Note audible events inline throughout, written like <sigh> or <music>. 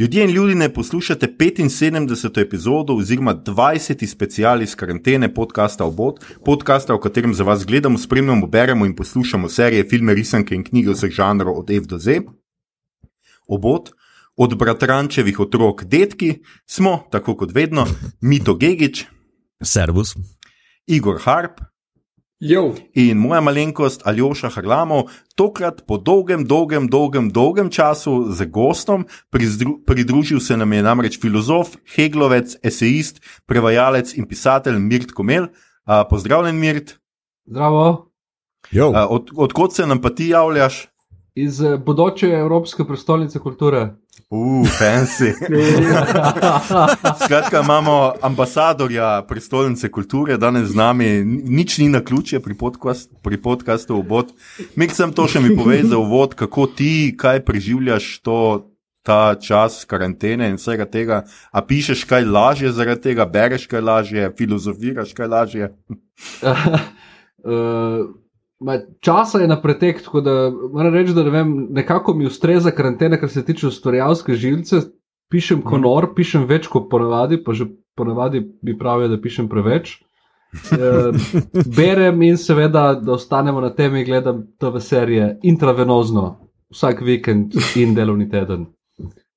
Ljudje in ljudi ne poslušate 75. epizodo oziroma 20. special iz karantene podcasta Obot, podcasta, v katerem za vas gledamo, spremljamo, beremo in poslušamo serije, filme, risanke in knjige vseh žanrov od F do Z. Obot, od bratrančevih otrok detki, smo, tako kot vedno, Mito Gigič, Servus. Igor Harp Jo, in moja malenkost Aljoša Harlamov, tokrat po dolgem, dolgem, dolgem, dolgem času z gostom, prizdru, pridružil se nam je namreč filozof, heglovec, esejist, prevajalec in pisatelj Mirt Komel. A, pozdravljen, Mirt. zdravo. Jo, A, Od, odkot se nam pa ti javljaš? Iz eh, bodoče Evropske prestolnice kulture. Uf, fancy. <laughs> Skratka, imamo ambasadorja prestolnice kulture, danes z nami, Ni- nič ni na ključje pri, podcast, pri podkastu Obod. Mik sem to še mi povej za uvod, kako ti, kaj preživljaš to. Ta čas karantene in vsega tega, a pišeš kaj lažje zaradi tega, bereš kaj lažje, filozofiraš kaj lažje. Uh, <laughs> ma, časa je na pretek, tako da moram reči, da ne vem, nekako mi ustreza karantena, kar se tiče ustvarjalske žilce. Pišem kot nor, pišem več kot ponavadi, pa že ponavadi bi pravil, da pišem preveč. Uh, <laughs> berem in seveda, da ostanemo na temi, gledam TV serije intravenozno, vsak vikend in delovni teden.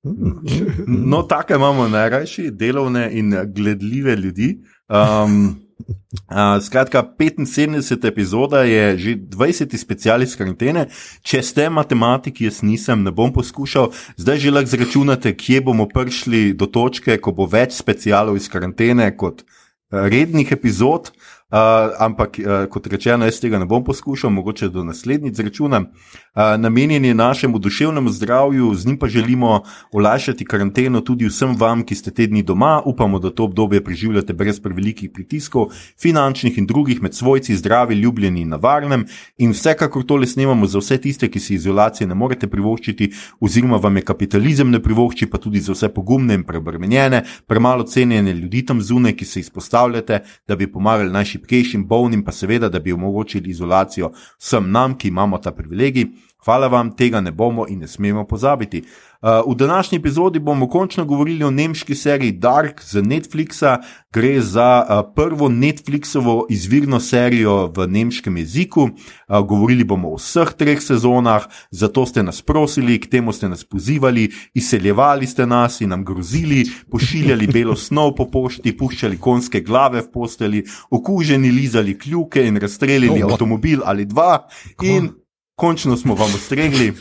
No, take imamo najrajši, delovne in gledljive ljudi. Um, <laughs> uh, skratka, 75. epizoda je že 20. special iz karantene. Če ste matematiki, jaz nisem, ne bom poskušal. Zdaj že lahko zračunate, kje bomo prišli do točke, ko bo več specialov iz karantene kot uh, rednih epizod. Uh, ampak, uh, kot rečeno, jaz tega ne bom poskušal, mogoče do naslednjič zračunam. Namenjen je našemu duševnemu zdravju, z njim pa želimo olajšati karanteno tudi vsem vam, ki ste te dni doma. Upamo, da to obdobje preživljate brez prevelikih pritiskov, finančnih in drugih, med svojci, zdravi, ljubljeni in na varnem. In vsekakor tole snemamo za vse tiste, ki si izolacije ne morete privoščiti, oziroma vam je kapitalizem ne privošči, pa tudi za vse pogumne in preobremenjene, premalo cenjene ljudi tam zunaj, ki se izpostavljate, da bi pomagali najšipkejšim, bolnim, pa seveda, da bi omogočili izolacijo vsem nam, ki imamo ta privilegij. Hvala vam, tega ne bomo in ne smemo pozabiti. Uh, v današnji epizodi bomo končno govorili o nemški seriji Dark z Netflixa. Gre za uh, prvo Netflixovo izvirno serijo v nemškem jeziku. Uh, govorili bomo o vseh treh sezonah, zato ste nas prosili, k temu ste nas pozivali, izseljevali ste nas in nam grozili, pošiljali <laughs> belo snov po pošti, puščali konske glave v posteli, okuženi lizali kljuke in razstrelili Oh, avtomobil ali dva. In končno smo vam ustregli,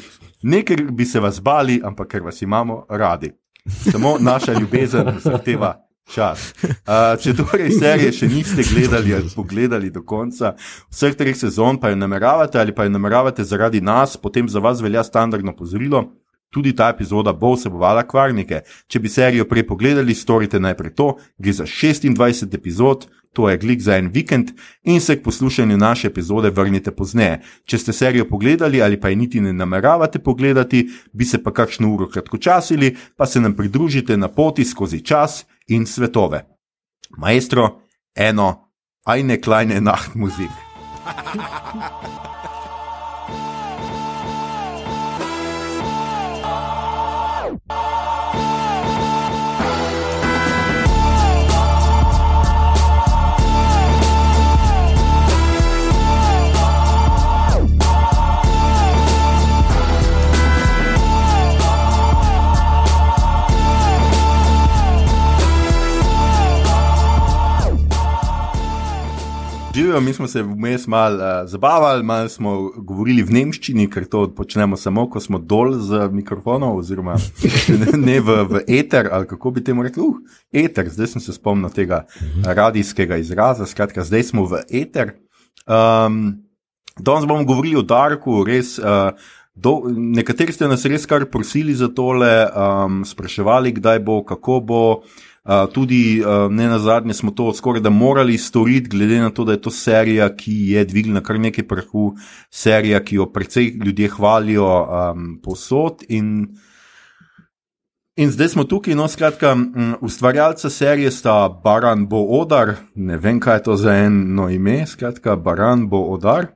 ne ker bi se vas bali, ampak ker vas imamo radi. Samo naša ljubezen zahteva čas. Uh, če torej serije še niste gledali ali pogledali do konca vseh treh sezon, pa jo nameravate ali pa jo nameravate zaradi nas, potem za vas velja standardno pozorilo. Tudi ta epizoda bo vsebovala kvarnike. Če bi serijo prej pogledali, storite najprej to, gre za 26 epizod, to je klik za en vikend in se k poslušanju naše epizode vrnite pozneje. Če ste serijo pogledali ali pa je niti ne nameravate pogledati, bi se pa kakšno uro kratkočasili, pa se nam pridružite na poti skozi čas in svetove. Maestro, eno, ajne kleine nachtmuzik. <laughs> Živijo, mi smo se vmes malo uh, zabavali, malo smo govorili v nemščini, ker to počnemo samo, ko smo dol z mikrofonov, oziroma ne, ne v, v eter, ali kako bi temu rekli, uh, eter, zdaj sem se spomnil tega radijskega izraza, skratka, zdaj smo v eter. Um, danes bomo govorili o Darku, res. Uh, Do, nekateri ste nas res kar prosili za tole, um, spraševali, kdaj bo, kako bo. Uh, tudi ne na zadnje smo to skoraj da morali storiti, glede na to, da je to serija, ki je dvignila kar nekaj prahu, serija, ki jo precej ljudje hvalijo um, posod. In, in zdaj smo tukaj, no skratka, ustvarjalca serije sta Baran Bo Odar, ne vem, kaj je to za eno ime, skratka, Baran Bo Odar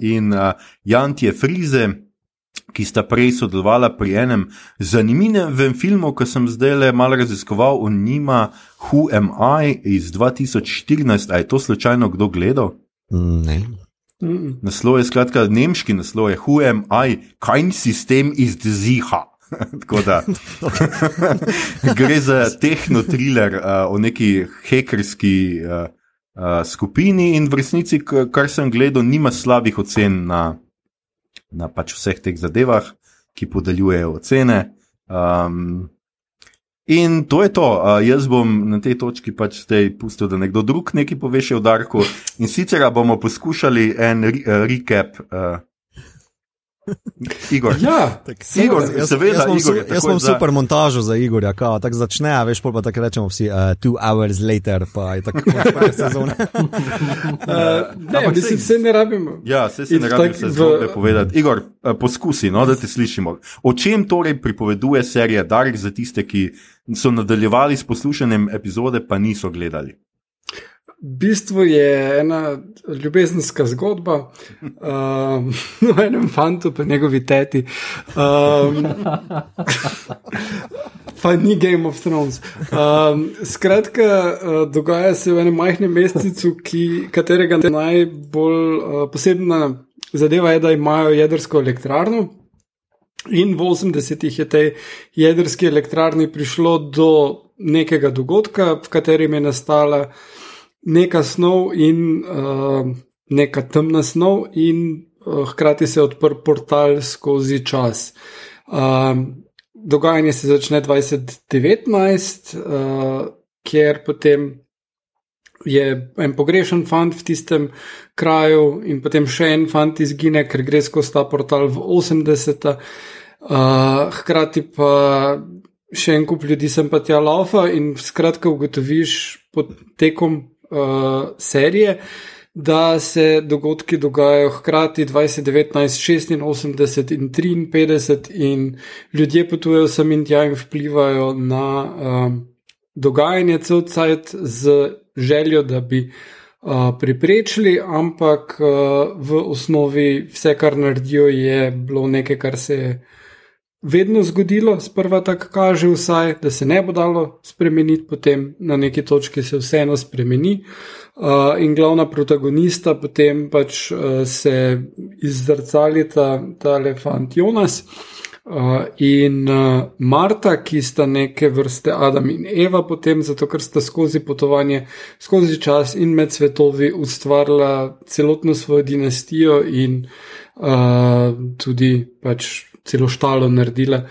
in uh, Jantje Frize. Ki sta prej sodelovala pri enem zanimivem filmu, ki sem zdaj le malo raziskoval, o njima Who Am I iz 2014. A je to slučajno kdo gledal? Mm, Ne. Mm. Naslov je skratka nemški naslov, je Who Am I, kein System ist sicher. <laughs> Tako da <laughs> gre za tehnotriler uh, o neki hekerski uh, uh, skupini, in v resnici, kar sem gledal, nima slabih ocen na, na pač vseh teh zadevah, ki podeljujejo ocene. Um, in to je to. Uh, jaz bom na tej točki pač zdaj pustil, da nekdo drug nekaj pove še o Darku. In sicer bomo poskušali en re, recap. Uh, Igor. Ja, Igor, jaz, seveda, jaz imam, Igor jaz imam za- super montažo za Igorja, kao, tako začne, a veš, pol pa tako rečemo vsi, uh, two hours later, pa je tako <laughs> konec sezone. Uh, ne, ampak mislim, vse ne rabimo. Ja, se In ne rabi tak vse v- zgodbe povedati. Igor, eh, poskusi, no, da te slišimo. O čem torej pripoveduje serija Dark za tiste, ki so nadaljevali s poslušanjem epizode, pa niso gledali? Bistvu je ena ljubezenska zgodba um, <laughs> o enem fantu, pa njegovi teti. Um, <laughs> pa ni Game of Thrones. Um, skratka, uh, dogaja se v enem majhnem mestecu, ki, katerega najbolj uh, posebna zadeva je, da imajo jedrsko elektrarno. In v 80-ih je tej jedrski elektrarni prišlo do nekega dogodka, v katerem je nastala neka snov in uh, neka temna snov, in uh, hkrati se je odprl portal skozi čas. Um, dogajanje se začne 2019, uh, kjer potem je en pogrešen fant v tistem kraju, in potem še en fant izgine, ker gre skozi ta portal v 80. Uh, hkrati pa še en kup ljudi sem pa tja laufa in skratka ugotoviš pod tekom uh, serije, da se dogodki dogajajo hkrati 2019, 86 in 53 in ljudje potujejo sem in tja in vplivajo na um, dogajanje. Cel cajt z željo, da bi uh, priprečili, ampak uh, v osnovi vse, kar naredijo, je bilo nekaj, kar se je vedno zgodilo, sprva tako kaže, vsaj, da se ne bo dalo spremeniti, potem na neki točki se vseeno spremeni. Uh, in glavna protagonista potem pač uh, se izzrcali ta, ta elefant Jonas. Uh, in uh, Marta, ki sta neke vrste Adam in Eva, potem zato, ker sta skozi potovanje, skozi čas in med svetovi ustvarila celotno svojo dinastijo in uh, tudi pač celo štalo naredila.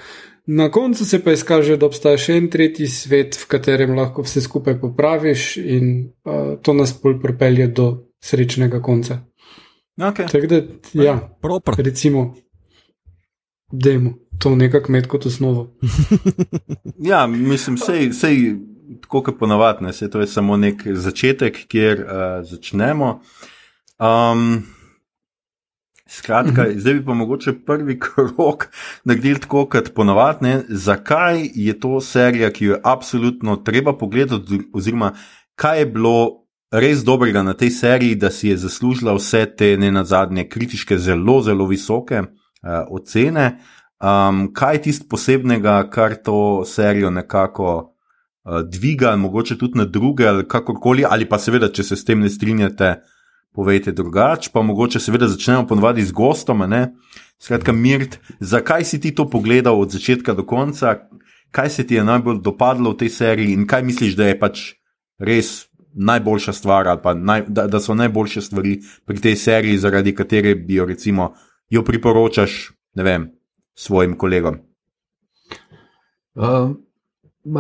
Na koncu se pa izkaže, da obstaja še en tretji svet, v katerem lahko vse skupaj popraviš, in uh, to nas bolj pripelje do srečnega konca. Okay. Tako da, ja, Proper. recimo, dajmo to nekako med kot osnovo. <laughs> Ja, mislim, sej, sej tako kot ponavadi, ne, sej to je samo nek začetek, kjer uh, začnemo. Um, skratka, mm -hmm. zdaj bi pa mogoče prvi <laughs> krok naredili tako kot ponavadi. ne. Zakaj je to serija, ki jo je absolutno treba pogledati, oziroma kaj je bilo res dobrega na tej seriji, da si je zaslužila vse te ne na zadnje kritiške, zelo, zelo visoke uh, ocene. Um, kaj je tisto posebnega, kar to serijo nekako uh, dviga, mogoče tudi na druge, ali kakorkoli, ali pa seveda, če se s tem ne strinjate, povejte drugače. Pa mogoče seveda začnemo ponovadi z gostom. Ne? Skratka, Mirt, zakaj si ti to pogledal od začetka do konca, kaj se ti je najbolj dopadlo v tej seriji in kaj misliš, da je pač res najboljša stvar, ali pa naj, da, da so najboljše stvari pri tej seriji, zaradi katere bi jo recimo jo priporočaš, vem, svojim kolegom. Uh,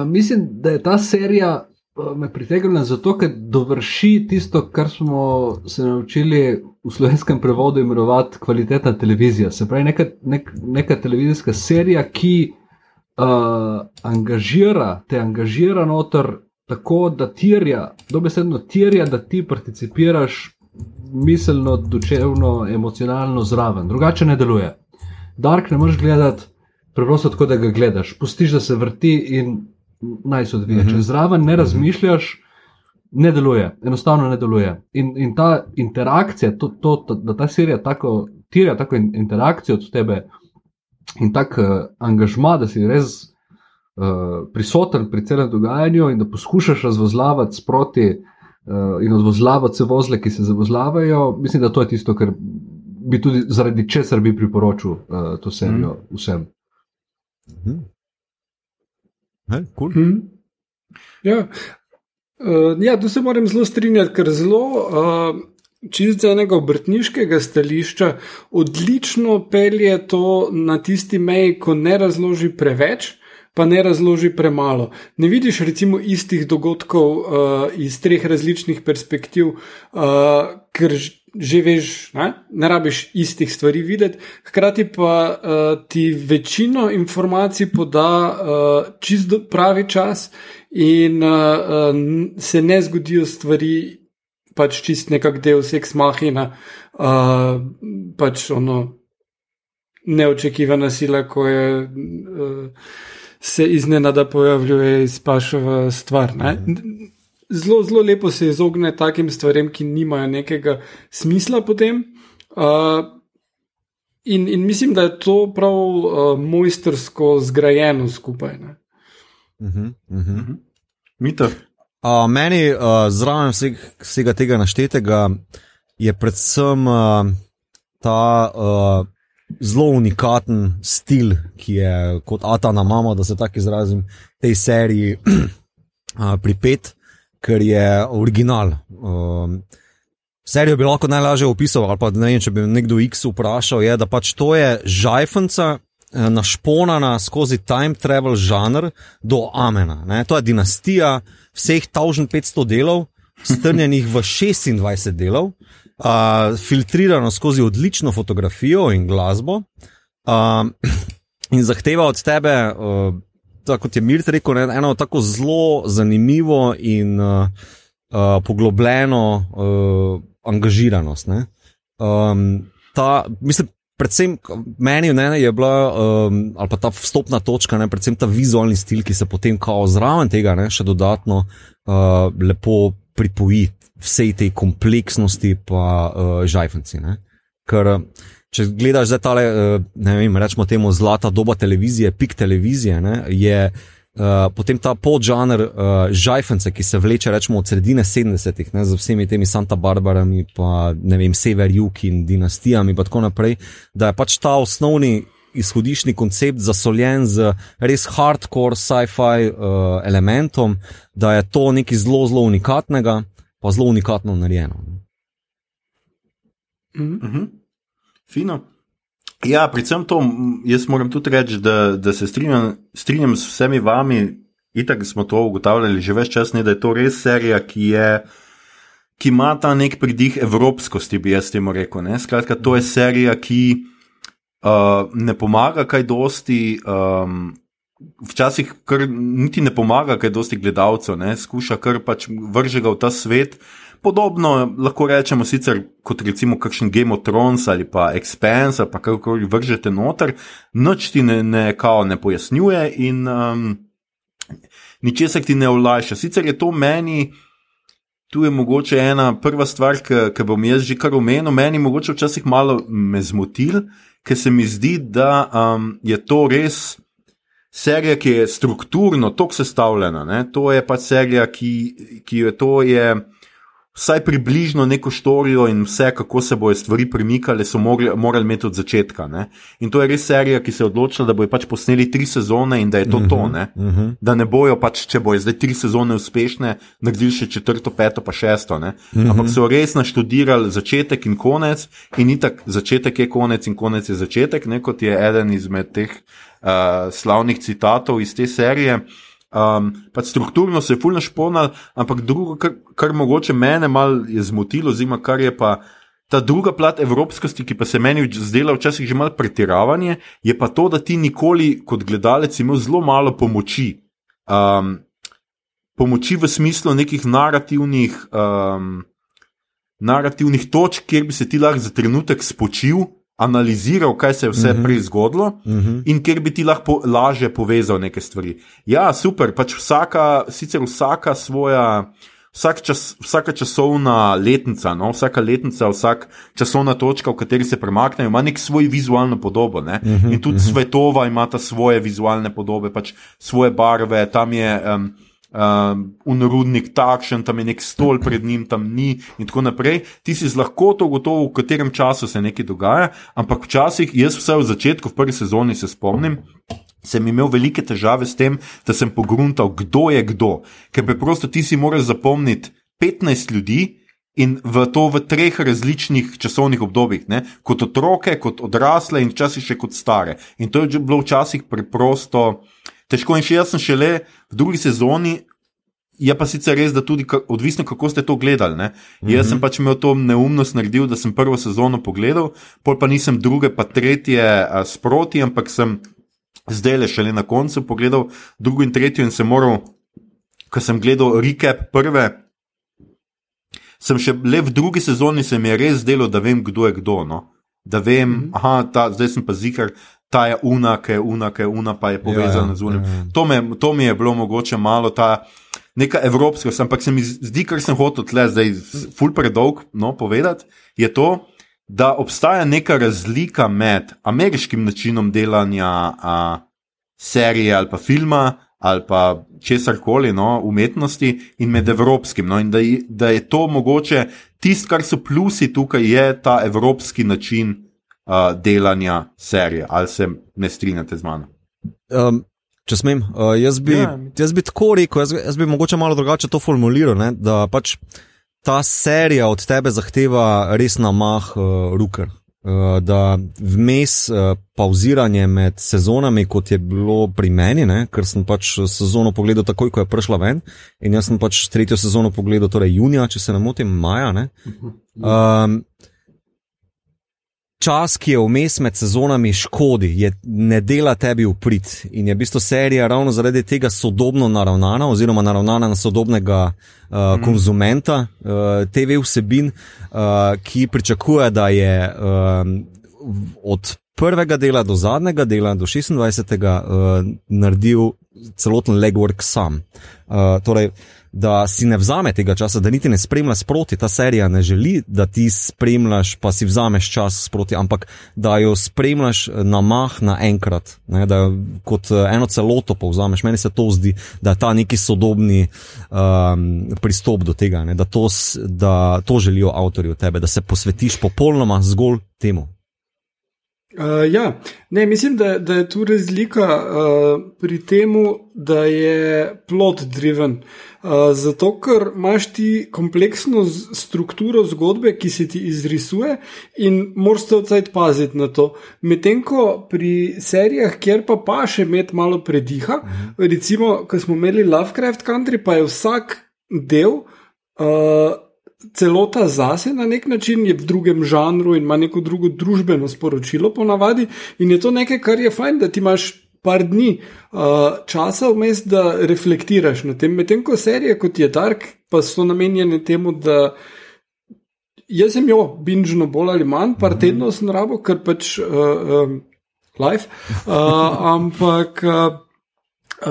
mislim, da je ta serija me pritegnila zato, ker dovrši tisto, kar smo se naučili v slovenskem prevodu imenovati kvalitetna televizija. Se pravi, neka, nek, neka televizijska serija, ki uh, angažira, te angažira noter tako, da tirja, dobesedno tirja, da ti participiraš miselno, duševno, emocionalno zraven. Drugače ne deluje. Dark ne moreš gledati preprosto tako, da ga gledaš. Pustiš, da se vrti in naj se odvija. Mhm. Če zraven ne razmišljaš, ne deluje, enostavno ne deluje. In, in ta interakcija, to, to, to, da ta serija tako tirja tako in, interakcijo od tebe, in tak uh, angažma, da si res uh, prisoten pri celem dogajanju in da poskušaš razvozlavati sproti uh, in odvozlavati vse vozle, ki se zavozlavajo, mislim, da to je tisto, kar bi tudi zaradi česar bi priporočil uh, to serijo mm. vsem. Mhm. Hey, cool. Hmm. Ja. Uh, ja, tu se moram zelo strinjati, ker zelo, uh, čist z enega obrtniškega stališča, odlično pelje to na tisti meji, ko ne razloži preveč, pa ne razloži premalo. Ne vidiš recimo istih dogodkov uh, iz treh različnih perspektiv, uh, ker že veš, ne, ne rabiš istih stvari videti, hkrati pa uh, ti večino informacij poda uh, čist pravi čas in uh, uh, se ne zgodijo stvari. Pač čist nekak del seks mahina, uh, pač ono neočekivana sila, ko je uh, se iznenada pojavljuje iz pašova stvar. Ne? Zelo, zelo lepo se izogne takim stvarem, ki nimajo nekega smisla potem. Uh, in, in mislim, da je to prav uh, mojstersko zgrajeno skupaj. Uh -huh, uh -huh. Mito. Uh, meni uh, zraven vsega, vsega tega naštetega je predvsem uh, ta uh, zelo unikaten stil, ki je kot Atana mama, da se tako izrazim, tej seriji <clears throat> pripet, ker je original. Um, serijo bi lahko najlažje opisal, ali pa ne vem, če bi nekdo X vprašal, je, da pač to je žajfenca. Eh, našponana skozi time travel žanr do Amena. Ne? To je dinastija vseh 1500 delov, strnjenih v 26 delov, uh, filtrirano skozi odlično fotografijo in glasbo, uh, in zahteva od tebe, uh, kot je Mirt rekel, ne, eno tako zelo zanimivo in uh, uh, poglobljeno uh, angažiranost. Um, ta, mislim, predvsem meni ne, je bila, um, ali pa ta vstopna točka, ne, predvsem ta vizualni stil, ki se potem kao zraven tega ne, še dodatno uh, lepo pripoji vsej tej kompleksnosti, pa uh, žajfenci. Ne? Ker, če gledaš zdaj tale, uh, ne vem, rečemo temu zlata doba televizije, pik televizije, ne, je uh, potem ta podžanr uh, žajfence, ki se vleče, rečemo, od sredine 70-ih, z vsemi temi Santa Barbarami, pa ne vem, sever, jug in dinastijami, in tako naprej, da je pač ta osnovni. Izhodišni koncept zasoljen z res hardcore sci-fi uh, elementom, da je to nekaj zelo, zelo unikatnega pa zelo unikatno narejeno. Mm -hmm. Fino. Ja, predvsem to, jaz moram tudi reči, da, da se strinjam, strinjam s vsemi vami, itak smo to ugotavljali že več časa, da je to res serija, ki, je, ki ima ta nek pridih evropskosti, bi jaz temu rekel. Ne? Skratka, to je serija, ki uh, ne pomaga kaj dosti. Um, včasih kar niti ne pomaga, kaj dosti gledalcev, ne? skuša kar pač vrže ga v ta svet. Podobno lahko rečemo sicer kot recimo kakšen Game of Thrones ali pa Expanse ali pa karkoli vržete noter, noč ti ne, ne, kao, ne pojasnjuje in um, ničesar ti ne olajša. Sicer je to meni, tu je mogoče ena prva stvar, ki bom jaz že kar omenil, meni mogoče včasih malo me zmotil, ker se mi zdi, da um, je to res serija, ki je strukturno tako sestavljena, ne? to je pač serija, ki, ki je to je. Vsaj približno neko štorijo in vse, kako se bojo stvari premikale, so mogli, morali imeti od začetka. Ne? In to je res serija, ki se je odločila, da bojo pač posneli tri sezone in da je to uh -huh, to. Ne? Uh mhm. -huh. Da ne bojo pač, če bojo zdaj tri sezone uspešne, naredili še četrto, peto, pa šesto. Uh Mhm. -huh. Ampak so res naštudirali začetek in konec, in itak začetek je konec in konec je začetek, ne? kot je eden izmed teh uh, slavnih citatov iz te serije. Um, pač strukturno se je fulno šponal, ampak drugo, kar, kar mogoče mene malo zmotilo, oziroma kar je pa ta druga plat evropskosti, ki pa se meni zdela včasih že malo pretiravanje, je pa to, da ti nikoli kot gledalec imel zelo malo pomoči. Um, pomoči v smislu nekih narativnih, um, narativnih točk, kjer bi se ti lahko za trenutek spočil analiziral, kaj se je vse Mhm. prej zgodilo, Uh -huh. in kjer bi ti lahko lažje povezal neke stvari. Ja, super, pač vsaka, sicer vsaka svoja. vsak čas, vsaka časovna letnica, no, vsaka letnica, vsak časovna točka, v kateri se premaknejo, ima nek svoj vizualno podobo. Ne? In tudi svetova ima ta svoje vizualne podobe, pač svoje barve, tam je. Um, Um, unrudnik takšen, tam je nek stol pred njim, tam ni, in tako naprej. Ti si z lahkoto gotovo, v katerem času se nekaj dogaja, ampak včasih, jaz vse v začetku, v prvi sezoni se spomnim, sem imel velike težave s tem, da sem pogruntal, kdo je kdo. Ker preprosto ti si moraš zapomniti 15 ljudi in v to v treh različnih časovnih obdobjih, ne? kot otroke, kot odrasle in včasih še kot stare. In to je bilo včasih preprosto težko. In še jaz sem šele v drugi sezoni. Je pa sicer res, da tudi odvisno, kako ste to gledali. Mm -hmm. Jaz sem pač imel to neumnost naredil, da sem prvo sezono pogledal, pol pa nisem druge, pa tretje a, sproti, ampak sem zdaj le šele na koncu pogledal drugo in tretjo in sem moral, ko sem gledal recap prve, sem še le v drugi sezoni se mi je res zdelo, da vem, kdo je kdo. No? Da vem, mm -hmm. aha, ta, zdaj sem pa zikar, ta je una, ki je una, ki je una, pa je povezana ja, z unim. Ja. To, to mi je bilo mogoče malo ta neka evropska, ampak se mi zdi, kar sem hotel tle zdaj, ful predolg no, povedati, je to, da obstaja neka razlika med ameriškim načinom delanja a, serije ali pa filma. Ali pa česar koli, no, umetnosti, in med evropskim. No, in da, da je to mogoče, tisto, kar so plusi tukaj, je ta evropski način uh, delanja serije, ali se ne strinjate z mano? Um, če smem, uh, jaz, bi, ja. jaz bi tako rekel, jaz, jaz bi mogoče malo drugače to formuliral, ne, da pač ta serija od tebe zahteva res na mah uh, ruker. Uh, da vmes uh, pauziranje med sezonami, kot je bilo pri meni, ne, ker sem pač sezono pogledal takoj, ko je prišla ven, in jaz sem pač tretjo sezono pogledal, torej junija, če se ne motim, maja. Ne, um, čas, ki je vmes med sezonami, škodi, je, ne dela tebi v prid. In je v bistvu serija ravno zaradi tega sodobno naravnana, oziroma naravnana na sodobnega uh, mm. konzumenta uh, TV vsebin, uh, ki pričakuje, da je uh, od prvega dela do zadnjega dela, do 26. Uh, naredil celoten legwork sam. Uh, torej, da si ne vzame tega časa, da niti ne spremljaš sproti. Ta serija ne želi, da ti spremljaš, pa si vzameš čas sproti, ampak da jo spremljaš na mah naenkrat, ne, da jo kot eh, eno celoto povzameš. Meni se to zdi, da je ta neki sodobni um, pristop do tega, ne, da, to, da to želijo avtorji od tebe, da se posvetiš popolnoma zgolj temu. Uh, ja, ne, mislim, da, da je tu razlika uh, pri tem, da je plot driven. Uh, zato, ker imaš ti kompleksno strukturo zgodbe, ki se ti izrisuje in moraš se odcajt paziti na to. Medtem ko pri serijah, kjer pa pa še imeti malo prediha, -huh. recimo, ko smo imeli Lovecraft Country, pa je vsak del. Uh, celota zase na nek način, je v drugem žanru in ima neko drugo družbeno sporočilo, ponavadi. In je to nekaj, kar je fajn, da ti imaš par dni uh, časa vmes, da reflektiraš na tem. Medtem ko serije kot je Dark, pa so namenjene temu, da. Jaz sem jo binžno bolj ali manj, par -hmm. tednov sem rabo, ker pač uh, um, life. Uh, <laughs> ampak uh,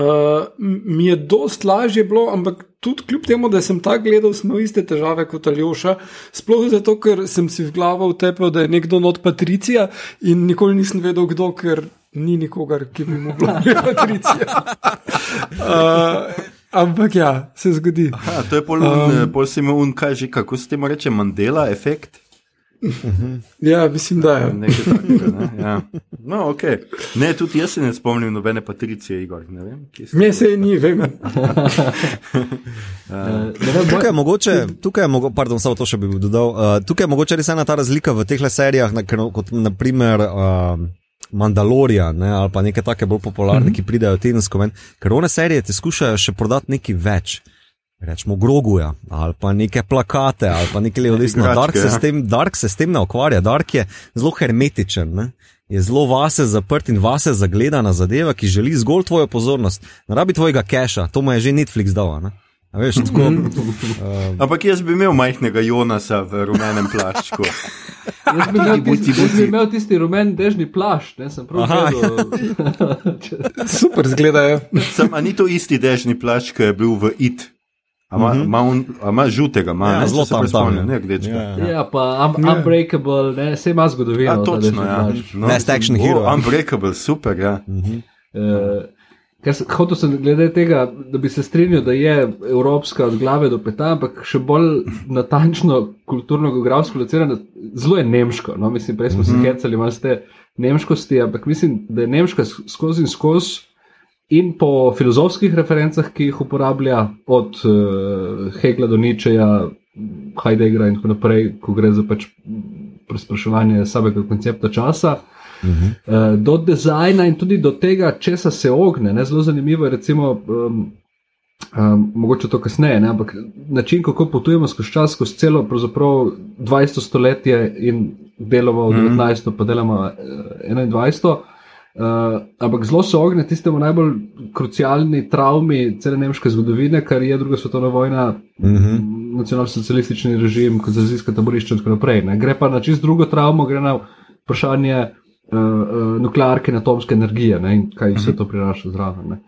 uh, mi je dost lažje bilo, ampak tudi kljub temu, da sem ta gledal, smo iste težave kot Aljoša. Sploh zato, ker sem si v glavo utepel, da je nekdo not Patricija in nikoli nisem vedel, kdo, ker ni nikogar, ki bi mu bil <laughs> Patricija. Uh, ampak ja, se zgodi. Aha, to je pol, um, pol si imel, kaj že, kako se temu reče, Mandela efekt. Ja, mislim, da je. Takega, ne? Ja. No, okay. ne, tudi jaz se ne spomnim nobene patricije, Igor. Me se je ni, vem. <laughs> Uh, tukaj je mogoče, tukaj je mogo, pardon, samo to še bi dodal. Uh, tukaj je mogoče res ena ta razlika v teh serijah, na, kot naprimer uh, Mandalorian ne, ali pa neke take bolj popularne, mm -hmm. ki pridejo tedensko ven, ker one serije ti skušajo še prodati nekaj več rečemo, groguja ali pa neke plakate ali pa nekaj levo-desno. Dark, ja. Dark se s tem ne ukvarja, Dark je zelo hermetičen. Ne? Je zelo vase zaprt in vase zagledana zadeva, ki želi zgolj tvojo pozornost. Ne rabi tvojega keša, to mu je že Netflix dal. Ne? Veš, tako, um, Ampak jaz bi imel majhnega Jonasa v rumenem plaščku. <laughs> jaz bi imel, tisti, jaz bi imel tisti rumen dežni plašč, ne sem prav <laughs> Super zgledajo. Sam, a ni to isti dežni plašč, ki je bil v IT? Ima, a ima žutega, ima Ja, ne, zelo tam spomnim, ja. ne, rdečega. Ja, ja. Ja, pa un, Ja. Unbreakable, ne, vse ima zgodovino. Ja, točno, Desert ja. No, Best action hero. Unbreakable, super, ja. Uh, Ker sem hotel sem glede tega, da bi se strinjal, da je evropska od glave do peta, ampak še bolj natančno kulturno-geografsko locirano, zelo je nemško. No? Mislim, prej smo se hecali, imaš te nemškosti, ampak mislim, da je nemška skozi in skozi in po filozofskih referencah, ki jih uporablja, od uh, Hegla do Ničeja, Heideggera in tako naprej, ko gre za pač prespraševanje samega koncepta časa. Uh, do dizajna in tudi do tega, česa se ogne. Ne? Zelo zanimivo je, recimo, um, um, mogoče to kasneje, ne? ampak način, kako potujemo skozi čas, skozi celo pravzaprav 20. stoletje in delamo v 19. pa delamo uh, 21. Uh, ampak zelo se ogne tistemu najbolj krucialni travmi cele nemške zgodovine, kar je druga svetovna vojna, mm -hmm. nacionalsocialistični režim, konzervacijska taborišča in tako naprej. Ne. Gre pa na čist drugo travmo, gre na vprašanje uh, uh, nuklearke in atomske energije ne, in kaj vse to prinaša zraven. Uh,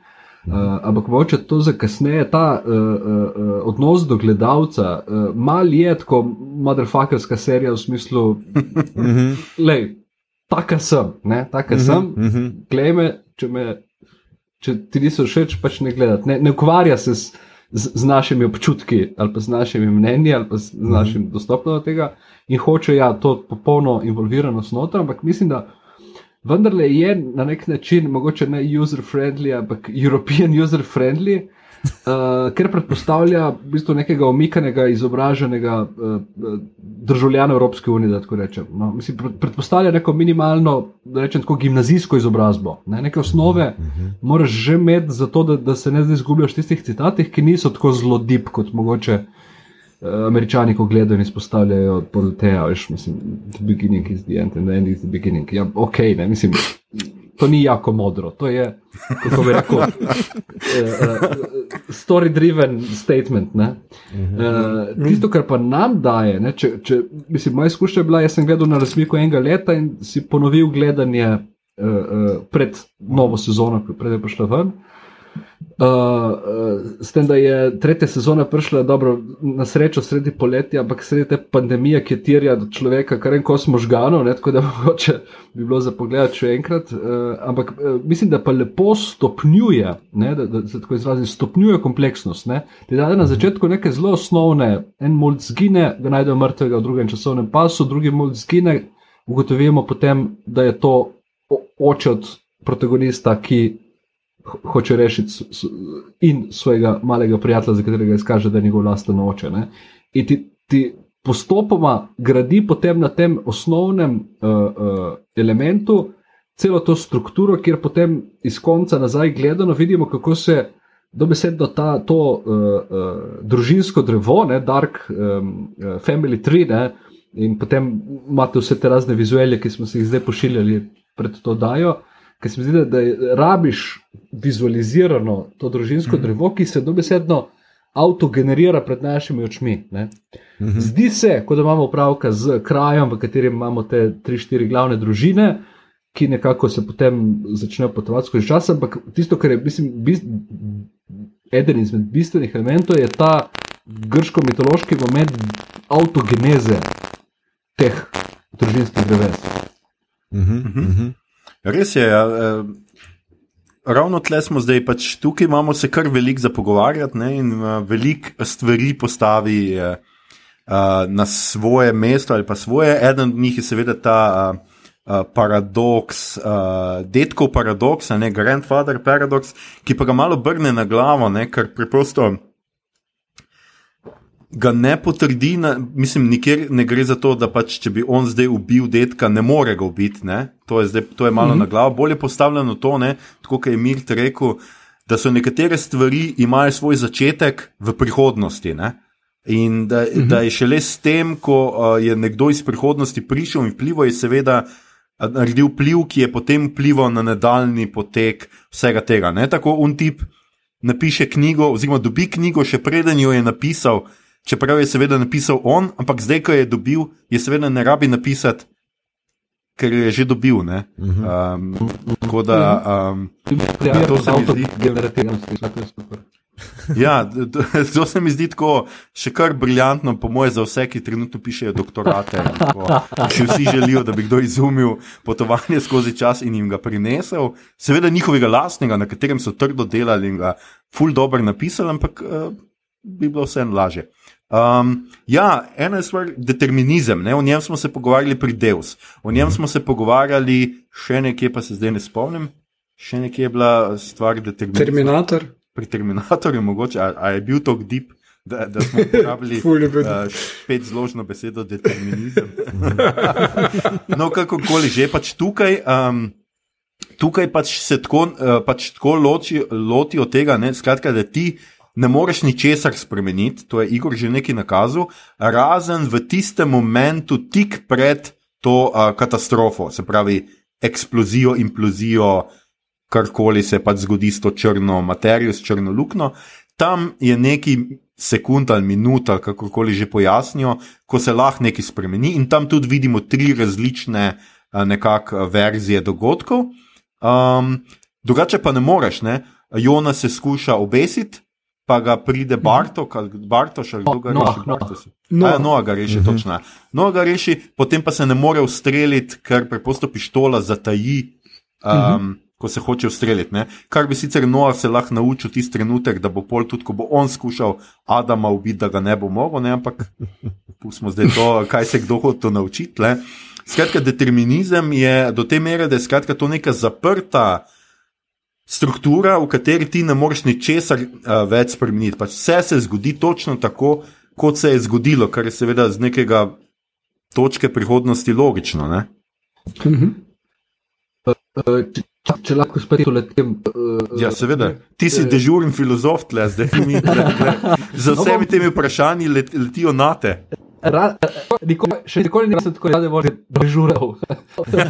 ampak mogoče to za kasneje, ta uh, uh, uh, odnos do gledalca, uh, mal je tako motherfuckerska serija v smislu, lej, taka sem, ne, taka sem, glej me, če, me, če ti niso všeč, pač ne gledati. Ne, ne ukvarja se s, z, z našimi občutki ali pa z našimi mnenji ali pa z, z našim dostopom do tega in hoče ja to popolno involviranost noter, ampak mislim, da vendarle je na nek način, mogoče ne user-friendly, ampak European user-friendly. Uh, ker predpostavlja v bistvu nekega omikanega, izobraženega uh, državljana Evropske unije, da tako rečem. No, mislim, pred, predpostavlja neko minimalno, da rečem tako, gimnazijsko izobrazbo. Ne, neke osnove uh -huh. moraš že imeti, zato da, da se ne zdaj izgubljaš v tistih citatih, ki niso tako zelo deep kot mogoče američani, ko gledajo in izpostavljajo Poroteja, veš, mislim, the beginning is the end and the end is the beginning. Ja, ok, ne, mislim. To ni jako modro, to je, kako bi rekel, uh, story-driven statement. Uh, tisto, kar pa nam daje, ne, če, če, mislim, moja izkušnja je bila, jaz sem gledal na razmiku enega leta in si ponovil gledanje uh, uh, pred novo sezono, prej je prišla ven. Uh, uh, s tem, da je tretja sezona prišla dobro, na srečo sredi poletja, ampak sredi te pandemije, ki terja od človeka kar en kos možganov, ne, tako da <laughs> mogoče bi bilo za pogled še enkrat. Uh, ampak uh, mislim, da pa lepo stopnjuje, ne, da, da se tako izrazim, stopnjuje kompleksnost. Ne. Ti da na začetku neke zelo osnovne, en mulj zgine, ga najdemo mrtvega v drugem časovnem pasu, drugi mulj zgine, ugotovimo potem, da je to oče od protagonista, ki hoče rešiti in svojega malega prijatelja, za katerega izkaže, da je njegov lasten oče. Ne? In ti, ti postopoma gradi potem na tem osnovnem uh, uh, elementu celo to strukturo, kjer potem iz konca nazaj gledano vidimo, kako se dobesedno ta, to uh, uh, družinsko drevo, ne, Dark um, uh, Family Tree, ne, in potem imate vse te razne vizualije, ki smo si jih zdaj pošiljali pred to dajo. Ker se mi zdi, da, da je- rabiš vizualizirano to družinsko mm. drevo, ki se dobesedno avtogenerira pred našimi očmi. Ne. Zdi se, kot da imamo opravka z krajem, v katerem imamo te tri, štiri glavne družine, ki nekako se potem začnejo potovati skozi čas, ampak tisto, kar je mislim, bis, eden izmed bistvenih elementov, je ta grško-mitološki moment avtogeneze teh družinskih dreves. Res je. Ja, eh, ravno tle smo zdaj, pač tukaj imamo se kar veliko za pogovarjati ne, in uh, veliko stvari postavi uh, na svoje mesto ali pa svoje. Eden od njih je seveda ta uh, uh, paradoks, uh, detkov paradoks, ne grandfather paradoks, ki pa ga malo brne na glavo, ne, ker preprosto ga ne potrdi, na, mislim, nikjer ne gre za to, da pač, če bi on zdaj ubil detka, ne more ga ubiti. ne. To je, zdaj, to je malo mm -hmm. na glavo. Bolje postavljeno to, ne, tako kot je Mirt rekel, da so nekatere stvari imajo svoj začetek v prihodnosti. Ne. In da, mm -hmm. da je šele s tem, ko uh, je nekdo iz prihodnosti prišel in vplival, je seveda uh, naredil vpliv, ki je potem vplival na nadaljni potek vsega tega. Ne. Tako un tip napiše knjigo, oziroma dobi knjigo, še preden jo je napisal, čeprav je seveda napisal on, ampak zdaj, ko je dobil, je seveda ne rabi napisati, ker je že dobil. Um, tako da. Um, Ja, to se mi zdi. Avtogenerativnost, to je super. Ja, <laughs> to se mi zdi tako še kar briljantno, po moje, za vse, ki trenutno pišejo doktorate. Če vsi želijo, da bi kdo izumil potovanje skozi čas in jim ga prinesel, seveda njihovega lastnega, na katerem so trdo delali in ga ful dobro napisali, ampak uh, bi bilo vseeno lažje. Um, ja, ena je stvar determinizem, ne? o njem smo se pogovarjali pri Deus, o njem smo se pogovarjali še nekje, pa se zdaj ne spomnim. Še nekje je bila stvar determinizma. Terminator. Pri Terminatorju, mogoče, a, a je bil to deep, da, da smo uporabili <laughs> uh, spet zložno besedo determinizem. <laughs> no, kakorkoli že, pač tukaj. Um, Tukaj pač se tako, uh, pač tako loči, lotijo tega, ne, skratka, da ti ne moreš ničesar spremeniti, to je Igor že nekaj nakazal, razen v tistem momentu, tik pred to uh, katastrofo, se pravi eksplozijo, implozijo, karkoli se pač zgodi s to črno materijo, s črno luknjo. Tam je neki sekund ali minuta, kakorkoli že pojasnijo, ko se lahko nekaj spremeni, in tam tudi vidimo tri različne uh, nekakšne verzije dogodkov. Um, drugače pa ne moreš, ne? Jona se skuša obesiti, pa ga pride Bartok ali Bartoš ali kdo ga Noah, reši. Noah. Bartoš. No. A Noah ga reši, točno. Noah ga reši, potem pa se ne more ustreliti, ker preprosto pištola zataji. Um, Ko se hoče ustreliti, ne? kar bi sicer Noah se lahko naučil tisti trenutek, da bo pol tudi, ko bo on skušal Adama ubiti, da ga ne bo mogel, ne? ampak pustimo zdaj to, kaj se kdo hoče naučiti. Ne? Skratka, determinizem je do te mere, da je skratka, to neka zaprta struktura, v kateri ti ne moreš ničesar uh, več spremeniti. Pač vse se zgodi točno tako, kot se je zgodilo, kar je seveda z nekega točke prihodnosti logično. Ne? Uh, če, če lahko spet uletem. Uh, Ja, seveda. Ti si dežuren filozof, tle, zdaj mi tle, tle. Za vsemi temi vprašanji let, letijo na te. Ra, nikoli, še nikoli nisem tako rade volje dežural.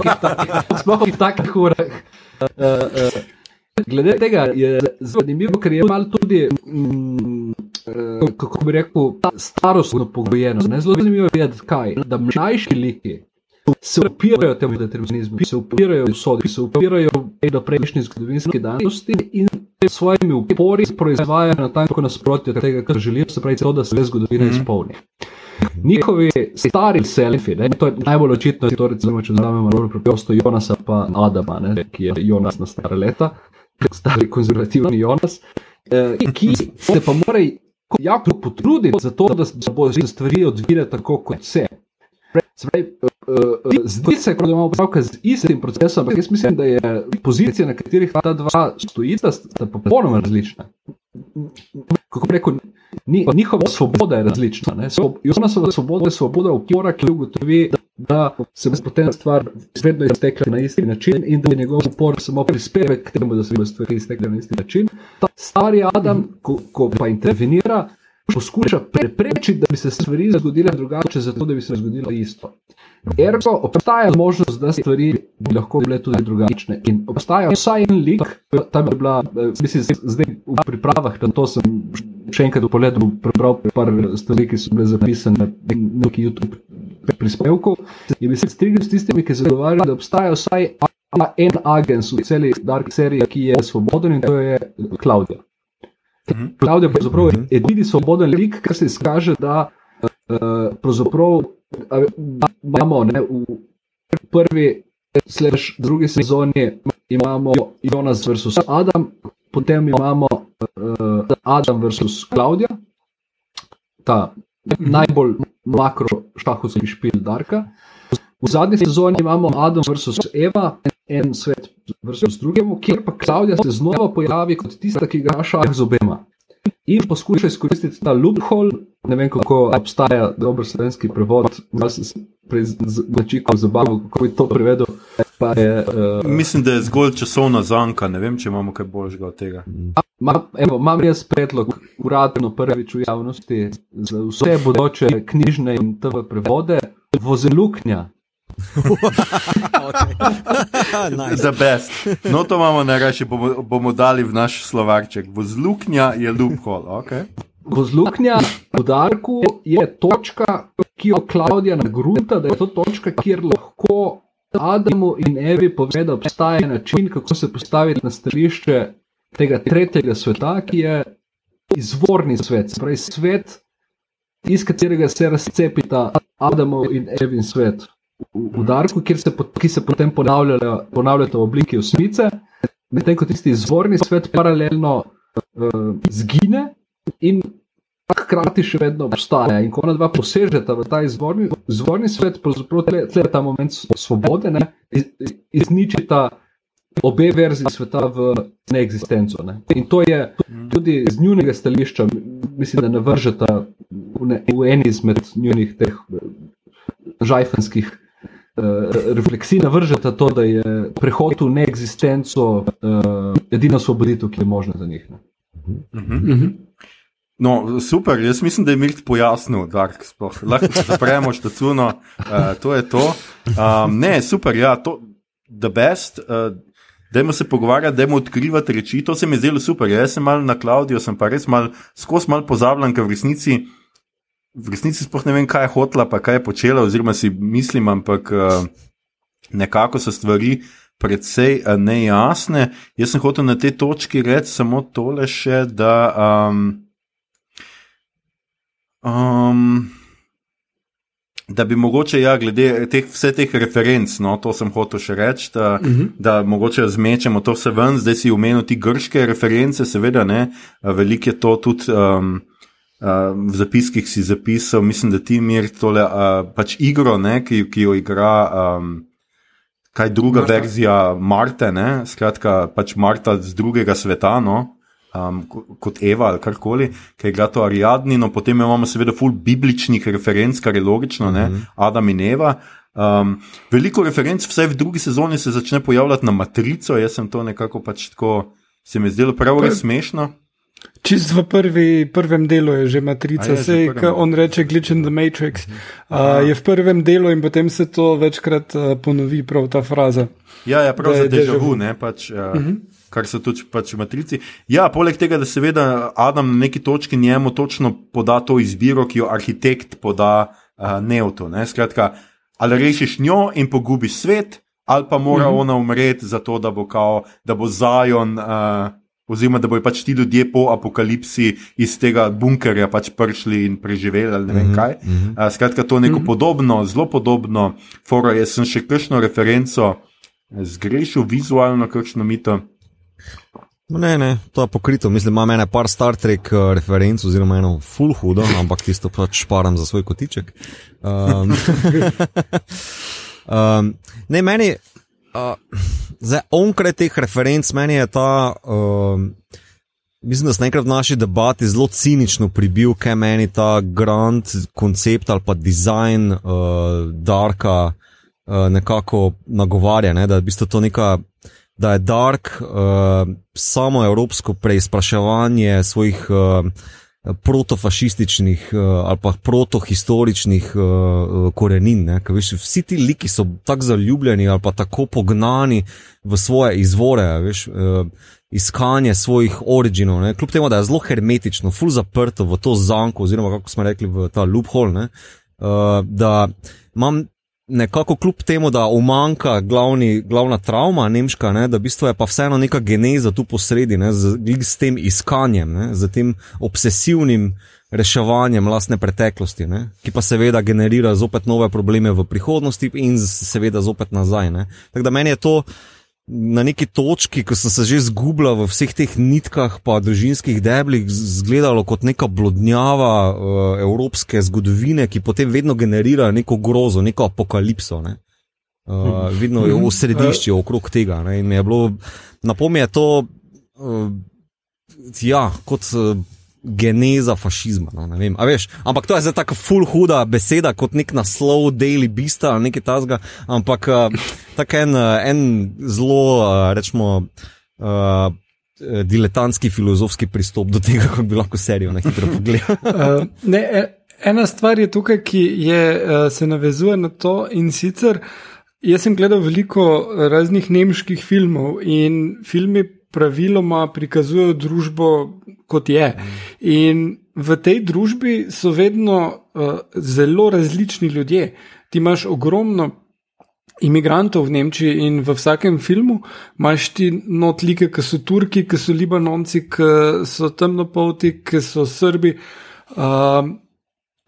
<laughs> Sploh v takih urah. Uh, uh, glede tega je zanimivo, ker je malo tudi, mm, uh, kako bi rekel, starostno pogojeno. Ne? Zelo zanimivo je vedeti, kaj. Da mlajši liki se upirajo temu determinizmu, se upirajo usodi, se upirajo do prejšnji zgodovinski danosti in s svojimi upori proizvajajo na tanko nasprotje tega, kar želijo, se pravi to, da se zgodovina izpolni. Njihovi stari selfi, ne, to je najbolj očitno, to recimo, če vzamemo bolj preprosto Jonasa pa Adama, ne, ki je Jonas na stare leta, stari konzervativni Jonas, eh, ki se pa morajo jako potruditi za to, da se bo stvari odvile tako, kot se. Pravi, uh, zdi se, da imamo opravka z istim procesom, ampak jaz mislim, da je pozicija, na katerih ta dva stojita, sta popolnoma različna. Kako ni, njihova svoboda je različna. Jonasova svoboda je svoboda upora, ki ugotovi, da, da se bo potem stvar vedno iztekla na isti način in da je njegov upor samo prispevek k temu, da se bodo stvari iztekle na isti način. Ta stari Adam, ko, ko pa intervenira, poskuša preprečiti, da bi se stvari zgodile drugače, zato da bi se zgodilo isto. Ergo obstaja možnost, da stvari bi lahko bile tudi drugačne. In obstaja vsaj en lik, ta bi bila, mislim, zdaj v pripravah na to sem še enkrat v pogledu prebral par stvari, ki so bile zapisane na neki YouTube prispevku. In bi se strinjal s tistimi, ki zagovarjajo, da obstaja vsaj en agens v celi Dark seriji, ki je svoboden in to je Klaudija. Klaudija je pravzaprav edini svoboden lik, kar se izkaže, da uh, pravzaprav imamo ne, v prvi, slash drugi sezoni imamo Jonas versus Adam, potem imamo uh, Adam versus Klaudija, ta najbolj makro šahovski špil Darka. V zadnji sezoni imamo Adam versus Eva, en svet versus drugemu, kjer pa Klaudija se znova pojavi kot tista, ki igra šah z obema. In poskuša izkoristiti ta loophole, ne vem kako obstaja dober slovenski prevod, malo sem prej začikal zabavo, kako bi to prevedel. Je, uh, Mislim, da je zgolj časovna zanka, ne vem, če imamo kaj boljšega od tega. Ma, evo, imam jaz predlog, uradno prvič v javnosti, za vse bodoče knjižne in TV prevode, vozeluknja. <laughs> Za <laughs> best. No, to imamo najraje, bomo, bomo dali v naš slovarček. Vozluknja je loophole. Okay. Vozluknja v Darku je točka, ki jo Klaudija nagrunta, da je to točka, kjer lahko Adamu in Evi pove, da obstaja način, kako se postaviti na stališče tega tretjega sveta, ki je izvorni svet, pravi svet, iz katerega se razcepita Adamov in Evin svet. V, v Darku, se, ki se potem ponavljajo v obliki osmice, medtem ko tisti izvorni svet paralelno uh, zgine in hkrati še vedno obstaja. In ko ona dva posežeta v ta izvorni, izvorni svet, pravzaprav tle, tle ta moment svobode, ne, iz, izničita obe verziji sveta v neeksistenco. Ne. In to je tudi z njunega stališča, mislim, da ne vržeta v, ne, v eni izmed njunih teh eh, žajfenskih. Uh, refleksij navržeta to, da je prehod v neeksistenco uh, edina svoboditev, ki je možna za njih. -huh. Uh -huh. No, super, jaz mislim, da je Mirt pojasnil, da lahko zapremo štacuno, uh, to je to. Um, ne, super, ja, to je best. Uh, Dajmo se pogovarjati, dajmo odkrivati reči. To se mi je zdelo super. Jaz sem mal na Klaudijo, sem pa res mal, skozi mal pozabljen, ker v resnici, v resnici sploh ne vem, kaj je hotla, pa kaj je počela, oziroma si mislim, ampak uh, nekako so stvari predvsej uh, nejasne. Jaz sem hotel na tej točki reči samo tole še, da. Um, Um, da bi mogoče, ja, glede teh, vse teh referenc, no, to sem hotel še reči, da, uh mhm. -huh. da mogoče zmečemo to vse ven, zdaj si umenil ti grške reference, seveda ne, veliko je to tudi. Um, Uh, v zapiskih si zapisal, mislim, da ti mir tole uh, pač igro, ne, ki, ki jo igra, um, kaj druga Marta. verzija Marte, ne, skratka, pač Marta z drugega sveta, no, um, kot Eva ali karkoli, ki je gledal Ariadni, no potem imamo seveda full bibličnih referenc, kar je logično, ne, mm -hmm. Adam in Eva. Um, veliko referenc, vse v drugi sezoni se začne pojavljati na matrico, jaz sem to nekako pač tako, se mi zdelo prav res smešno. Čist v prvi, prvem delu je že matrica, vse, kar on reče, glitch in the matrix. Uh, je v prvem delu in potem se to večkrat uh, ponovi, prav ta fraza. Ja, ja prav za dežavu, ne pač. Uh, uh -huh kar so tudi pač v matrici. Ja, poleg tega, da seveda Adam na neki točki njemu točno poda to izbiro, ki jo arhitekt poda uh, Neutu. Ne? Skratka, ali rešiš njo in pogubiš svet, ali pa mora mm -hmm. ona umreti, zato da bo, kao, da bo zajon. Uh, Oziroma, da bojo pač ti ljudje po apokalipsi iz tega bunkerja pač prišli in preživeli, ali ne vem mhm, kaj. Mm -hmm. uh, skratka, to je neko mm -hmm. podobno, zelo podobno. Foro, jaz sem še kakšno referenco zgrešil, vizualno, kakšno mito. Ne, ne, to je pokrito. Mislim, ima mene par Star Trek uh, referenc, oziroma eno full hudo, <laughs> ampak tisto pač šparam za svoj kotiček. Um, <laughs> um, ne, meni, uh, za onkraj teh referenc, meni je ta, um, mislim, da sem enkrat v naši debati zelo cinično pribil, kaj meni ta grand koncept ali pa dizajn uh, Darka uh, nekako nagovarja, ne, da je v bistvu to neka da je Dark uh, samo evropsko preizpraševanje svojih uh, protofašističnih uh, ali pa protohistoričnih uh, korenin. Veš, vsi ti liki so tako zaljubljeni ali pa tako pognani v svoje izvore, veš, iskanje svojih originov. Ne? Kljub temu, da je zelo hermetično, full zaprto v to zanko, oziroma kako smo rekli, v ta loophole. Uh, da imam nekako kljub temu, da umanka glavni, glavna travma nemška, ne, da v bistvu je pa vseeno neka geneza tu posredi, ne, z, z tem iskanjem, ne, z tem obsesivnim reševanjem lastne preteklosti, ne, ki pa seveda generira zopet nove probleme v prihodnosti in seveda zopet nazaj. Tako da meni je to na neki točki, ko sem se že zgubila v vseh teh nitkah, pa družinskih deblih, izgledalo kot neka blodnjava uh, evropske zgodovine, ki potem vedno generira neko grozo, neko apokalipso. Ne? Uh, vedno je v središču okrog tega. Ne? In je bilo, napomni je to, uh, ja, kot. Uh, geneza fašizma. No, veš, ampak to je zdaj tako full huda beseda, kot nek naslov Daily Beast ali nekaj tasga. Ampak tako en, eh, en zelo, uh, rečemo, uh, diletantski filozofski pristop do tega, kako bi lahko serijo na hitro pogledal. uh, <laughs> ne, ena stvar je tukaj, ki je, se navezuje na to in sicer. Jaz sem gledal veliko raznih nemških filmov in filmi praviloma prikazujejo družbo, kot je. In v tej družbi so vedno uh, zelo različni ljudje. Ti imaš ogromno imigrantov v Nemčiji in v vsakem filmu imaš ti notlike, ki so Turki, ki so Libanonci, ki so temnopolti, ki so Srbi. Uh,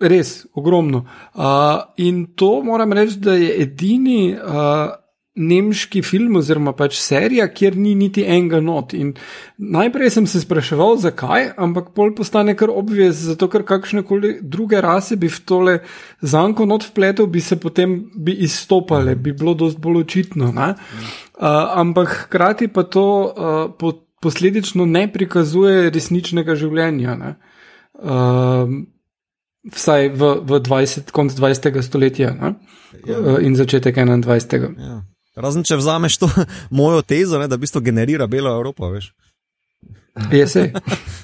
res, ogromno. Uh, in to moram reči, da je edini. Uh, nemški film oziroma pač serija, kjer ni niti enega not. In najprej sem se spraševal, zakaj, ampak pol postane kar obvez, zato ker kakšne koli druge rase bi v tole zanko not vpletel, bi se potem bi izstopale, bi bilo dost bolj očitno. Uh, ampak hkrati pa to uh, po, posledično ne prikazuje resničnega življenja. Uh, Vsaj v, v 20, konc 20. stoletja ja. in začetek 21. Ja. Razen če vzameš to <laughs> mojo tezo, ne, da v bistvu generira Belo Evropo. Veš. <laughs>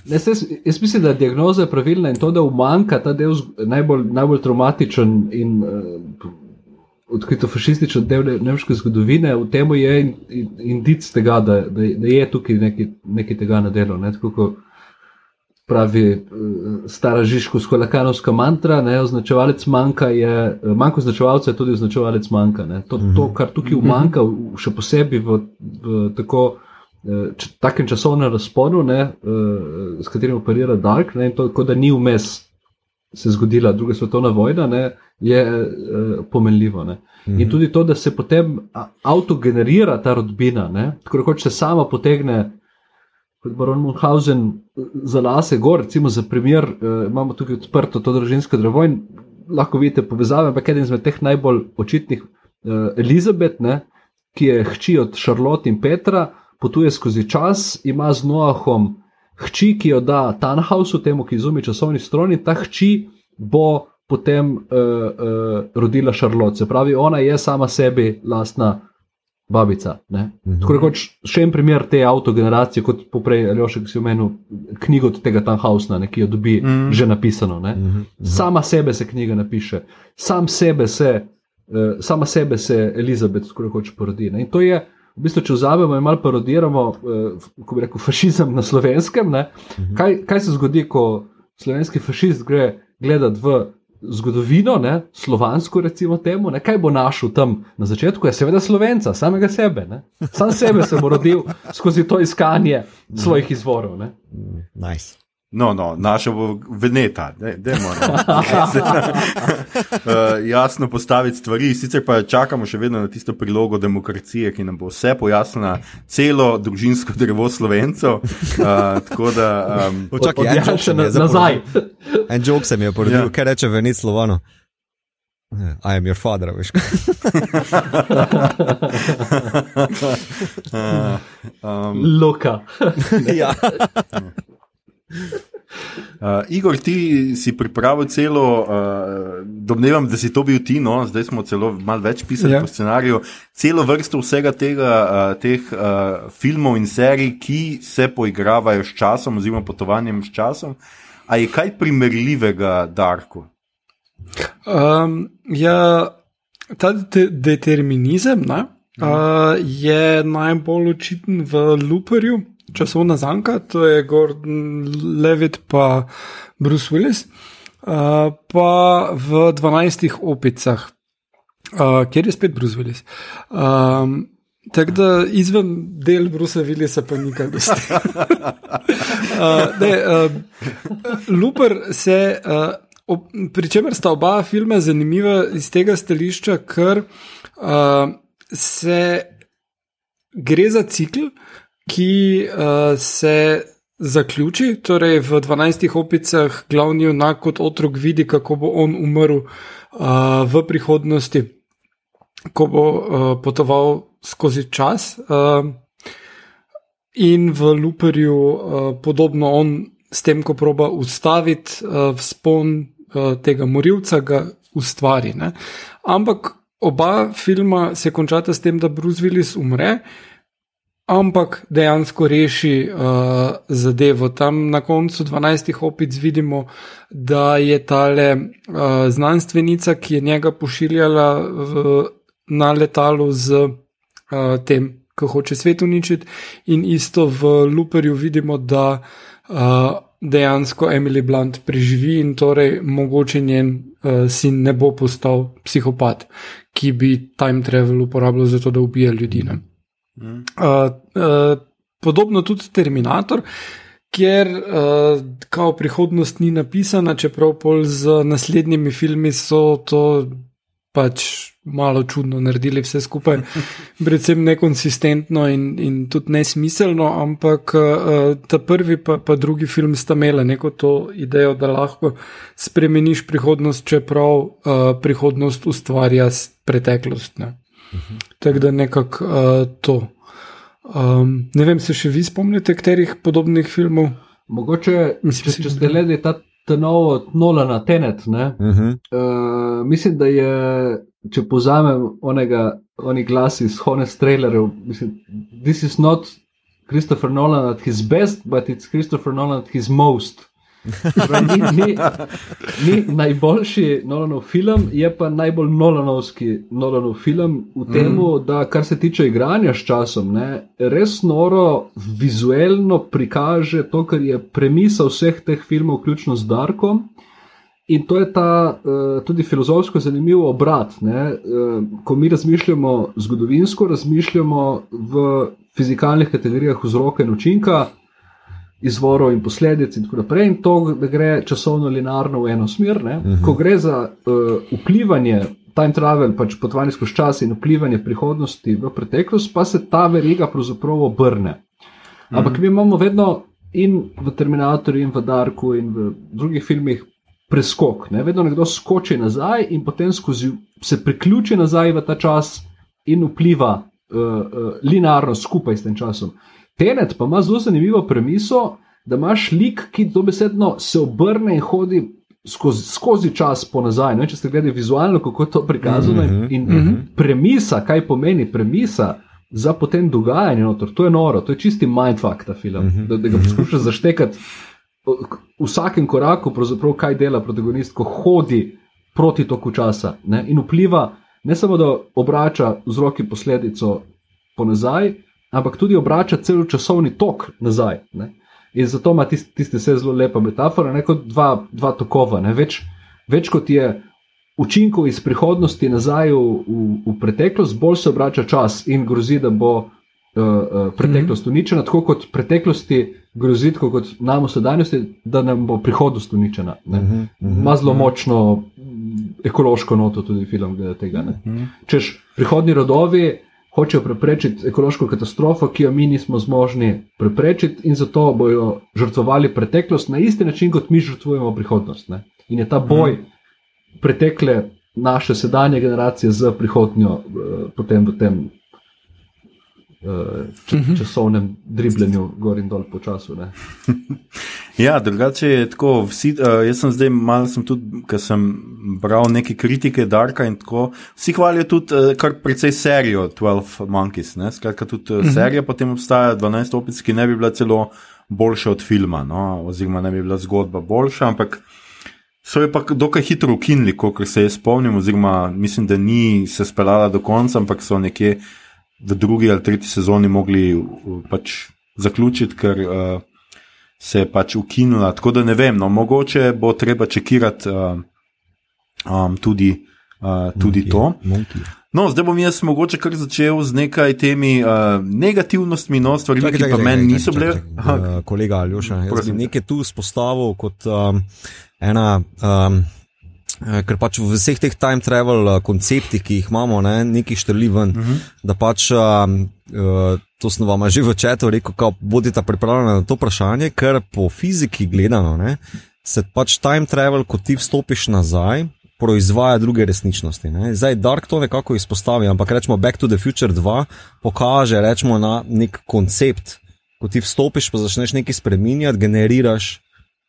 Ne, se, jaz mislim, da je diagnoza pravilna in to, da umanka ta del najbolj, najbolj traumatičen in uh, odkrito fašističen del nemške zgodovine, v tem je indic tega, da, da, da je tukaj nekaj, nekaj tega na delu. Ne, tako, pravi eh, stara žiško-skolakanovska mantra, ne, označevalec manjka je, manjko označevalca je tudi označevalec manjka. Ne. To, to, kar tukaj umanjka, še posebej v, v tako, eh, č, takem časovnem razponu, ne, eh, s katerim operira Dark, ne, to, kot da ni vmes se zgodila druga svetovna vojna, ne, je uh, pomenljivo. Ne. In tudi to, da se potem avtogenerira ta rodbina, ne, tako rekoč se sama potegne kot baron Munhausen za lase gor, recimo za primer, uh, imamo tukaj odprto to družinsko drevo in lahko vidite povezave, ampak eden izmed teh najbolj očitnih, uh, Elizabet, ne, ki je hči od Šarlote in Petra, potuje skozi čas, ima z Noahom hči, ki jo da Tanhausu, temu, ki izumi časovni stroj in ta hči bo potem uh, uh, rodila Šarlote. Se pravi, ona je sama sebi lastna babica. Uh mhm. Tako rekoč, še en primer te avtogeneracije, kot poprej ali še, ki si omenil knjigo od tega Tanhausna, ki jo dobi uh mhm. že napisano. Uh. Uh -huh. Sama sebe se knjiga napiše, sam sebe se, uh, sama sebe se Elizabet, tako rekoč, porodi. Ne? In to je. V bistvu, če vzamemo in malo parodiramo, eh, ko bi rekel, fašizem na slovenskem, uh -huh. kaj, kaj se zgodi, ko slovenski fašist gre gledati v zgodovino, ne, slovansko, recimo temu, ne, kaj bo našel tam na začetku, je seveda slovenca, samega sebe. Ne. Sam sebe sem rodil skozi to iskanje svojih izvorov. Ne. Nice. No, no, naša bo veneta, da moramo uh, jasno postaviti stvari. Sicer pa čakamo še vedno na tisto prilogo demokracije, ki nam bo vse pojasnila, celo družinsko <laughs> drevo slovencev. Uh, tako da, um, Počakaj, en jok se mi je nazaj. <laughs> En jok se mi je porodil, ja. kaj reče venit slovano. I am your father, veš. <laughs> uh, um, Loka. ja. <laughs> Uh, Igor, ti si pripravil celo, uh, domnevam, da si to bil ti, no, zdaj smo celo malo več pisali ja. po scenariju, celo vrsto vsega tega, uh, teh uh, filmov in serij, ki se poigravajo s časom, oziroma potovanjem s časom. A je kaj primerljivega, Darko? Um, ja, ta de determinizem ne, uh, je najbolj očiten v Luperju časovna zanka, to je Gordon Levitt in Bruce Willis, uh, pa v 12 opicah, uh, kjer je spet Bruce Willis. Um, Tako da izven del Brusa Willisa pa nikaj <laughs> ne ste. uh, uh, Luper se, uh, ob, pri čemer sta oba filma zanimiva iz tega stališča, ker uh, se gre za cikl, ki uh, se zaključi, torej v 12 opicah glavni junak kot otrok vidi, kako bo on umrl uh, v prihodnosti, ko bo uh, potoval skozi čas. Uh, in v Luperju uh, podobno on s tem, ko proba ustaviti uh, vzpon uh, tega morilca, ga ustvari. Ne? Ampak oba filma se končata s tem, da Bruce Willis umre ampak dejansko reši uh, zadevo. Tam na koncu 12 opic vidimo, da je tale uh, znanstvenica, ki je njega pošiljala v, na letalu z uh, tem, ki hoče svet uničiti, in isto v Luperju vidimo, da uh, dejansko Emily Blunt preživi in torej mogoče njen uh, sin ne bo postal psihopat, ki bi time travel uporabljal za to, da ubija ljudi. Uh, uh, podobno tudi Terminator. Ker uh, kao prihodnost ni napisana, čeprav pol z naslednjimi filmi so to pač malo čudno naredili vse skupaj, <laughs> predvsem nekonsistentno in, in tudi nesmiselno, ampak uh, ta prvi pa, pa drugi film sta imeli neko to idejo, da lahko spremeniš prihodnost, čeprav uh, prihodnost ustvarja preteklost. Ne. Tako da nekako uh, to. Um, ne vem, se še vi spomnite, katerih podobnih filmov? Mogoče, Mislim, če, če ste gledali ta ta novo Nola na Tenet. Uh -huh. uh, mislim, da je, če povzamem onega, oni glasi iz Honest trailerjev, mislim, this is not Christopher Nolan at his best, but it's Christopher Nolan at his most. Ni, ni, ni najboljši Nolanov film, je pa najbolj Nolanovski Nolanov film v tem, mm. da kar se tiče igranja s časom, ne, res noro vizualno prikaže to, kar je premisa vseh teh filmov, vključno z Darkom. In to je ta uh, tudi filozofsko zanimiv obrat. Uh, ko mi razmišljamo zgodovinsko, razmišljamo v fizikalnih kategorijah vzroka in učinka, izvorov in posledic, in tako naprej, in to, da gre časovno linearno v eno smer. Uh mhm. -huh. Ko gre za uh, vplivanje, time travel, pač potovanje skozi čas in vplivanje prihodnosti v preteklost, pa se ta veriga pravzaprav obrne. Ampak uh mhm. -huh. mi imamo vedno in v Terminatorju, in v Darku, in v drugih filmih. Preskok, ne? vedno nekdo skoči nazaj in potem skozi, se priključi nazaj v ta čas in vpliva uh, uh, linearno skupaj s tem časom. Tenet pa ima zelo zanimivo premiso, da imaš lik, ki dobesedno se obrne in hodi skozi, skozi čas po nazaj. Ne? Če ste gledali vizualno, kako je to prikazano mm -hmm, in mm -hmm. premisa, kaj pomeni premisa. Za potem dogajanje, notor. to je noro, to je čisti mindfuck ta film, mm -hmm. da, da ga poskušaš zaštekati v vsakem koraku, kaj dela protagonist, ko hodi proti toku časa ne? in vpliva ne samo, da obrača vzroki posledico po nazaj, ampak tudi obrača cel časovni tok nazaj. Ne? In zato ima tiste tist zelo lepa metafora, ne kot dva, dva tokova. Več, več kot je učinkov iz prihodnosti nazaj v, v, v preteklost, bolj se obrača čas in grozi, da bo uh, uh, preteklost mm -hmm. uničena, tako kot preteklosti grozi, tako kot nam v sedajnosti, da nam bo prihodnost uničena. Ima mm -hmm. zelo močno ekološko noto tudi film glede tega. Mm -hmm. Češ prihodni rodovi hočejo preprečiti ekološko katastrofo, ki jo mi nismo zmožni preprečiti, in zato bojo žrtvovali preteklost na isti način, kot mi žrtvujemo prihodnost. Ne? In je ta boj mm. pretekle naše sedanje generacije z prihodnjo, uh, potem v tem uh, časovnem dribljenju, gor in dol po času. <laughs> ja, drugače je tako. Vsi, uh, jaz sem zdaj malo sem tudi, ker sem bral neke kritike Darka in tako. Vsi hvalijo tudi uh, kar precej serijo 12 Monkeys. Ne? Skratka, tudi uh, serija potem obstaja 12 opic, ki ne bi bila celo boljša od filma, no? oziroma ne bi bila zgodba boljša, ampak. So jo pa dokaj hitro ukinili, kot se jaz spomnim, oziroma mislim, da ni se speljala do konca, ampak so nekje v drugi ali tretji sezoni mogli pač zaključiti, ker uh, se je pač ukinila. Tako da ne vem, no, mogoče bo treba čekirati uh, um, tudi, uh, tudi monkey, to. Monkey. No, zdaj bom jaz mogoče kar začel z nekaj temi uh, negativnostmi, no, stvari, ki pa meni niso bile. Uh, kolega Aljoša, jaz bi nekaj tu spostavil kot um, ena. Um, ker pač v vseh teh time travel eh, konceptih, ki jih imamo, ne, neki štrli ven, uh mhm. -huh. da pač uh, to sem vam že v četu rekel, kako bodite pripravljeni na to vprašanje, ker po fiziki gledano, ne, se pač time travel, ko ti vstopiš nazaj, proizvaja druge resničnosti. Ne. Zdaj Dark to nekako izpostavi, ampak rečemo Back to the Future 2 pokaže rečemo, na nek koncept. Ko ti vstopiš, pa začneš nekaj spremenjati, generiraš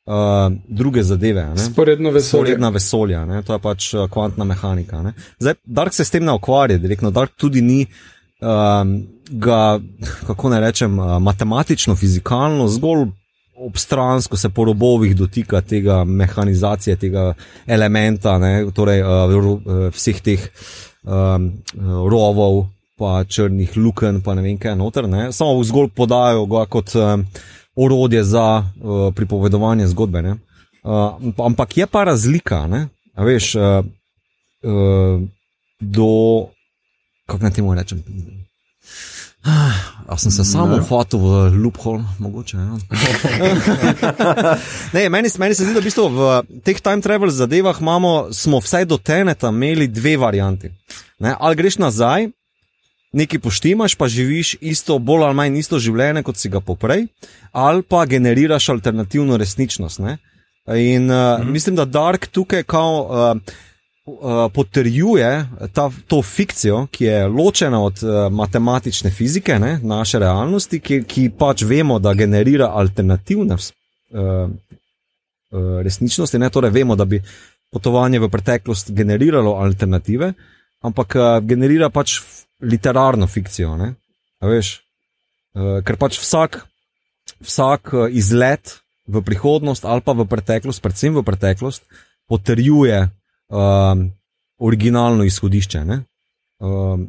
uh, druge zadeve. Sporedno vesolje. Sporedna vesolja, ne? to je pač uh, kvantna mehanika. Ne? Zdaj, Dark se s tem ne ukvarja, direktno. Dark tudi ni um, ga, kako naj rečem, uh, matematično, fizikalno, zgolj obstransko se po robovih dotika tega mehanizacije, tega elementa, ne? torej uh, vseh teh um, rovov. Pa črnih luken, pa ne vem kaj noter, ne? samo zgolj podajo ga kot um, orodje za uh, pripovedovanje zgodbe. Uh, ampak je pa razlika, ne? a veš, uh, uh, do, kako naj temu rečem. A sem se samo hotel v loophole, mogoče. Ja. <laughs> ne, meni, meni se zdi, da v, bistvu v teh time travel zadevah imamo, smo vsaj do teneta imeli dve varianti. Ne, ali greš nazaj, nekaj poštimaš, pa živiš isto, bolj ali manj isto življenje, kot si ga poprej, ali pa generiraš alternativno resničnost. Ne. In uh, mhm. mislim, da Dark tukaj kao. Uh, uh, potrjuje ta, to fikcijo, ki je ločena od uh, matematične fizike, ne, naše realnosti, ki, ki pač vemo, da generira alternativne uh, uh, resničnosti. Ne, torej, vemo, da bi potovanje v preteklost generiralo alternative, ampak uh, generira pač literarno fikcijo. Ne, veš, uh, ker pač vsak, vsak uh, izlet. V prihodnost ali pa v preteklost, predvsem v preteklost, potrjuje um, originalno izhodišče. Um,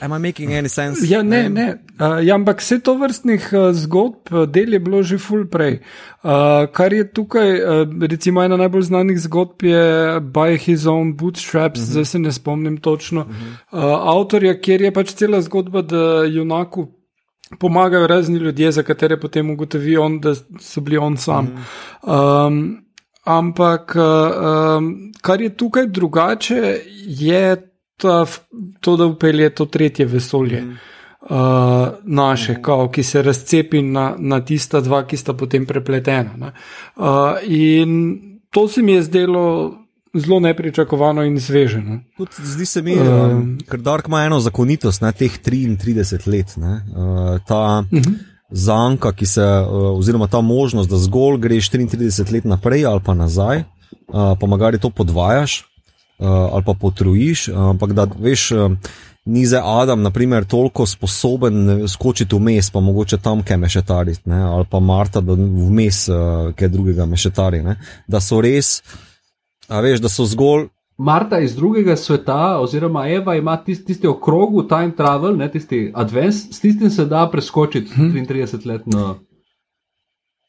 Am I making any sense? Ja, ne, ne. Uh, ja, ampak vse to vrstnih uh, zgodb, uh, del je bilo že full prej. Uh, kar je tukaj, uh, recimo, ena najbolj znanih zgodb je By His Own Bootstraps, uh mhm. -huh. zdaj se ne spomnim točno. Uh -huh. uh, avtorja, kjer je pač cela zgodba, da junaku pomagajo razni ljudje, za katere potem ugotovi on, da so bili on sam. Uh -huh. um, Ampak um, kar je tukaj drugače, je ta, to, da upelje to tretje vesolje. Mm. Uh, naše, mm. kao, ki se razcepi na, na tista dva, ki sta potem prepletena. Uh, in to se mi je zdelo zelo nepričakovano in sveženo. Zdi se mi, uh, ker Dark ima eno zakonitost na teh 33 let. Uh, ta, uh mhm. -huh zanka, ki se, eh, oziroma ta možnost, da zgolj greš 33 let naprej ali pa nazaj, eh, pa magari to podvajaš uh, ali pa potrujiš, eh, ampak da veš. Eh, uh, Ni za Adam, naprimer, toliko sposoben skočiti vmes, pa mogoče tam kaj mešetariti, ne? ali pa Marta, da vmes uh, kaj drugega mešetari. Ne? Da so res, a veš, da so zgolj Marta iz drugega sveta, oziroma Eva, ima tisti, tisti okrog, time travel, ne tisti advance, s tistim se da preskočiti mhm. 33-letno.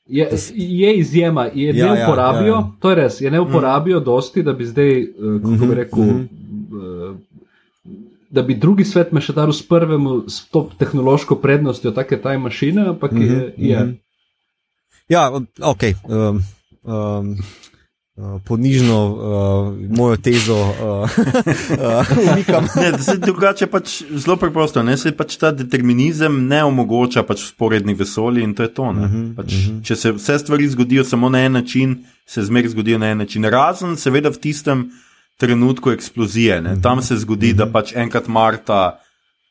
Je, je izjema, je ja, ne uporabijo, ja, ja. to je res, je ne uporabijo mm. dosti, da bi zdaj, uh, kako bi mhm, rekel, mm -hmm. da bi drugi svet mešetaril s prvim, s to tehnološko prednostjo, take taj mašine, ampak mm -hmm, je. je. Mm -hmm. Ja, ok. Um, um, uh, ponižno uh, mojo tezo <laughs> umikam. Uh, uh, drugače pač zelo preprosto. Ne? Se pač ta determinizem ne omogoča pač sporednih vesolij in to je to. Uh mhm, -huh, pač, uh mhm. -huh. Če se vse stvari zgodijo samo na en način, se zmeraj zgodijo na en način. Razen seveda v tistem trenutku eksplozije. Ne? Tam se zgodi, uh -huh. da pač enkrat Marta.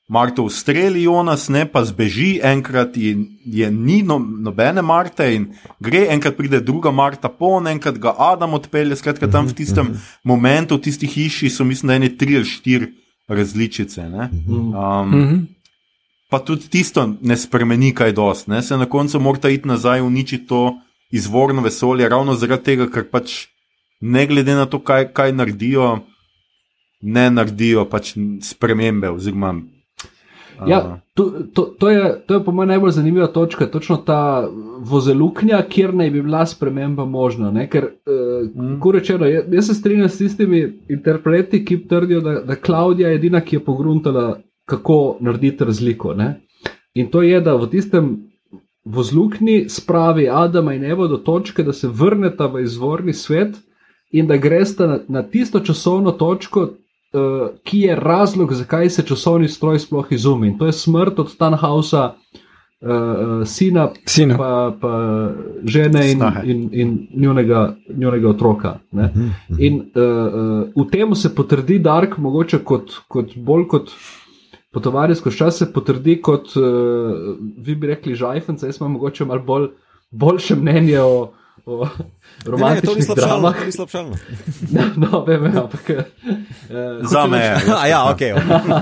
Marta ustreli Jonas, ne pa zbeži, enkrat je, je ni no, nobene Marte in gre, enkrat pride druga Marta pon, enkrat ga Adam odpelje. Skratka, tam v tistem mhm. momentu, v tisti hiši so, mislim, da ene tri ali štiri različice. Mhm. Um, mhm. pa tudi tisto ne spremeni kaj dosti, ne? se na koncu mora iti nazaj in uničiti to izvorno vesolje, ravno zaradi tega, ker pač ne glede na to, kaj, kaj naredijo, ne naredijo pač spremembe. Oziroma, Ja, to, to, to, je, to je po mojem najbolj zanimiva točka, točno ta vozeluknja, kjer naj bi bila sprememba možna. Ne? Ker, uh, mm. ko rečeno, jaz, jaz se strinjam s tistimi interpreti, ki trdijo, da, da Klaudija je edina, ki je pogruntala, kako narediti razliko. Ne? In to je, da v tistem vozluknji spravi Adama in Evo do točke, da se vrneta v izvorni svet in da gresta na, na tisto časovno točko, ki je razlog, zakaj se časovni stroj sploh izumi. In to je smrt od Stanhausa, uh, sina, sina. Pa, pa žene in, in, in njunega, njunega otroka. Uh uh -huh. In uh, uh, v tem se potrdi Dark, mogoče kot, kot bolj kot. Potovanje skozi čas se potrdi kot, uh, vi bi rekli, žajfence, jaz imam mogoče malo bolj, boljše mnenje o, o romantičnih dramah. To ni slabšalno. <laughs> no, vem, ampak. Uh, za me je. ja, <laughs> okay.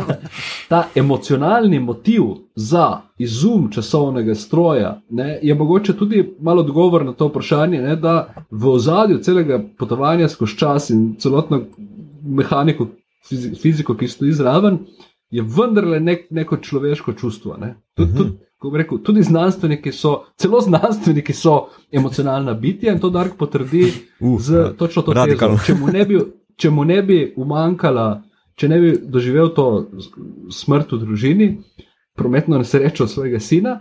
<laughs> Ta emocionalni motiv za izum časovnega stroja ne, je mogoče tudi malo odgovor na to vprašanje, ne, da v ozadju celega potovanja skozi čas in celotno mehaniko, fiziko, ki stoji zraven, je vendarle nek, neko človeško čustvo. Ne. Tud, uh -huh. tud, ko bi rekel, tudi znanstveniki so, celo znanstveniki so emocionalna bitja in to Dark potrdi <laughs> Uh, z točno to radikalno. tezo. Če mu ne bi, če mu ne bi umankala, če ne bi doživel to smrt v družini, prometno nesrečo svojega sina,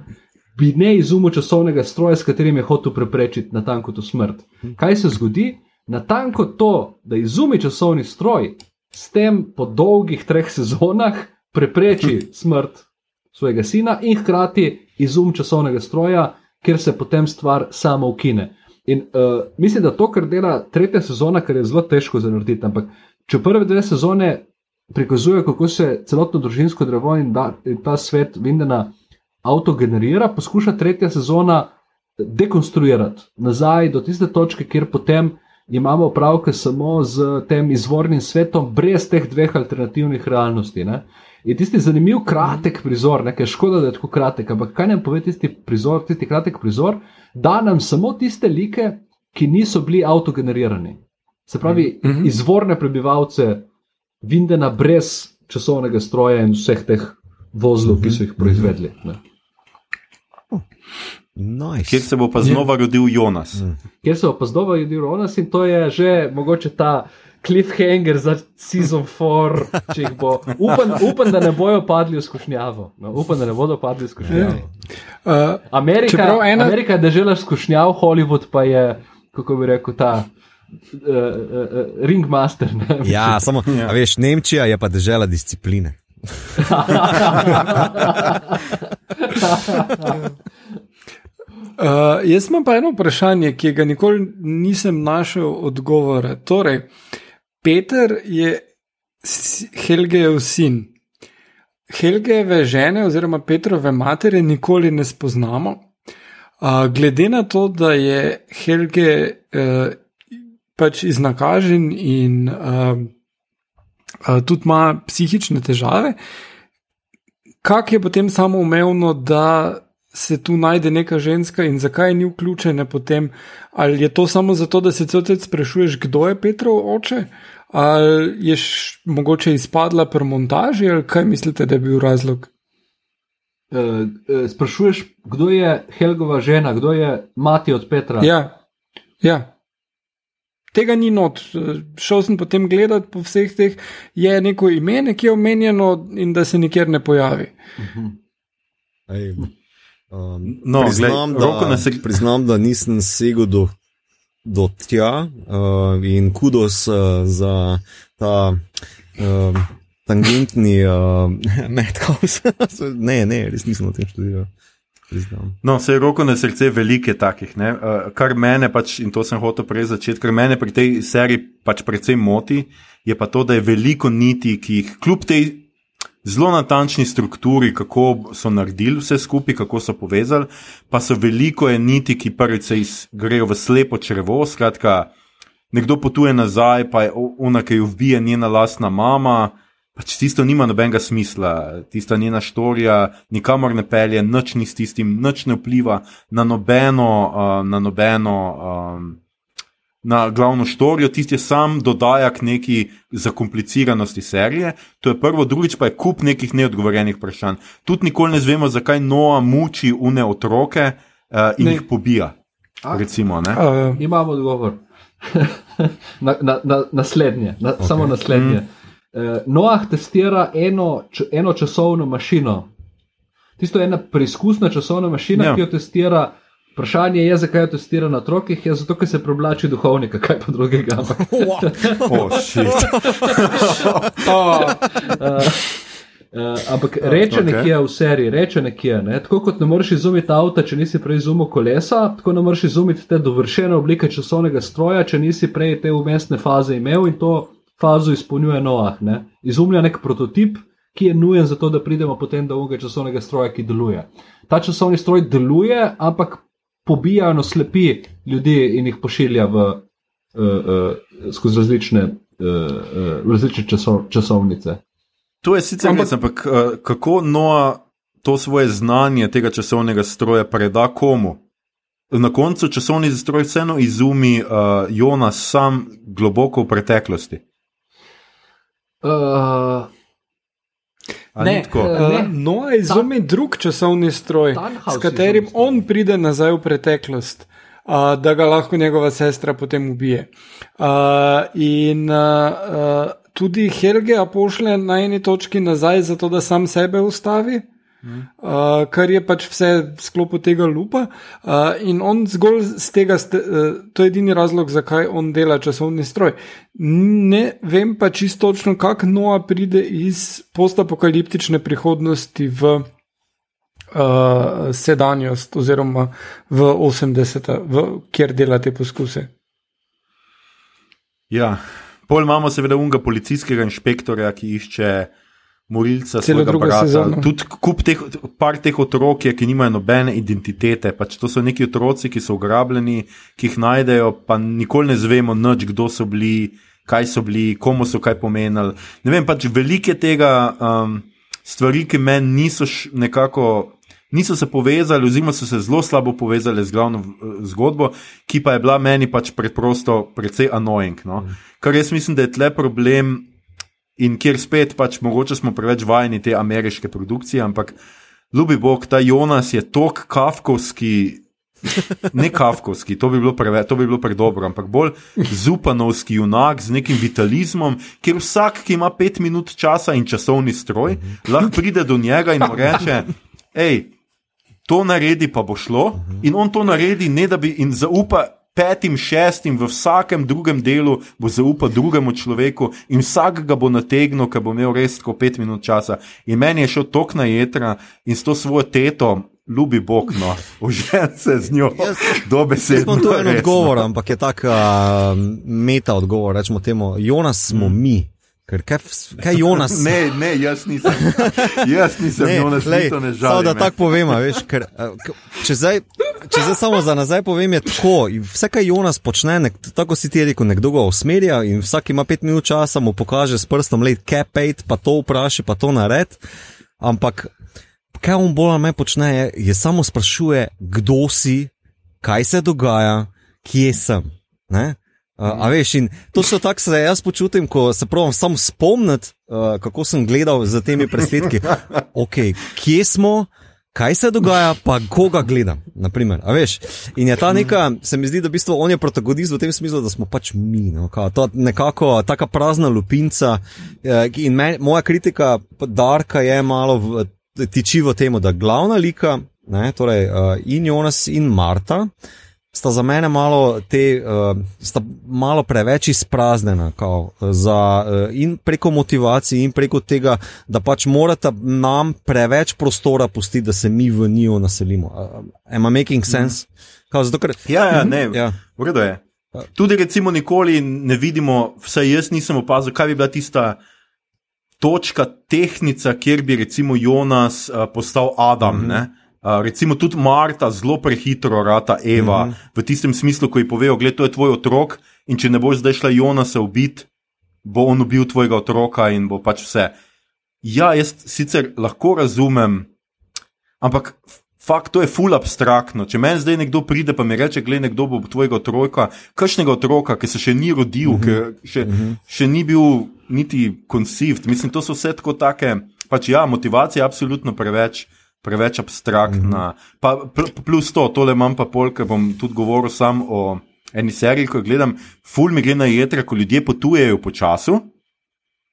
bi ne izumil časovnega stroja, s katerim je hotel preprečiti natanko to smrt. Kaj se zgodi? Natanko to, da izumi časovni stroj, s tem po dolgih treh sezonah prepreči smrt svojega sina in hkrati izum časovnega stroja, kjer se potem stvar sama ukine. In uh, mislim, da to, kar dela tretja sezona, kar je zelo težko za narediti, ampak če prve dve sezone prikazuje, kako se celotno družinsko drevo in, da, in ta svet Vindena avtogenerira, poskuša tretja sezona dekonstruirati nazaj do tiste točke, kjer potem imamo opravke samo z tem izvornim svetom, brez teh dveh alternativnih realnosti. Ne? In tisti zanimiv, kratek prizor, nekaj škoda, da je tako kratek, ampak kaj nam pove tisti prizor, tisti kratek prizor, da nam samo tiste like, ki niso bili avtogenerirani. Se pravi, mm -hmm. izvorne prebivalce Vindena brez časovnega stroja in vseh teh vozlov, ki so jih proizvedli. Ne. Nice. Kjer se bo pa znova rodil Jonas. Kjer se pa znova rodil Jonas in to je že mogoče ta cliffhanger za sezon 4, če jih bo. Upam, upam, da ne bojo padli v skušnjavo. No, upam, da ne bodo padli v skušnjavo. Uh, Amerika, ena- Amerika je država skušnjav, Hollywood pa je, kako bi rekel, ta uh, uh, uh, ringmaster. Ne? Ja, samo, <laughs> Ja. a veš, Nemčija je pa država discipline. <laughs> Uh, jaz imam pa eno vprašanje, ki ga nikoli nisem našel odgovora. Torej, Peter je Helgejev sin. Helgejeve žene oziroma Petrove matere nikoli ne spoznamo. Uh, glede na to, da je Helge uh, pač iznakažen in uh, uh, tudi ima psihične težave, kak je potem samoumevno, da se tu najde neka ženska in zakaj ni vključena potem? Ali je to samo zato, da se cel cel sprašuješ, kdo je Petrov oče? Ali je š, mogoče izpadla pri montaži, ali kaj mislite, da je bil razlog? Uh, uh, sprašuješ, kdo je Helgova žena, kdo je mati od Petra? Ja, ja. Tega ni not. Šel sem potem gledat po vseh teh, je neko ime, nekje omenjeno in da se nikjer ne pojavi. Ej, um, No, priznam, glej, da, srce. priznam, da nisem segel do, do tja uh, in kudos uh, za ta um, tangentni uh, <laughs> Madhouse. <laughs> ne, ne, res nisem o tem študiral. Priznam. No, se je roko na srce velike takih, ne? Uh, kar mene pač, in to sem hotel prej začeti, kar mene pri tej seriji pač predvsem moti, je pa to, da je veliko niti, ki jih kljub tej zelo natančni strukturi, kako so naredili vse skupaj, kako so povezali, pa so veliko je niti, ki prvič se iz, grejo v slepo črevo, skratka, nekdo potuje nazaj, pa je ona, ki jo ubije njena lastna mama. Pač tisto nima nobenega smisla, tista njena štorija nikamor ne pelje, nič ni s tistim, nič ne vpliva na nobeno, uh, na nobeno. Um, Na glavno štorijo, tisti je sam dodaja k neki zakompliciranosti serije, to je prvo, drugič pa je kup nekih neodgovorjenih vprašanj. Tudi nikoli ne zvemo, zakaj Noa muči une otroke uh, in Ne. jih pobija. A? Recimo, ne? Uh, Imamo odgovor. <laughs> na, na, na, naslednje, na, okay. samo naslednje. Mm. Uh, Noah testira eno, č, eno časovno mašino. Tisto je ena preizkusna časovna mašina, Ja. ja. ki jo testira. Vprašanje je, zakaj jo testira na otrokih, je zato, ker se privlači duhovnika, kaj pa drugega. Ampak, <laughs> Oh, <laughs> <laughs> oh, uh, ampak reče okej. okay. nekje v seriji, reče nekje. Ne? Tako kot ne moreš izumiti avta, če nisi prej izumil kolesa, tako ne moreš izumiti te dovršene oblike časovnega stroja, če nisi prej te umestne faze imel in to fazo izpolnjuje Noah. Ne? Izumlja nek prototip, ki je nujen za to, da pridemo potem do unega časovnega stroja, ki deluje. Ta časovni stroj deluje, ampak pobija in oslepi ljudi in jih pošilja v, uh, uh, skozi različne, uh, uh, različne časov, časovnice. To je sicer Ampak- res, ampak uh, kako Noa to svoje znanje tega časovnega stroja preda komu? Na koncu časovni stroj vseeno izumi uh, Jonas sam globoko v preteklosti. Uh, Ne? Eh, ne. Noah izumi drug časovni stroj, Tannhaus s katerim on pride nazaj v preteklost, uh, da ga lahko njegova sestra potem ubije. Uh, in uh, tudi Helge pošle na eni točki nazaj, zato da sam sebe ustavi. Uh, kar je pač vse v sklopu tega lupa, uh, in on zgolj z tega, ste, uh, to je edini razlog, zakaj on dela časovni stroj. Ne vem pa čisto točno, kako Noa pride iz postapokaliptične prihodnosti v uh, sedanjost, oziroma v 80-ta, v- kjer dela te poskuse. Ja. Pol imamo seveda unga policijskega inšpektorja, ki išče morilca Celo drugo brata. sezono. Tudi kup teh, par teh otrok je, ki nimajo nobene identitete. Pač to so neki otroci, ki so ugrabljeni, ki jih najdejo, pa nikoli ne zvemo nič, kdo so bili, kaj so bili, komu so kaj pomenili. Ne vem, pač velike tega um, stvari, ki meni niso nekako. Niso se povezali, oziroma so se zelo slabo povezali z glavno eh, zgodbo, ki pa je bila meni pač preprosto precej annoying. No? Kar jaz mislim, da je tle problem, in kjer spet pač mogoče smo preveč vajeni te ameriške produkcije, ampak ljubi Bog, ta Jonas je tok kafkovski. Ne kafkovski, to bi bilo, preve, to bi bilo predobro, ampak bolj zupanovski junak z nekim vitalizmom, kjer vsak, ki ima pet minut časa in časovni stroj, lahko pride do njega in mu reče: Hej, to naredi, pa bo šlo. In on to naredi, ne da bi in zaupa petim, šestim, v vsakem drugem delu bo zaupal drugemu človeku in vsak ga bo nategnil, ker bo imel res tako pet minut časa. In meni je šel tok na jedra in s to svojo teto. Ljubi Bog, no, <laughs> užen se z njo, dobesedno. Jaz imam tu en odgovor, ampak je tak uh, meta odgovor. Rečemo temu, Jonas smo mi. Ker kaj, kaj Jonas? <laughs> Ne, ne, jaz nisem. Jaz nisem, ne, Jonas, lej, to ne Samo žalim. da tako povem, veš, ker, če, zdaj, če zdaj samo za nazaj povem, je tako. Vse, kar Jonas počne, nek, tako si ti rekel, nekdo ga usmerja in vsak ima pet minut časa, mu pokaže s prstom, let capate, pa to vpraša, pa to nared. Ampak kaj on bolj ali manj počne, je, je samo sprašuje, kdo si, kaj se dogaja, kje sem. Ne? Uh, a veš, in točno tako se jaz počutim, ko se pravim samo spomniti, uh, kako sem gledal za temi presledki. <laughs> Okay, kje smo, kaj se dogaja, pa koga gledam. Naprimer, a veš. In je ta neka, se mi zdi, da v bistvu on je protagonist v tem smislu, da smo pač mi. No, kao, to nekako taka prazna lupinca. eh, In men, moja kritika Darka je malo v, tiči v tem, da glavna lika, ne, torej uh, in Jonas in Marta. Sta za mene malo, te, uh, sta malo preveč izpraznjena, kao, za, uh, in preko motivacije, in preko tega, da pač morata nam preveč prostora pustiti, da se mi v njiju naselimo. Uh, am I making sense? Kao, zato, ker, Ja, ja, ne, Ja. v redu je. Tudi, recimo, nikoli ne vidimo, vsaj jaz nisem opazil, kaj bi bila tista točka, tehnica, kjer bi recimo Jonas uh, postal Adam. Mm -hmm. Uh, recimo tudi Marta zelo prehitro rata Eva, mm -hmm. v tistem smislu, ko ji povejo, gledaj, to je tvoj otrok in če ne boš zdaj šla Jonasa ubiti, bo on ubil tvojega otroka in bo pač vse. Ja, jaz sicer lahko razumem, ampak fakt, to je full abstraktno. Če meni zdaj nekdo pride pa mi reče, gledaj, nekdo bo tvojega otroka, kakšnega otroka, ki se še ni rodil, uh -huh. ki še, uh -huh. še ni bil niti conceived, mislim, to so vse tako take, pač ja, motivacija je absolutno preveč. Preveč abstraktna. Mm -hmm. pa, pl plus to, tole imam pa pol, ker bom tudi govoril sam o eni seriji, ko gledam. Ful mi gre na jedra, ko ljudje potujejo po času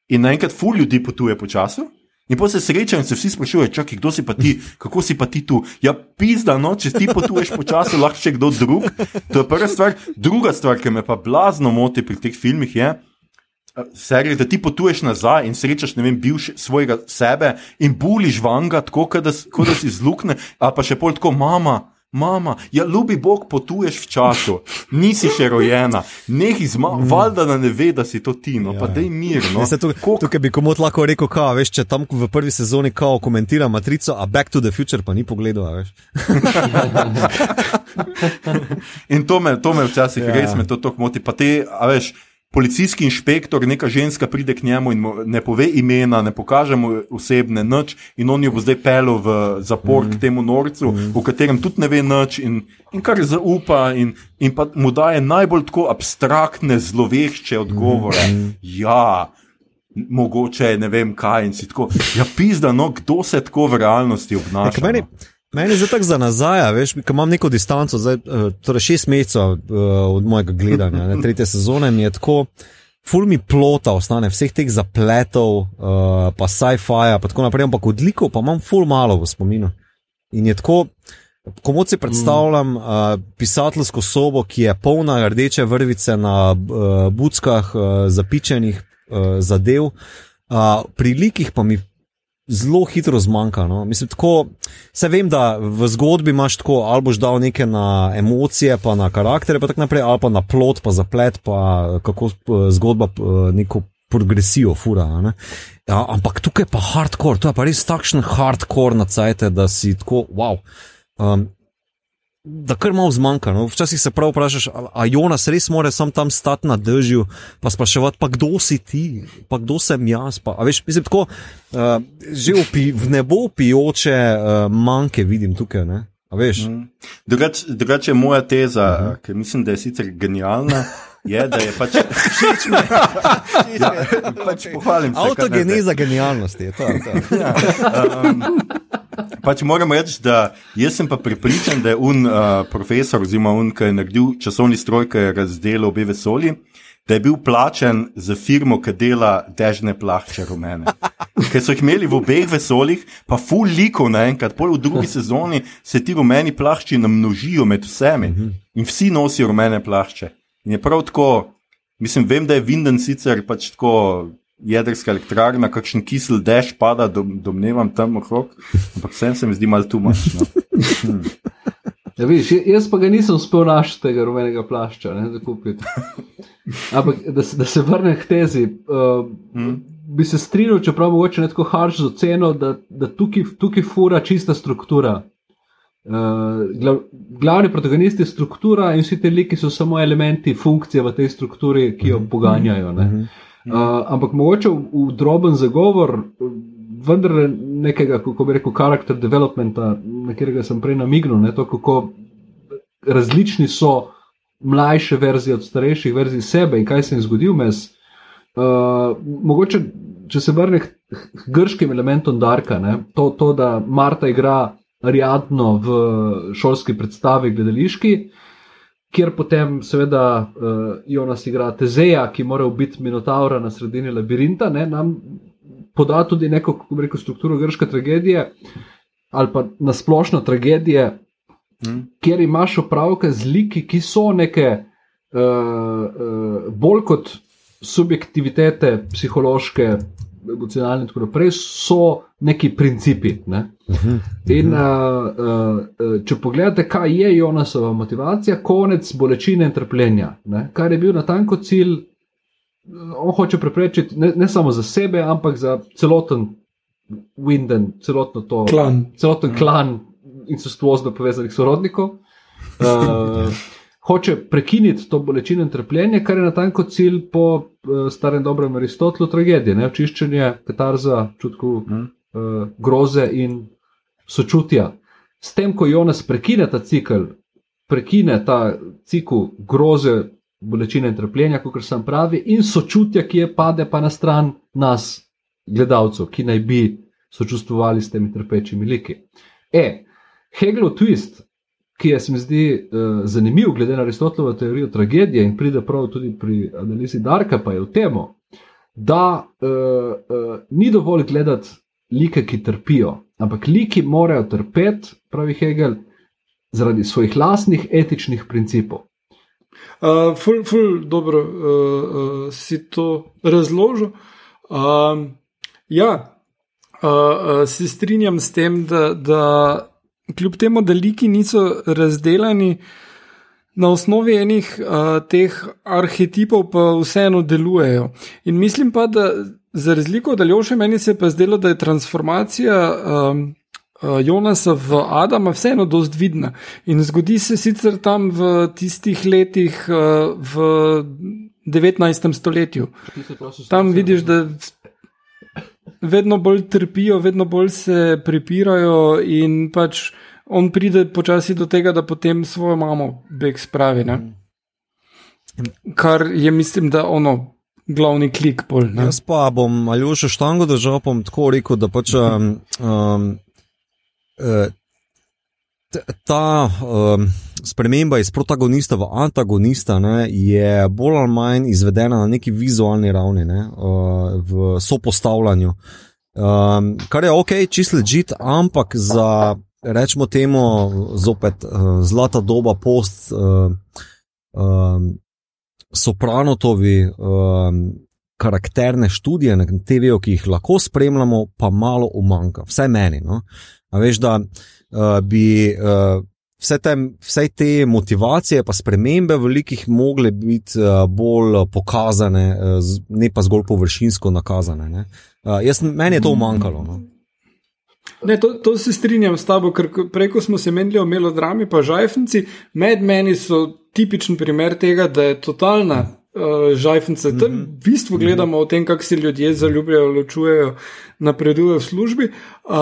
in naenkrat ful ljudi potuje po času. In pa se srečajo in se vsi sprašujejo, čakaj, kdo si pa ti, kako si pa ti tu. Ja, pizda, no, če ti potuješ po času, lahko še kdo drug. To je prva stvar. Druga stvar, ki me pa blazno moti pri teh filmih, je, serij, da ti potuješ nazaj in srečaš, ne vem, bivš svojega sebe in buliš vanga, tako kot da, kot da si zlukne, a pa še pol tako, mama. Mama, ja, ljubi Bog, potuješ v času, nisi še rojena, nekaj zma, valjda da ne ve, da si to ti, no, ja. pa dej mir. No. Ne, saj tukaj, Koliko- tukaj bi komot lahko rekel, kao, veš, če tam v prvi sezoni kao komentira matrico, a Back to the Future pa ni pogledal, veš. <laughs> In to me, to me včasih ja. res me to tako moti. Pa te, a veš, policijski inšpektor, neka ženska pride k njemu in ne pove imena, ne pokaže mu osebne nič, in on jo bo zdaj pelil v zapor mm. k temu norcu, mm. v katerem tudi ne ve nič in, in kar zaupa, in, in pa mu daje najbolj tako abstraktne, zlovešče odgovore. Mm. Ja. mogoče ne vem kaj in si tako. Ja, pizda, no, kdo se tako v realnosti obnaša? Ja, meni, no? Meni je zdaj tako za nazaj, veš, ko imam neko distanco, zdaj, eh, torej šest mesecev uh, od mojega gledanja, ne, tretje sezone mi je tako. Ful mi plota ostane, vseh teh zapletov, uh, pa sci-fi, pa tako naprej, ampak odlikov pa imam ful malo v spominu. In je tako, komu si predstavljam uh, pisateljsko sobo, ki je polna rdeče vrvice na uh, buckah, uh, zapičenih uh, zadev, uh, pri likih pa mi zelo hitro zmanjka. No? Mislim, tako, se vem, da v zgodbi imaš tako, ali boš dal neke na emocije, pa na karaktere, pa tako naprej, ali pa na plot, pa zaplet, pa kako uh, zgodba uh, neko. Progresijo, fura. Ja, ampak tukaj pa hardcore, to je pa res takšen hardcore na cajt, da si tako, wow. Um, da kar malo zmanjka. No? Včasih se prav vprašaš, a, a Jonas res more sam tam stati na držju, pa spraševati, pa kdo si ti, pa kdo sem jaz. Pa, veš, mislim, tako, uh, že v, v nebo pijoče uh, manjke vidim tukaj. Ne? Mm. Drugače, drugač moja teza, uh -huh. ki mislim, da je sicer genialna, je, da je pač všeč mi. ja, pač pohvalim se. Avtogeneza genialnosti je to. to. ja, um, pač moramo reči, da jaz sem pa pripričan, da je un uh, profesor, oziroma un, ki je naredil časovni stroj, ki je razdelil obe vesolji. Da je bil plačen za firmo, ki dela dežne plahče rumene. Ker so jih imeli v obeh vesoljih, pa ful liko naenkrat, pol v drugi sezoni se ti rumeni plahči namnožijo med vsemi in vsi nosijo rumene plahče. In je prav tako, mislim, vem, da je Vinden sicer pač tako jedrska elektrarna, kakšen kisel dež pada, dom, domnevam tam okrog, ampak vsem se mi zdi malo tu mačno. Hmm. Ja, viš, jaz pa ga nisem uspel našiti tega rumenega plašča, ne, da kupiti. Ampak da da se vrne k tezi. Uh, hmm. Bi se strinjal, čeprav mogoče ne tako harš z oceno, da, da tukaj, tukaj fura čista struktura. Uh, glavni protagonist je struktura in vsi ti liki so samo elementi funkcije v tej strukturi, ki jo mhm. poganjajo. Uh, ampak mogoče v, v droben zagovor, vendar nekega, kako bi rekel, karakter developmenta, na katerega sem prej namignil, ne, to, kako različni so mlajše verzije od starejših verzij sebe in kaj se jim zgodil mes. Uh, mogoče, če se vrne k grškim elementom Darka, ne, to, to, da Marta igra Ariadno v šolski predstavi, gledališki, kjer potem, seveda, uh, Jonas igra Tezeja, ki mora biti Minotaura na sredini labirinta, ne, nam poda tudi neko, kako rekel, strukturo grške tragedije ali pa nasplošno tragedije, mm. kjer imaš opravke z liki, ki so neke uh, uh, bolj kot subjektivitete psihološke emocionalni in tako naprej, so neki principi. Ne? In uh, uh, če pogledate, kaj je Jonasova motivacija, konec bolečine in trpljenja, ne? kar je bil na tanko cilj, on hoče preprečiti ne, ne samo za sebe, ampak za celoten Winden, celotno to, klan. celoten klan in so stvozno povezanih sorodnikov. Uh, hoče prekiniti to bolečino in trpljenje, kar je na tanko cilj po uh, starem dobrem Aristotelu tragedije, ne? očiščenje katarza, čutku mm. uh, groze in sočutja. S tem, ko Jonas prekine ta cikl, prekine ta cikl groze, bolečine in trpljenja, kot sem pravi, in sočutja, ki je pade pa na stran nas, gledalcev, ki naj bi sočustvovali s temi trpečimi liki. E, Hegelov twist, ki je, se mi zdi, uh, zanimiv, glede na Aristotelovo teorijo tragedije in pride prav tudi pri analizi Darka, pa je v tem, da uh, uh, ni dovolj gledati like, ki trpijo, ampak liki morajo trpeti, pravi Hegel, zaradi svojih lastnih etičnih principov. Uh, ful, ful, dobro uh, uh, si to razložil. Uh, ja, uh, uh, se strinjam s tem, da. da kljub temu, da liki niso razdeljeni na osnovi enih uh, teh arhetipov, pa vseeno delujejo. In mislim pa, da za razliko od Aljoša, meni se je pa zdelo, da je transformacija. Um, Jonasa v Adama vseeno dost vidna in zgodi se sicer tam v tistih letih v 19. stoletju. Tam vidiš, da vedno bolj trpijo, vedno bolj se prepirajo, in pač on pride počasi do tega, da potem svojo mamo beg spravi. Ne? Kar je, mislim, da ono glavni klik. Pol, ne. Jaz pa bom ali še štango držal, bom tako rekel, da pač um, um, ta um, sprememba iz protagonista v antagonista ne, je bolj ali manj izvedena na neki vizualni ravni, ne, uh, v sopostavljanju. Um, kar je ok, čist ležit, ampak za, rečemo temu, zopet uh, zlata doba post. Uh, um, Sopranotovi um, karakterne študije na TV-ju, ki jih lahko spremljamo, pa malo umanka, vsaj meni. No? A veš, da uh, bi uh, vse, te, vse te motivacije, pa spremembe velikih mogle biti uh, bolj pokazane, uh, ne pa zgolj površinsko nakazane. ne. Uh, jaz, meni je to umankalo. No? Ne, to, to se strinjam s tabo, ker ko- prej, ko smo se menili o melodrami, pa žajfenci, med meni so tipičen primer tega, da je totalna. Uh, žajfence, tam v bistvu gledamo o tem, kako se ljudje zaljubljajo, ločujejo, napredujejo v službi, uh,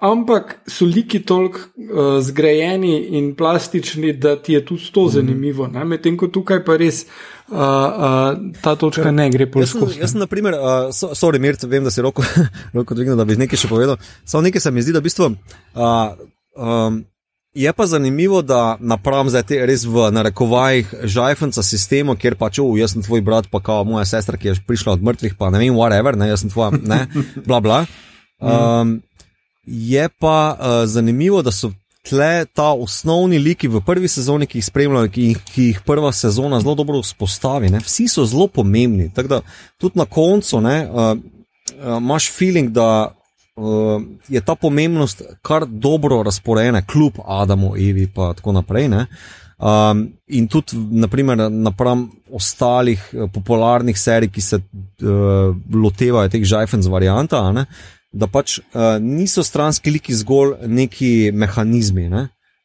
ampak so liki toliko uh, zgrajeni in plastični, da ti je tudi to zanimivo. ne. Medtem ko tukaj pa res uh, uh, ta točka ne gre po Jaz skozi. jaz sem, na primer, uh, so, sorry, Mirt, vem, da si roko, <laughs> roko dvignil, da bi nekaj še povedal. Samo nekaj se mi zdi, da v bistvu. Uh, um, Je pa zanimivo, da napram zdaj te res v narekovajih žajfenca sistemu, kjer pač, oh, jaz sem tvoj brat, pa kao moja sestra, ki je prišla od mrtvih, pa ne vem, whatever, ne, jaz sem tvoja, ne, <laughs> bla bla. Um, je pa uh, zanimivo, da so tle ta osnovni liki v prvi sezoni, ki jih spremljajo, ki, jih- ki jih prva sezona zelo dobro vzpostavi. Ne? Vsi so zelo pomembni. Tako da tudi na koncu ne, uh, uh, imaš feeling, da uh, je ta pomembnost kar dobro razporejena, kljub Adamu, Evi in tako naprej. Ne? Um, in tudi, naprimer, napram ostalih eh, popularnih serij, ki se uh, lotevajo teh žajfenc varianta, ne, da pač uh, niso stranski liki zgolj neki mehanizmi, ne,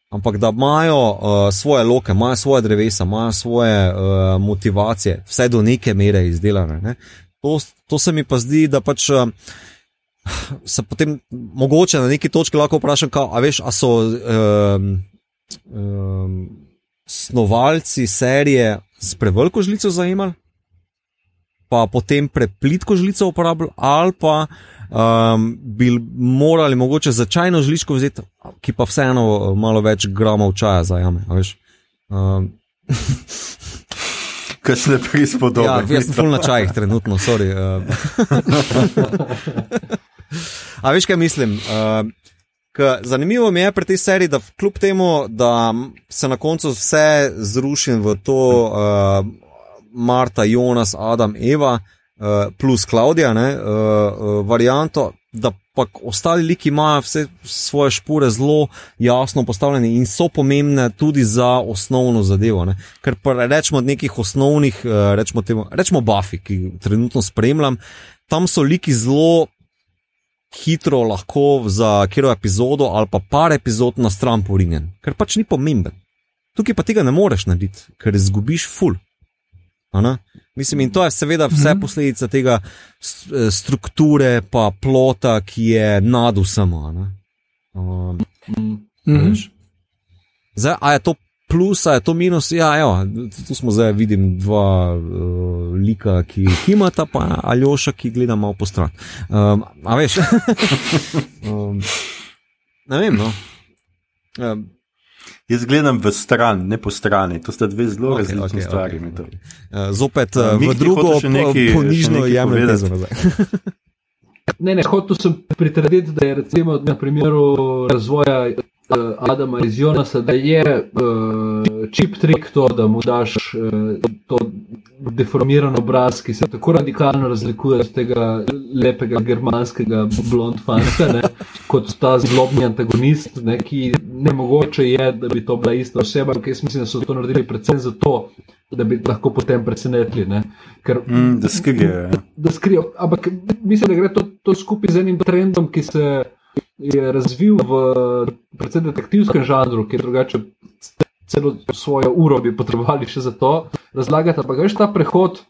ampak da imajo uh, svoje loke, imajo svoje drevesa, imajo svoje uh, motivacije, vse do neke mere izdelane. Ne. To, to se mi pa zdi, da pač. Uh, Se potem mogoče na neki točki lahko vprašam, kao, a veš, a so um, um, snovalci serije s preveliko žlico zajemali, pa potem preplitko žlico uporabljali, ali pa um, bi morali mogoče začajno žličko vzeti, ki pa vseeno malo več gramov čaja zajame. Um, <laughs> Kakšne prispodobe. ja, jaz sem full na čajih trenutno, sorry. <laughs> A veš, kaj mislim? Uh, K, zanimivo mi je pri tej seriji, da kljub temu, da se na koncu vse zruši v to uh, Marta, Jonas, Adam, Eva uh, plus Klaudija, ne, uh, uh, varianto, da pa ostali liki imajo vse svoje špore zelo jasno postavljene in so pomembne tudi za osnovno zadevo. Ne. Ker pa rečemo od nekih osnovnih, uh, rečemo, temu, rečemo Buffy, ki trenutno spremljam, tam so liki zelo hitro lahko za kjero epizodo ali pa par epizod na stran porinjen, ker pač ni pomemben. Tukaj pa tega ne moreš narediti, ker izgubiš ful. Mislim, in to je seveda vse posledica tega s- eh, strukture, pa plota, ki je nad vsem. Um, Mhm. veš. Zdaj, a je to plus, a je to minus? Ja, evo, tu smo zdaj, vidim dva uh, lika, ki kimata, pa Aljoša, ki gleda malo po stran. Um, a veš? um, <laughs> ne vem, no. Um, Jaz gledam v stran, ne po strani. To sta dve zelo Ok, okay, različni ok, okay, stvari. ok, Okay, ok. uh, zopet uh, Mik, v ti drugo hočeš še nekaj- ponižno jemljem tezo nazaj. <laughs> Ne, ne, hotel sem pritrditi, da je recimo na primeru razvoja uh, Adama iz Jonasa, da je uh, čip trik to, da mu daš uh, to deformiran obraz, ki se tako radikalno razlikuje od tega lepega germanskega blond fanta, ne, kot ta zlobni antagonist, ne, ki ne mogoče je, da bi to bila ista oseba, ampak jaz mislim, da so to naredili predvsem zato, da bi lahko potem presenetili. Ne, ker mm, da skrijejo. da skrijo. Ampak mislim, da gre to, to skupaj z enim trendom, ki se je razvil v predvsem detektivskem žanru, ki je drugače celo svojo uro bi potrebovali še za to razlagati. Ampak veš ta prehod,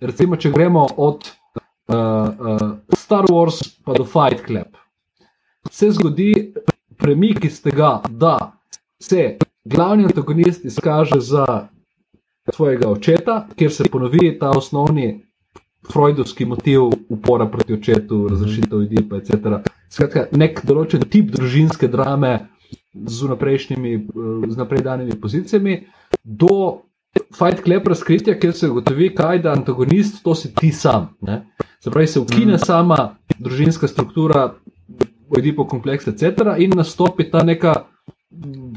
recimo, če gremo od uh, uh, Star Wars pa do Fight Club, se zgodi premik iz tega, da se glavni antagonist izkaže za svojega očeta, kjer se ponovi ta osnovni freudovski motiv upora proti očetu, razrešitev ljudi, pa etc. Skratka, nek določen tip družinske drame z vnaprejšnjimi, eh, z naprej danimi pozicijami, do Fight Club razkritja, kjer se ugotovi, kaj da antagonist, to si ti sam. Ne? Se pravi, se ukine sama družinska struktura, Oedipo kompleks, etc. in nastopi ta neka mm,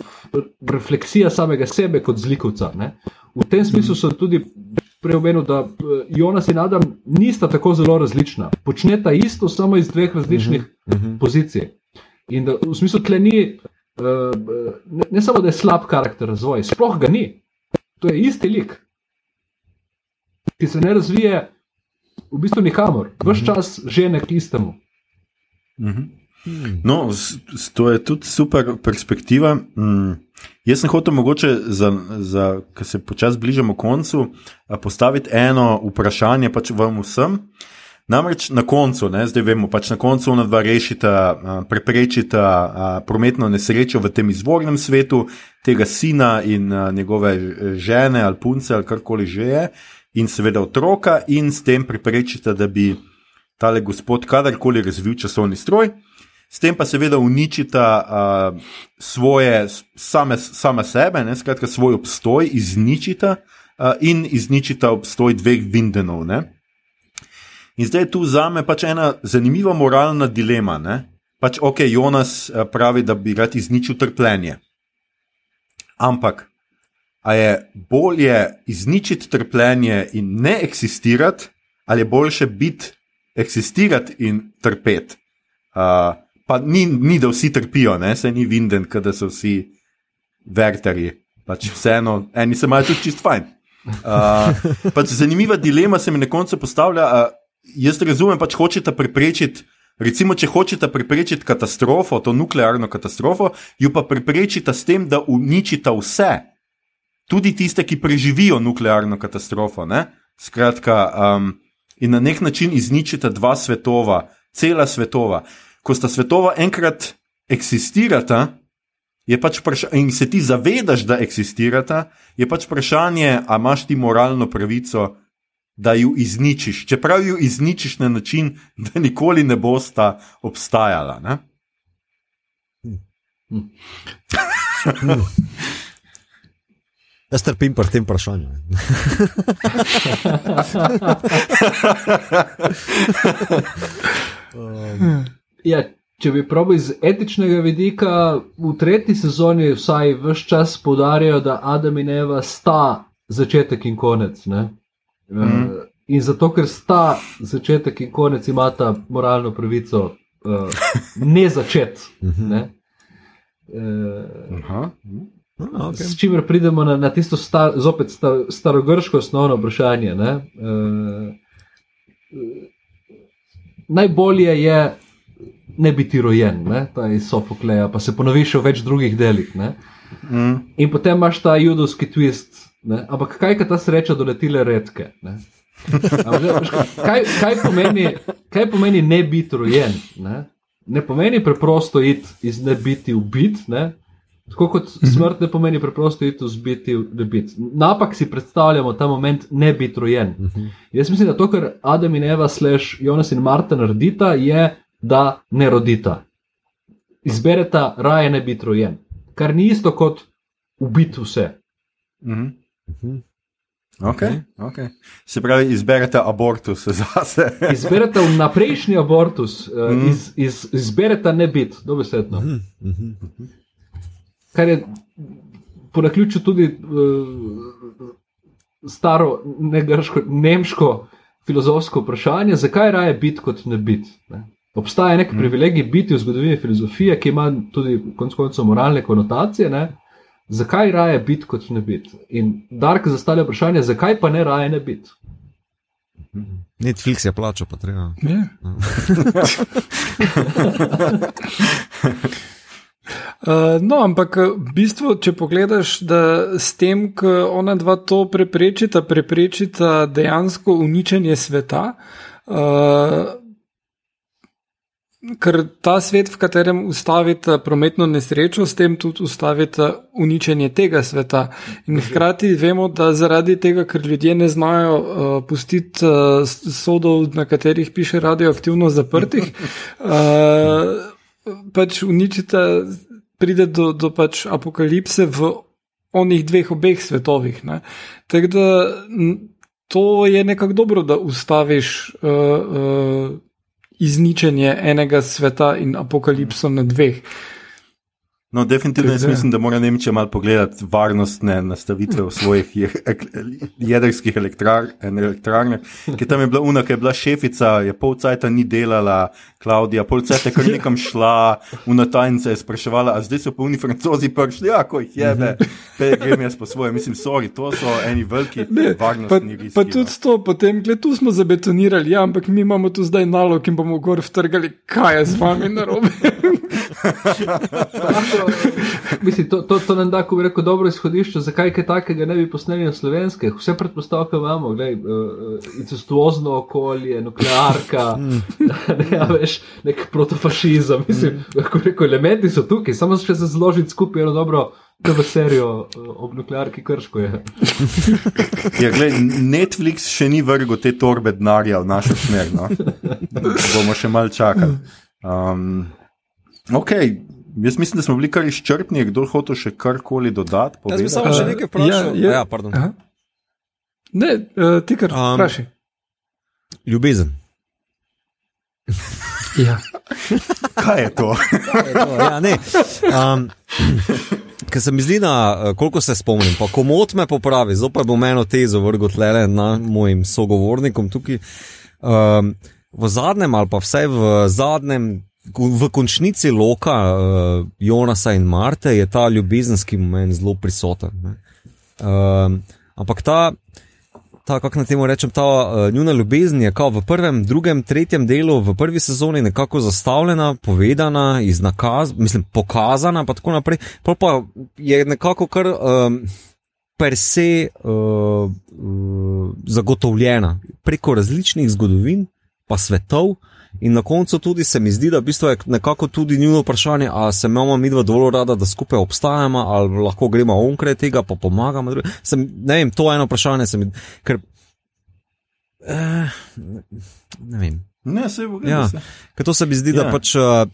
refleksija samega sebe kot zlikovca. Ne? V tem smislu sem tudi preomenil, da eh, Jonas in Adam nista tako zelo različna. Počneta isto, samo iz dveh različnih uh -huh. pozicij. In da v smislu tle ni, uh, ne, ne samo da je slab karakter razvoj, sploh ga ni. To je isti lik, ki se ne razvije v bistvu nikamor, vse čas žene k istemu. Mhm. No, to je tudi super perspektiva. Mm. Jaz sem hotel, mogoče, ker se počasi bližamo koncu, postaviti eno vprašanje pač vam vsem. Namreč na koncu, ne, zdaj vemo, pač na koncu ona dva rešita, preprečita prometno nesrečo v tem izvornem svetu, tega sina in njegove žene ali punce ali karkoli že je, in seveda otroka, in s tem preprečita, da bi tale gospod kadarkoli razvil časovni stroj. S tem pa seveda uničita uh, svoje, same, same sebe, ne, skratka svoj obstoj, izničita uh, in izničita obstoj dveh Vindenov. Ne. In zdaj je tu za me pač ena zanimiva moralna dilema. Ne. Pač ok, Jonas pravi, da bi rad izničil trpljenje. Ampak, a je bolje izničiti trpljenje in ne eksistirati, ali je boljše biti, eksistirati in trpeti? Uh, pa ni, ni da vsi trpijo, ne? se ni vinden, da so vsi verterji. Pač vseeno, eni se imajo tudi čist fajn. Uh, pač zanimiva dilema se mi na koncu postavlja. Uh, jaz razumem, pač hočete preprečiti. Recimo, če hočete preprečiti katastrofo, to nuklearno katastrofo, jo pa preprečite s tem, da uničite vse, tudi tiste, ki preživijo nuklearno katastrofo. Ne? Skratka, um, in na nek način izničite dva svetova, cela svetova ko sta svetova enkrat eksistirata, pač in se ti zavedaš, da eksistirata, je pač vprašanje, ali imaš ti moralno pravico, da ju izničiš. Čeprav ju izničiš na način, da nikoli ne bosta obstajala. Ne? Hm. Hm. Jaz trpim pri tem vprašanju. <laughs> um. Ja, če bi probil iz etičnega vidika, v tretji sezoni vsaj vse čas podarjajo, da Adam in Eva sta začetek in konec. Mm. Uh, in zato, ker sta začetek in konec, imata moralno pravico uh, ne začeti. Mhm. Ne? Uh, Okay. S čimer pridemo na, na tisto star, zopet star, starogrško osnovno vprašanje. Uh, najbolje je ne biti rojen, ne? ta iz Sofokleja, pa se ponovi še v več drugih delih. Mm. In potem imaš ta judovski twist. Ne? Ampak kaj je ta sreča doletile redke? Kaj, kaj, pomeni, kaj pomeni ne biti rojen? Ne? ne pomeni preprosto iti iz ne biti ubit, ne? tako kot mhm. smrt ne pomeni preprosto iti iz biti ubit. Napak si predstavljamo ta moment ne biti rojen. Mhm. Jaz mislim, da to, kar Adam in Eva, slash Jonas in Marta naredita, je da ne rodita. Izbereta raje ne biti rojen, kar ni isto kot ubiti vse. Mm -hmm. okay, okay. Se pravi, izberete abortus <laughs> za sebe. izberete vnaprejšnji abortus, mm -hmm. iz, iz, izberete ne biti, dobesedno. Mm -hmm. Kar je po naključju tudi uh, staro, ne grško, nemško filozofsko vprašanje, zakaj raje biti kot ne biti. Obstaja nek mm. privilegij biti v zgodovini filozofije, ki ima tudi konec koncev moralne konotacije. Ne? Zakaj raje biti kot ne biti? In Dark zastavlja vprašanje, zakaj pa ne raje ne biti? Netflix je plačal, pa treba. Yeah. <laughs> Uh, no, ampak v bistvu, če pogledaš, da s tem, ko ona dva to preprečita, preprečita dejansko uničenje sveta, uh, ker ta svet, v katerem ustavite prometno nesrečo, s tem tudi ustavite uničenje tega sveta. In hkrati vemo, da zaradi tega, ker ljudje ne znajo uh, pustiti uh, sodov, na katerih piše radioaktivno zaprtih, uh, <laughs> pač uničite, pride do, do pač apokalipse v onih dveh obeh svetovih. Tako da to je nekako dobro, da ustaviš. Uh, uh, izničenje enega sveta in apokalipso na dveh. No, definitivno jaz mislim, da mora Nemčija malo pogledati varnostne nastavitve v svojih jedrskih elektrarnah, ki tam je bila una, ki je bila šefica, je pol cajta ni delala, Klaudija, pol cajta kar nekam šla, una tajnica je spraševala, a zdaj so pa uni francozi prišli, ja, ko jih jebe, pe grem jaz po svoje, mislim, sorry, to so eni veliki ne, varnostni riski. Pa, pa tudi no. to, potem, gled, tu smo zabetonirali, ja, ampak mi imamo tu zdaj nalog in bomo gor vtrgali, kaj je z vami narobe. <laughs> <laughs> Mislim, to, to, to nam da, ko bi rekel, dobro izhodišče, zakaj kaj takega ne bi posneli na slovenske. Vse predpostavke imamo, uh, incestuozno okolje, nuklearka, <laughs> <laughs> ne, ja, veš, nek protofašizem. Mislim, lahko rekel, elementi so tukaj, samo še se zložiti skupaj eno dobro. To je serijo ob nuklearki krško. Je. ja, gled, Netflix še ni vrgel te torbe denarja v našo smer. No? Bomo še mal čakali. Um, Ok, jaz mislim, da smo bili kar izčrpni, kdo hoče še karkoli dodati. Jaz bi samo še nekaj vprašal. Ja, ja, pardon. Aha. Ne, uh, ti kar um, vprašaj. Ljubezen. <laughs> ja. <laughs> Kaj je to? ja, ne. Um, <clears throat> Ker se mi zdi, da eh, koliko se spomnim, pa komot me popravi, zopet bom eno tezo vrgel tle na mojim sogovornikom tukaj. Um, v zadnjem, ali pa vsaj v zadnjem v končnici loka uh, Jonasa in Marte je ta ljubezenski moment zelo prisoten. Uh, ampak ta, ta kako na temu rečem, ta uh, njuna ljubezen je v prvem, drugem, tretjem delu, v prvi sezoni nekako zastavljena, povedana, iznakaz, mislim, pokazana, pa tako naprej. Pa, pa je nekako kar. Um, Per se uh, uh, zagotovljena preko različnih zgodovin, pa svetov, uh, In na koncu tudi se mi zdi, da v bistvu je nekako tudi njihovo vprašanje, ali se imamo mi dva dovolj rada, da skupaj obstajamo, ali lahko gremo onkraj tega, pa pomagamo. Sem, ne vem, to je eno vprašanje, mi, ker. Eh, ne vem. Ne, se je v ja. Ker to se mi zdi, ja. da pač. Uh,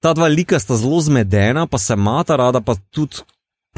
Ta dva lika sta zelo zmedena, pa se mata rada, pa tudi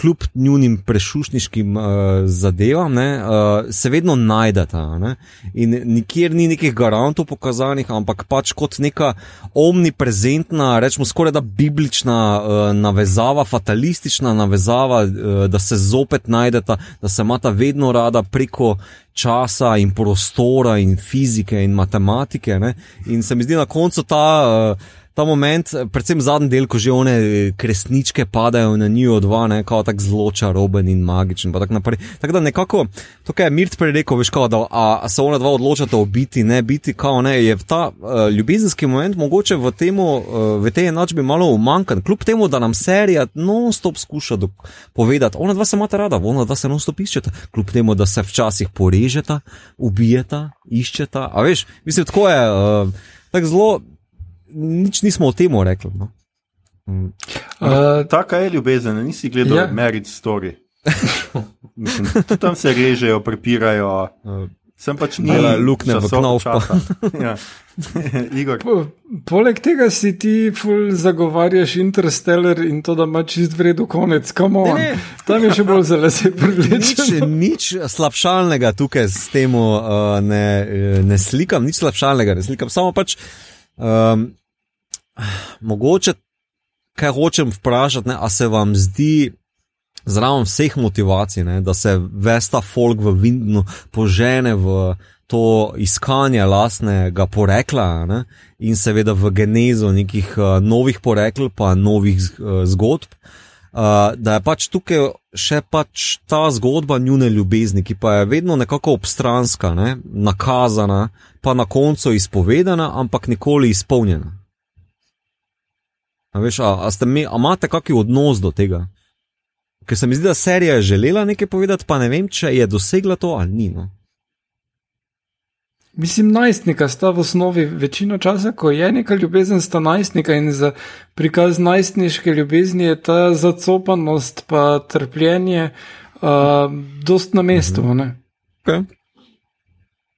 kljub njunim prešušniškim uh, zadevam, ne, uh, se vedno najdeta. Ne? In nikjer ni nekih garantov pokazanih, ampak pač kot neka omniprezentna, rečemo skoraj da biblična uh, navezava, fatalistična navezava, uh, da se zopet najdeta, da se imata vedno rada preko. Časa in prostora, in fizike, in matematike. Ne? In se mi zdi na koncu ta uh, ta moment, predvsem zadnji del, ko že one eh, kresničke padajo na njih od dva, kot tako zelo čaroben in magičen. Tako tak da nekako, to je Mirt prej rekel, veš, kao, da a, a se ona dva odločata o biti, ne biti, kao ne, je ta uh, ljubezenski moment mogoče v, temu, uh, v tej enačbi malo umankan, kljub temu, da nam serija non-stop skuša povedati, ona dva se imata rada, ona dva se non-stop iščeta, kljub temu, da se včasih porežeta, ubijeta, iščeta. A veš, mislim, tako je. Uh, Tako zelo, nič nismo o tem rekli. No. Mm. Uh, Taka je ljubezen, nisi gledal ja. Merit Story. <laughs> Mislim, tam se režejo, prepirajo. Uh. Sem pač ni lukne v knov. <laughs> ja. <laughs> po, poleg tega si ti zagovarjaš Interstellar in to, da ima čist vredu konec. Ne, ne. Tam je še bolj zelo se privleče. Nič, nič slabšalnega tukaj s tem uh, ne, ne slikam, nič slabšalnega ne slikam. Samo pač um, mogoče, kaj hočem vprašati, ne, a se vam zdi zraven vseh motivacij, ne, da se vesta folk v Vindnu požene v to iskanje lastnega porekla ne, in seveda v genezo nekih uh, novih porekl, pa novih uh, zgodb. Uh, da je pač tukaj še pač ta zgodba njune ljubezni, ki pa je vedno nekako obstranska, ne, nakazana, pa na koncu izpovedana, ampak nikoli izpolnjena. A veš, a, a, mi, a imate kakšen odnos do tega? Ker se mi zdi, da serija je želela nekaj povedati, pa ne vem, če je dosegla to ali ni. No? Mislim, najstnika sta v osnovi večino časa, ko je neka ljubezen, sta najstnika in za prikaz najstniške ljubezni je ta zacopanost, pa trpljenje, uh, dost na mestu. Mm Okay.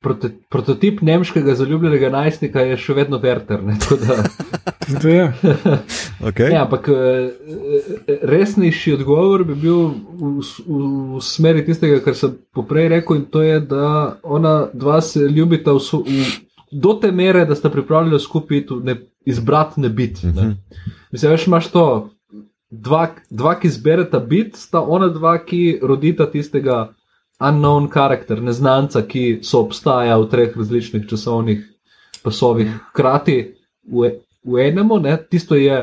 Proto, prototip nemškega zaljubljenega najstnika je še vedno Werter. Ne, tako da, <laughs> To je. <laughs> Okay. ne, ampak eh, eh, resnejši odgovor bi bil v, v, v smeri tistega, kar sem poprej rekel, in to je, da ona dva se ljubita v, so- v, do te mere, da sta pripravljena skupaj ne, izbrati ne biti. Ne. Mislim, veš, imaš to. Dva, dva, ki zbereta bit, sta ona dva, ki rodita tistega unknown karakter, neznanca, ki so obstaja v treh različnih časovnih pasovih, hkrati v, v enemu, ne, tisto je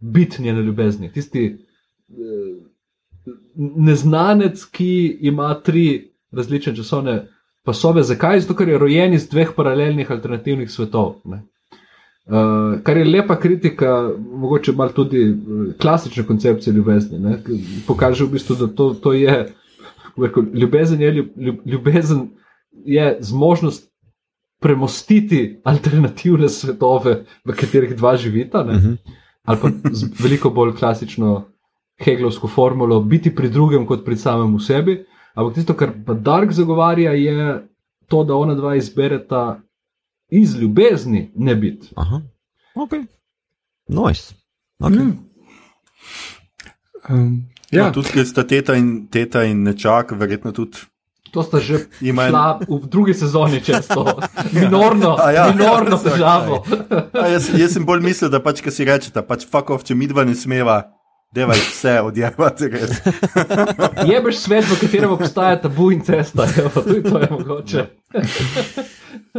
bit njene ljubezni, tisti eh, neznanec, ki ima tri različne časovne pasove. Zakaj? Zato, ker je rojen iz dveh paralelnih alternativnih svetov. Ne. Uh, kar je lepa kritika, mogoče malo tudi eh, klasične koncepcije ljubezni. Ne, pokaže v bistvu, da to, to je bom rekel, ljubezen, je, ljub- ljub- ljubezen je zmožnost premostiti alternativne svetove, v katerih dva živita, ne, Mhm. ali pa z veliko bolj klasično Hegelovsko formulo, biti pri drugem kot pri samem sebi. Ampak tisto, kar pa Dark zagovarja, je to, da ona dva izbereta iz ljubezni ne biti. Aha. Ok. Nice. Okay. Mm. Um, Ja. ja, No, tudi ker sta teta in, teta in nečak, verjetno tudi. To sta že Ima en- šla v drugi sezoni čez to minorno, A ja. minorno Ja, težavo. A, jaz, jaz sem bolj mislil, da pač, ki si rečete, pač fuck off, če mi dva ne smeva, devaj vse odjevati. res. <laughs> Jebeš svet, v katerem obstaja tabu in cesta, evo, tudi to je mogoče.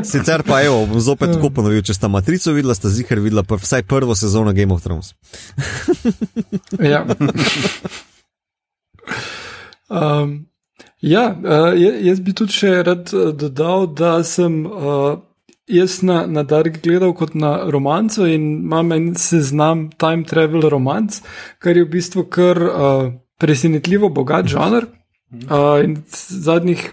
Sicer pa, evo, bom zopet tako ponovil, če sta Matrico videla, sta zihar videla pa vsaj prvo sezono Game of Thrones. ja. <laughs> Um, ja, uh, ja, jaz bi tudi še rad uh, dodal, da sem uh, jaz na, na Dark gledal kot na romanco in imam en seznam time travel romanc, kar je v bistvu kar uh, presenetljivo bogat žanr. Uh, in zadnjih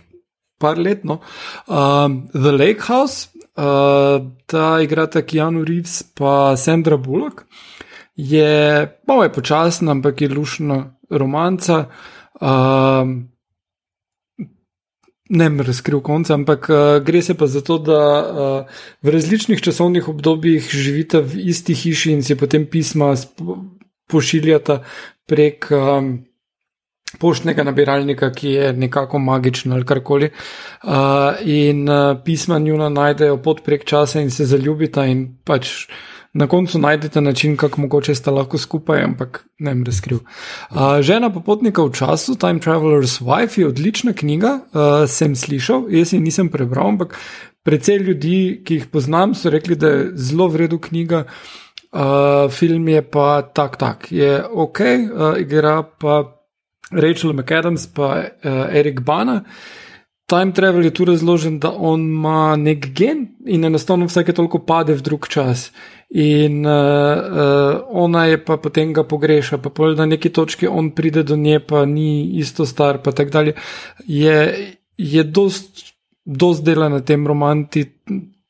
par let, no. Um, The Lake House, uh, ta igrata Keanu Reeves pa Sandra Bullock, je malo je počasna, ampak je lušna romanca. Um, ne bom razkril konca, ampak uh, gre se pa za to, da uh, v različnih časovnih obdobjih živite v isti hiši in si potem pisma pošiljata prek. Um, Poštnega nabiralnika, ki je nekako magičen ali karkoli. Uh, in uh, pisma njuna najdejo pot prek časa in se zaljubita, in pač na koncu najdete način, kako mogoče sta lahko skupaj, ampak ne bom razkril. Uh, Žena popotnika v času, Time Traveler's Wife, je odlična knjiga, uh, sem slišal, jaz je nisem prebral, ampak precej ljudi, ki jih poznam, so rekli, da je zelo vredna knjiga. Uh, film je pa tak, tak, je ok, uh, igra pa. Rachel McAdams pa uh, Erik Bana. Time travel je tu razložen, da on ima nek gen in enostavno vsake toliko pade v drug čas. In uh, uh, ona je pa potem ga pogreša, pa pol na neki točki on pride do nje, pa ni isto star, pa tako dalje. Je, je dost, dost dela na tem romanti,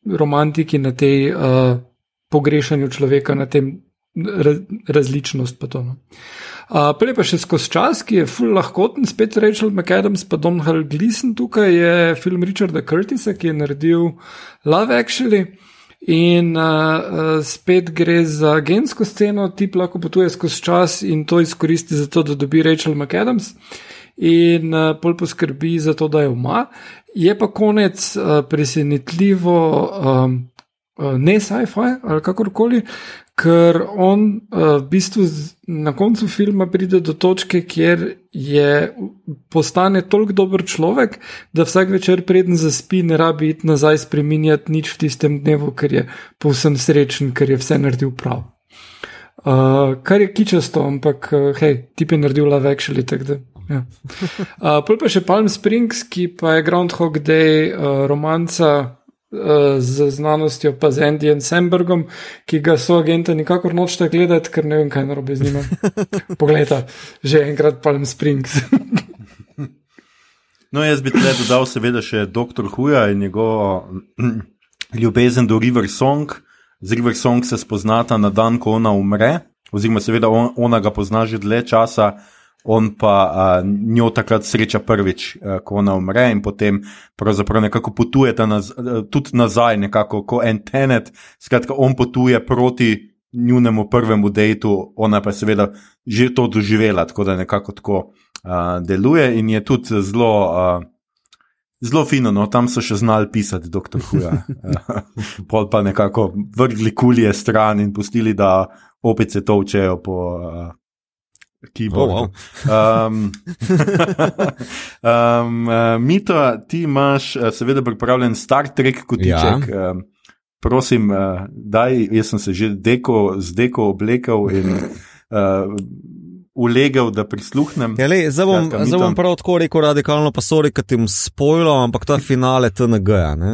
romantiki, na tej uh, pogrešanju človeka, na tem raz, različnost pa to. No. Prej pa še skozi čas, ki je full lahkoten, spet Rachel McAdams, pa Don Hal Gleason, tukaj je film Richarda Curtisa, ki je naredil Love Actually. In uh, spet gre za gensko sceno, ti lahko potuje skozi čas in to izkoristi za to, da dobi Rachel McAdams in uh, pol poskrbi za to, da jo ima. Je pa konec uh, presenetljivo, um, uh, ne sci-fi ali kakorkoli, ker on uh, v bistvu z, na koncu filma pride do točke, kjer je postane toliko dober človek, da vsak večer preden zaspi, ne rabi iti nazaj spremenjati nič v tistem dnevu, ker je povsem srečen, ker je vse naredil prav. Uh, kar je kičasto, ampak uh, hej, tip je naredil love actually, tako da. Ja. Uh, pol pa še Palm Springs, ki pa je Groundhog Day uh, romanca z znanostjo, pa z Andyjem Sambergom, ki ga so agente nikakor nočete gledati, ker ne vem, kaj narobe z njima. <laughs> Poglejte, že enkrat Palm Springs. <laughs> No, jaz bi tle dodal, seveda, še dr. Huja in njegovo <clears throat> ljubezen do River Song. Z River Song se spoznata na dan, ko ona umre, oziroma seveda on, ona ga pozna že dlje časa, on pa a, njo takrat sreča prvič, a, ko ona umre in potem pravzaprav nekako potujeta naz, a, tudi nazaj, nekako kot en tenet. Skratka, on potuje proti njunemu prvemu dejtu, ona pa je seveda že to doživela, tako da nekako tako uh, deluje in je tudi zelo. Uh, Zelo fino, no, tam so še znali pisati, doktor Huja. <laughs> Pol pa nekako vrgli kulje stran in pustili, da opice tovčejo po keyboardu. Oh, wow. um, um, uh, Mito, ti imaš uh, seveda pripravljen Star Trek kotiček. Ja. Um, prosim, uh, daj, jaz sem se že deko, z deko oblekel in uh, ulegel, da prisluhnem. Ja, lej, zdaj bom, Skratka, zdaj bom prav tako rekel radikalno, pa sorry, ker ti bom spojilo, ampak to je finale TNG-ja. ne.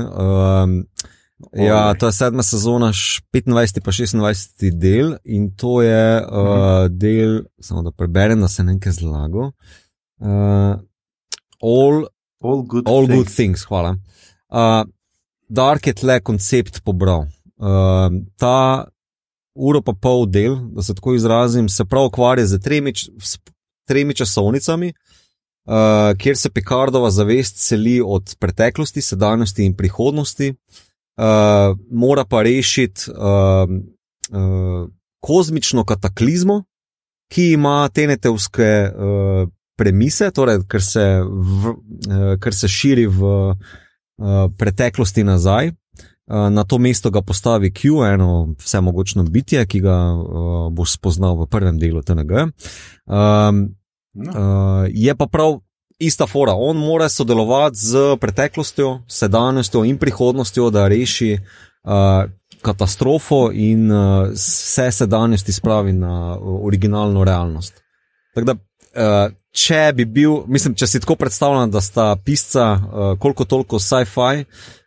Um, ja, to je sedma sezona, š- 25. pa 26. del in to je uh, del, samo da preberem, da se ne nekaj zlago. Uh, all All good. All things. good things, hvala. Uh, Dark je tle koncept pobral. Uh, ta uro pa pol del, da se tako izrazim, se prav ukvarja z tremi, s tremi časovnicami, uh, kjer se Picardova zavest seli od preteklosti, sedanjosti in prihodnosti, uh, mora pa rešiti uh, uh, kozmično kataklizmo, ki ima tenetevske uh, premise, torej, ker se, v, uh, ker se širi v uh, preteklosti nazaj. Uh, Na to mesto ga postavi Q, eno vsemogočno bitje, ki ga uh, boš spoznal v prvem delu TNG. Um, No. Uh, je pa prav ista fora. On mora sodelovati z preteklostjo, sedanjostjo in prihodnostjo, da reši uh, katastrofo in uh, vse sedanjosti spravi na uh, originalno realnost. Tako da, uh, če bi bil, mislim, če si tako predstavljam, da sta pisca uh, koliko toliko sci-fi.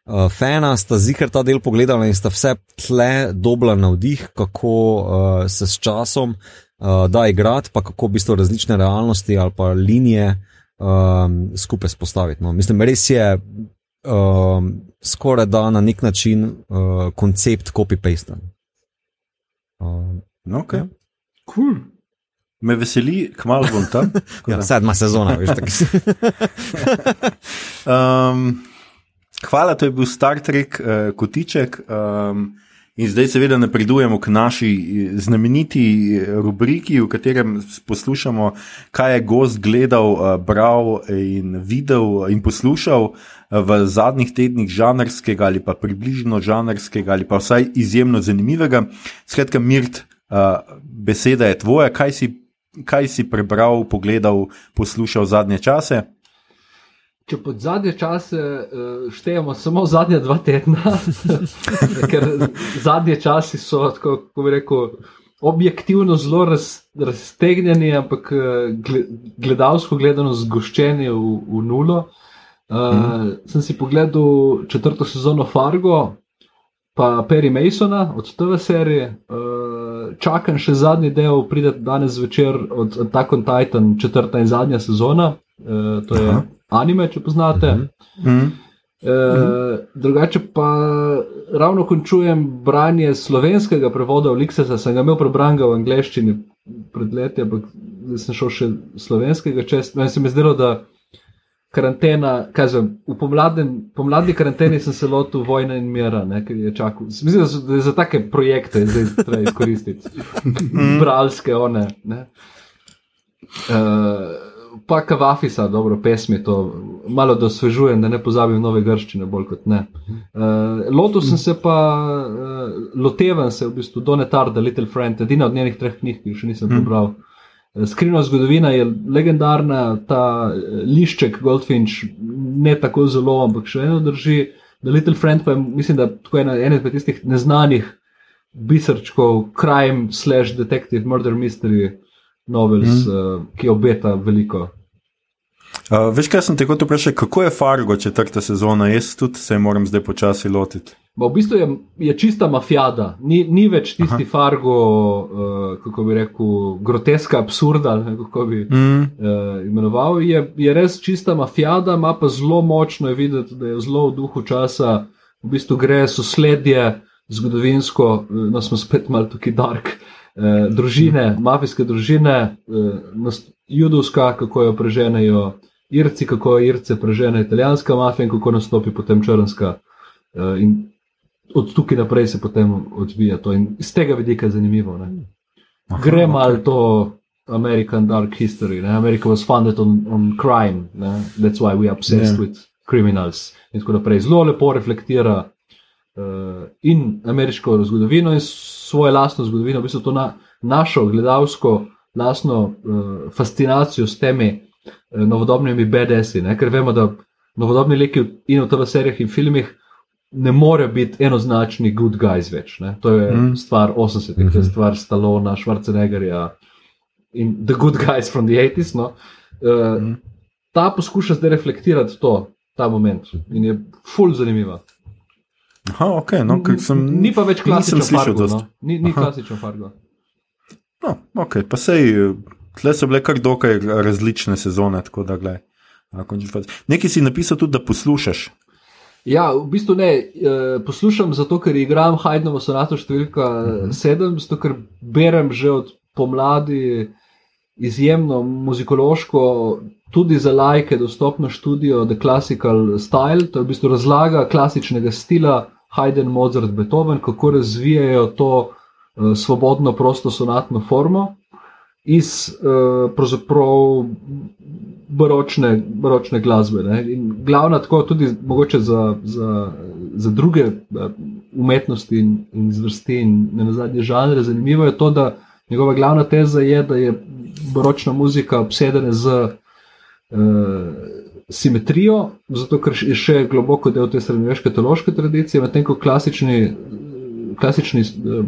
Uh, fena sta zikr ta del pogledala in sta vse tle dobila navdih, kako uh, se s časom uh, da igrati, pa kako v bistvu različne realnosti ali pa linije um, skupaj spostaviti. No. Mislim, res je um, skoraj da na nek način uh, koncept copy-paste. Um, okay. Ja. Cool. Me veseli, kmalo bom tam. <laughs> ja, sedma sezona, veš. tako. <laughs> Um, hvala, to je bil Star Trek uh, kotiček. Um, in zdaj, seveda, napredujemo k naši eh, znameniti eh, rubriki, v katerem poslušamo, kaj je gost gledal, uh, bral in videl in poslušal v zadnjih tednih žanrskega ali pa približno žanrskega ali pa vsaj izjemno zanimivega. Skratka, Mirt, beseda je tvoja, kaj si, kaj si prebral, pogledal, poslušal zadnje čase. Če pod zadnje čase uh, štejemo samo zadnja dva tedna, <laughs> ker zadnje časi so, tako kako bi rekel, objektivno zelo raz, raztegnjeni, ampak eh, gle, gledalsko gledano zgoščeni v, v nulo. Uh, mm. Sem si pogledal četrto sezono Fargo, pa Perry Masona od TV serije. Uh, čakam še zadnji del, pride danes zvečer od Attack on Titan, četrta in zadnja sezona. Uh, to je Aha. Anime, če poznate. Mhm. Mm. E, drugače pa ravno končujem branje slovenskega prevoda Oliksesa, sem ga imel prebran v angleščini pred leti, ampak zdaj sem šel še slovenskega čez. No, in se mi zdelo, da karantena, kaj zvem, v pomladni karanteni sem se lotil vojne in mira, ne, ker je čakal. Mislim, da, so, da je za take projekte zdaj treba izkoristiti. Bralske one. Ne. Uh, pa Kavafisa, dobro, pesmi to malo da osvežujem, da ne pozabim nove grščine, bolj kot ne. Uh, lotil sem se pa, uh, lotevam se v bistvu Donetarda, Little Friend, edina od njenih treh knjig, ki jih še nisem prebral. Uh, Skrivna zgodovina je legendarna, ta eh, lišček Goldfinch ne tako zelo, ampak še eno drži. The Little Friend pa je, mislim, da ena, ena izmed tistih neznanih biserčkov, crime slash detective murder mystery novels, mm. uh, ki obeta veliko. Uh, veš, kaj sem te kot vprašal, kako je Fargo četrta sezona? Jaz tudi se moram zdaj počasi lotiti. Ba, v bistvu je, je čista mafijada, ni, ni več tisti Aha. Fargo, uh, kako bi rekel, groteska, absurda, ne, kako bi mm. uh, imenoval. Je, je res čista mafijada, ima pa zelo močno je videti, da je zelo v duhu časa, v bistvu gre sosledje zgodovinsko, uh, no smo spet malo tukaj dark. Uh, družine, mm. mafijske družine, uh, judovska, kako jo preženejo, Irci, kako Irce prežene italijanska mafija in kako nastopi potem črnska. Uh, in od tukaj naprej se potem odvija to. In iz tega vidika je zanimivo. Aha, Gre okay. malo to American Dark History. Ne? America was founded on, on crime, ne? that's why we are obsessed yeah. with criminals. In tako naprej. Zelo lepo reflektira in ameriško zgodovino in svojo lastno zgodovino, v bistvu to na, našo gledalsko, lastno uh, fascinacijo s temi. Eh, novodobnimi BDS-i, ker vemo, da novodobni leki in v teh serijah in filmih ne more biti enoznačni good guys več. Ne? To je mm. stvar 80-ih, mm -hmm. to je mhm. stvar Stallona, Schwarzeneggerja in the good guys from the 80s. No? Uh, mm. Ta poskuša zdaj reflektirati to, ta moment in je full zanimiva. Aha, okay, no, sem, ni pa več klasičen Fargo. No? Ni, ni klasičen Fargo. No, okay, pa sej tle so bile kar dokaj različne sezone. Da, Nekaj si napisal tudi, da poslušaš. Ja, v bistvu ne. E, poslušam zato, ker igram Hajdnovo sonato številka 7, mhm. zato ker berem že od pomladi izjemno muzikološko, tudi za lajke, dostopno študijo The Classical Style, to je v bistvu razlaga klasičnega stila Haydn, Mozart, Beethoven, kako razvijajo to uh, svobodno, prosto sonatno formo iz uh, baročne, baročne glasbe. Ne? In glavna, tako tudi mogoče za, za, za druge uh, umetnosti in, in zvrsti in ne na zadnje žanre, zanimivo je to, da njegova glavna teza je, da je baročna muzika obsedena z uh, simetrijo, zato ker je še globoko del te srednjeveške teološke tradicije, medtem ko klasični klasični, eh,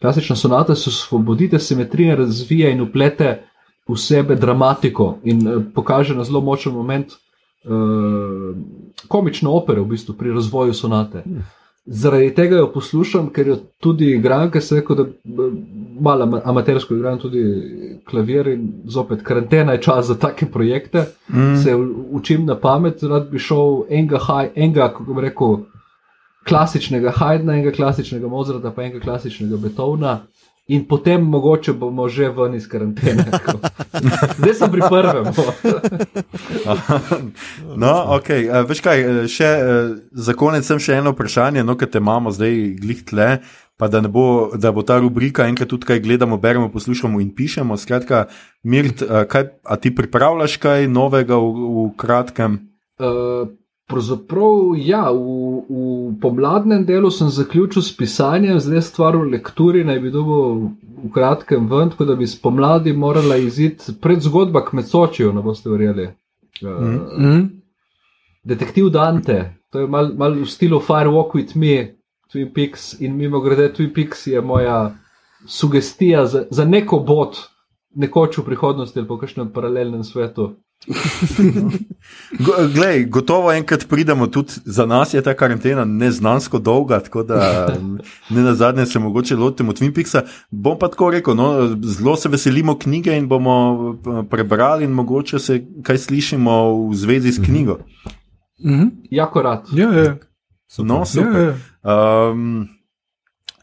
klasična sonata se osvobodite simetrije, razvija in uplete v sebe dramatiko in eh, pokaže na zelo močen moment uh, komične opere v bistvu pri razvoju sonate. Zaradi tega jo poslušam, ker jo tudi igram, ker se reče, da malo amatersko igram tudi klavir in zopet karantena je čas za take projekte. Mm. Se učim na pamet, rad bi šel enega, enega kako bi rekel, klasičnega Hajdna, enega klasičnega Mozarta, pa enega klasičnega Beethovna. In potem mogoče bomo že ven iz karantene. <laughs> Zdaj sem pri prvem. <laughs> no, ok. Veš kaj, še, za konec sem še eno vprašanje, no, ker te imamo zdaj glih tle, pa da, bo, da bo ta rubrika enkrat tudi kaj gledamo, beremo, poslušamo in pišemo. Skratka, Mirt, kaj, a ti pripravljaš kaj novega v, v kratkem? Uh, Pravzaprav, ja, v, v pomladnem delu sem zaključil s pisanjem, zdaj stvar v lekturi naj bi dobil v kratkem ven, tako da bi spomladi morala iziti pred zgodba k Mecočiju, ne boste verjeli. Mm -hmm. Detektiv Dante, to je malo mal v stilu Fire Walk with Me, Peaks in mimo grede Peaks je moja sugestija za, za neko bot, nekoč v prihodnosti ali po kakšnem paralelnem svetu. <laughs> Glej, gotovo enkrat pridemo tudi za nas, je ta karantena neznansko dolga, tako da <laughs> ne na zadnje se mogoče lotimo Twin Peaksa. Bom pa tako rekel, no, zelo se veselimo knjige in bomo eh, prebrali, in mogoče se kaj slišimo v zvezi s mhm. knjigo. Mm -hmm. Jako rad. Ja, ja. Super. No, super. Ja, ja. Um,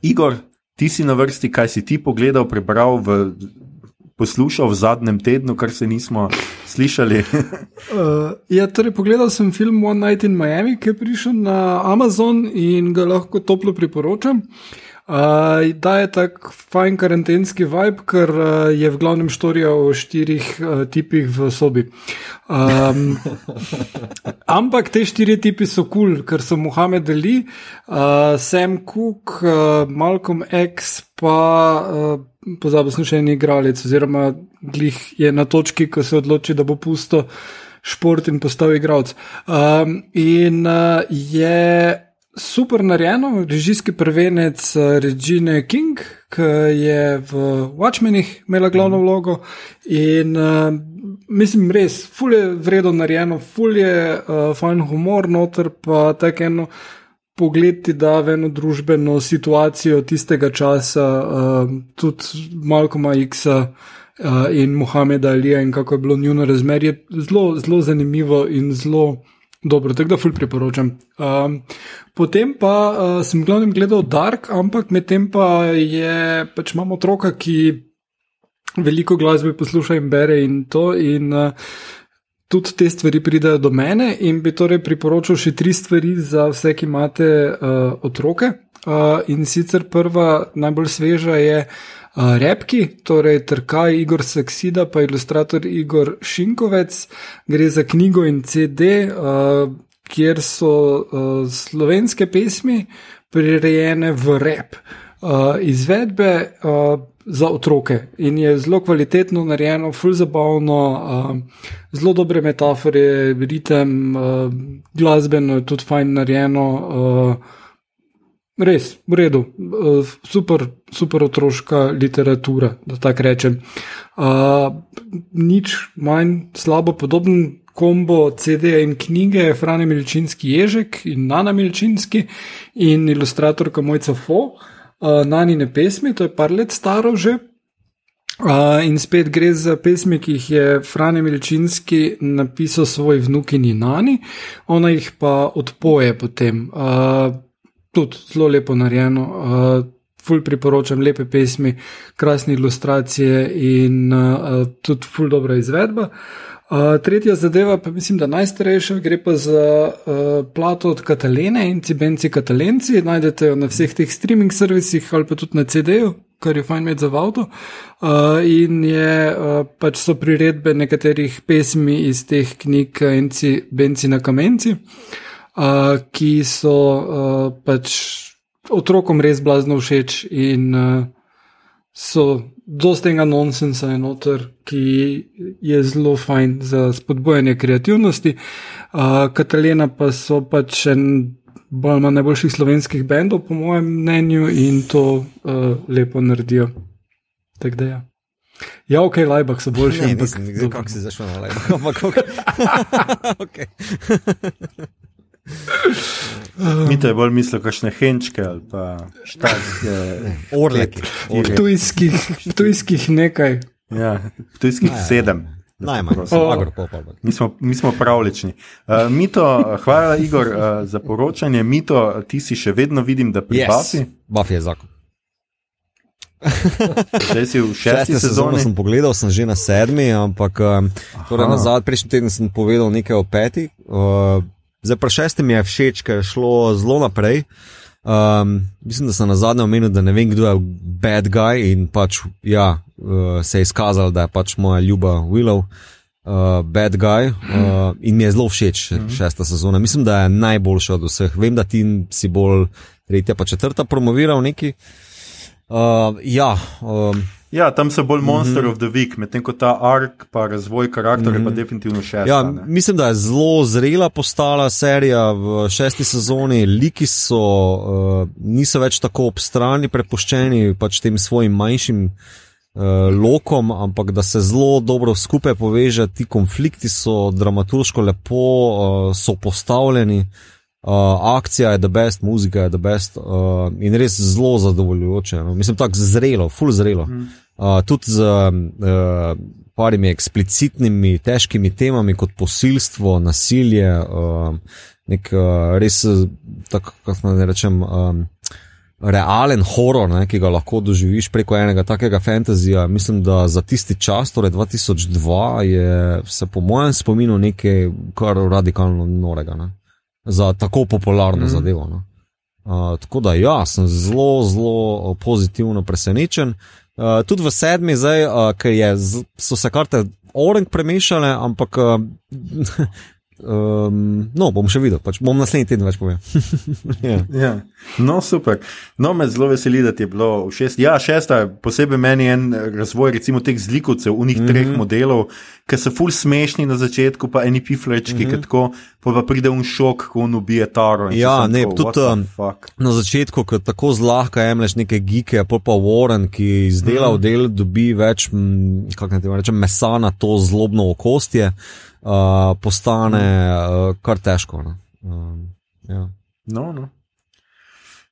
Igor, ti si na vrsti, kaj si ti pogledal, prebral v poslušal v zadnjem tednu, kar se nismo slišali. uh, <laughs> ja, torej, pogledal sem film One Night in Miami, ki je prišel na Amazon in ga lahko toplo priporočam. Uh, da je tako fajn karantenski vibe, ker uh, je v glavnem štorija o štirih uh, tipih v sobi. Um, <laughs> ampak te štiri tipi so kul, cool, ker so Mohamed Ali, uh, Sam Cook, uh, Malcolm X, pa uh, pozabil sem še en igralec, oziroma glih je na točki, ko se odloči, da bo pusto šport in postal igralec. Um, in uh, je super narejeno, režijski prvenec uh, Regine King, ki je v Watchmenih imela glavno Mhm. vlogo. In uh, mislim, res, ful je vredno narejeno, ful je uh, fajn humor, noter pa tako eno. Pogled ti da v eno družbeno situacijo tistega časa, uh, tudi Malkoma X-a uh, in Mohameda Alija, in kako je bilo njuno razmerje, zelo, zelo zanimivo in zelo dobro, tako da ful priporočam. Um, potem pa uh, sem glavnem gledal Dark, ampak medtem pa je, pač imamo otroka, ki veliko glasbe posluša in bere in to. In, uh, Tudi te stvari pridejo do mene, in bi torej priporočil še tri stvari za vse, ki imate uh, otroke. Uh, in sicer prva, najbolj sveža je uh, Repki, torej Trkaj Igor Saksida, pa ilustrator Igor Šinkovec. Gre za knjigo in CD, kjer so slovenske pesmi prirejene v rep. Izvedbe za otroke in je zelo kvalitetno narejeno, ful zabavno, uh, zelo dobre metafore, ritem, uh, glasbeno je tudi fajn narejeno. Uh, Res, v redu, uh, super, super otroška literatura, da tako rečem. Uh, nič manj slabo, podoben kombo CD-ja in knjige, Frane Milčinski Ježek in Nana Milčinski in ilustratorka Mojca Fo, uh, Nanine pesmi, to je par let staro že. Uh, in spet gre za pesmi, ki jih je Frane Milčinski napisal svoj vnukini Nani, ona jih pa odpoje potem. Uh, tudi zelo lepo narejeno, uh, ful priporočam, lepe pesmi, krasne ilustracije in uh, tudi ful dobra izvedba. Uh, tretja zadeva, pa mislim, da najstarejša, gre pa za uh, plato od Katalene in Cibenci Katalenci. Najdete jo na vseh teh streaming servisih ali pa tudi na CD-ju, kar je fajn imeti za avto. Uh, in je uh, pač so priredbe nekaterih pesmi iz teh knjig Enci, Benci na Kamenci. Uh, ki so uh, pač otrokom res blazno všeč, in uh, so dosti tega nonsensa enoter, ki je zelo fajn za spodbujanje kreativnosti. Uh, Katalena pa so pač en bolj ali najboljših slovenskih bendov, po mojem mnenju, in to uh, lepo naredijo. Tako da ja. Ja, ok, lajbak so boljši. Ne, ampak nisem, kako si zašel na levo. Ampak, ok. <laughs> Mi te bolj mislijo, kakšne henčke ali pa štajske. Orleki. Tujskih, tujskih nekaj. Ja, tujskih sedem. Najmanj. O. agro, pol, pol, pol. Mi smo, mi smo pravlični. Uh, Mito, hvala Igor uh, za poročanje. Mito, ti si še vedno vidim, da pri Yes. Buffy. Buffy je zakon. Zdaj si v šesti Šeste sezone sezoni. sem pogledal, sem že na sedmi, ampak um, torej Aha. nazad, prejšnji teden sem povedal nekaj o peti. Uh, zdaj pa šesti mi je všeč, ker je šlo zelo naprej. Um, mislim, da sem na zadnje omenil, da ne vem, kdo je bad guy in pač ja, uh, se je izkazalo, da je pač moja ljuba Willow. Uh, bad guy uh, in mi je zelo všeč šesta sezona. Mislim, da je najboljša od vseh. Vem, da ti si bolj tretja, pa četrta promoviral neki. Uh, ja, um, Ja, tam so bolj Monster Mhm. mm -hmm. of the Week, medtem ko ta ark, pa razvoj karakterja, mm -hmm. pa definitivno šesta. Ja, ne. mislim, da je zelo zrela postala serija v šesti sezoni. Liki so, uh, niso več tako ob strani prepuščeni pač tem svojim manjšim uh, lokom, ampak da se zelo dobro skupaj poveže. Ti konflikti so dramaturško lepo uh, so postavljeni. Uh, akcija je the best, muzika je the best uh, in res zelo zadovoljujoče. No. Mislim, tako zrelo, full zrelo. Uh, tudi z uh, parimi eksplicitnimi, težkimi temami, kot posilstvo, nasilje, uh, nek uh, res, eh, tako kako naj rečem, um, realen horor, ne, ki ga lahko doživiš preko enega takega fantazija. Mislim, da za tisti čas, torej 2002, je se po mojem spominu nekaj kar radikalno norega. Ne. Za tako popularno mm. zadevo. No. Uh, tako da, ja, sem zelo, zelo pozitivno presenečen. Uh, tudi v sedmi, zdaj, uh, ker je, so se karte orang premešale, ampak uh, <laughs> Um, no, bom še videl, pač bom naslednji teden več povedal. <laughs> ja. Ja. No, super. No, me zelo veseli, da ti je bilo všeč. Ja, šesta, posebej meni je en razvoj, recimo teh zlikovcev, unih mm -hmm. treh modelov, ki so ful smešni na začetku, pa eni piflečki, mm -hmm. tako, pa, pa pride un šok, ko on ubije taro. Ja, ne, tako, tudi um, na začetku, ko tako zlahka jemliš neke gike, pa pa Warren, ki izdela mm -hmm. del, dobi več, kako naj rečem, mesa na to zlobno okostje uh, postane uh, kar težko. Um, ja. no, no.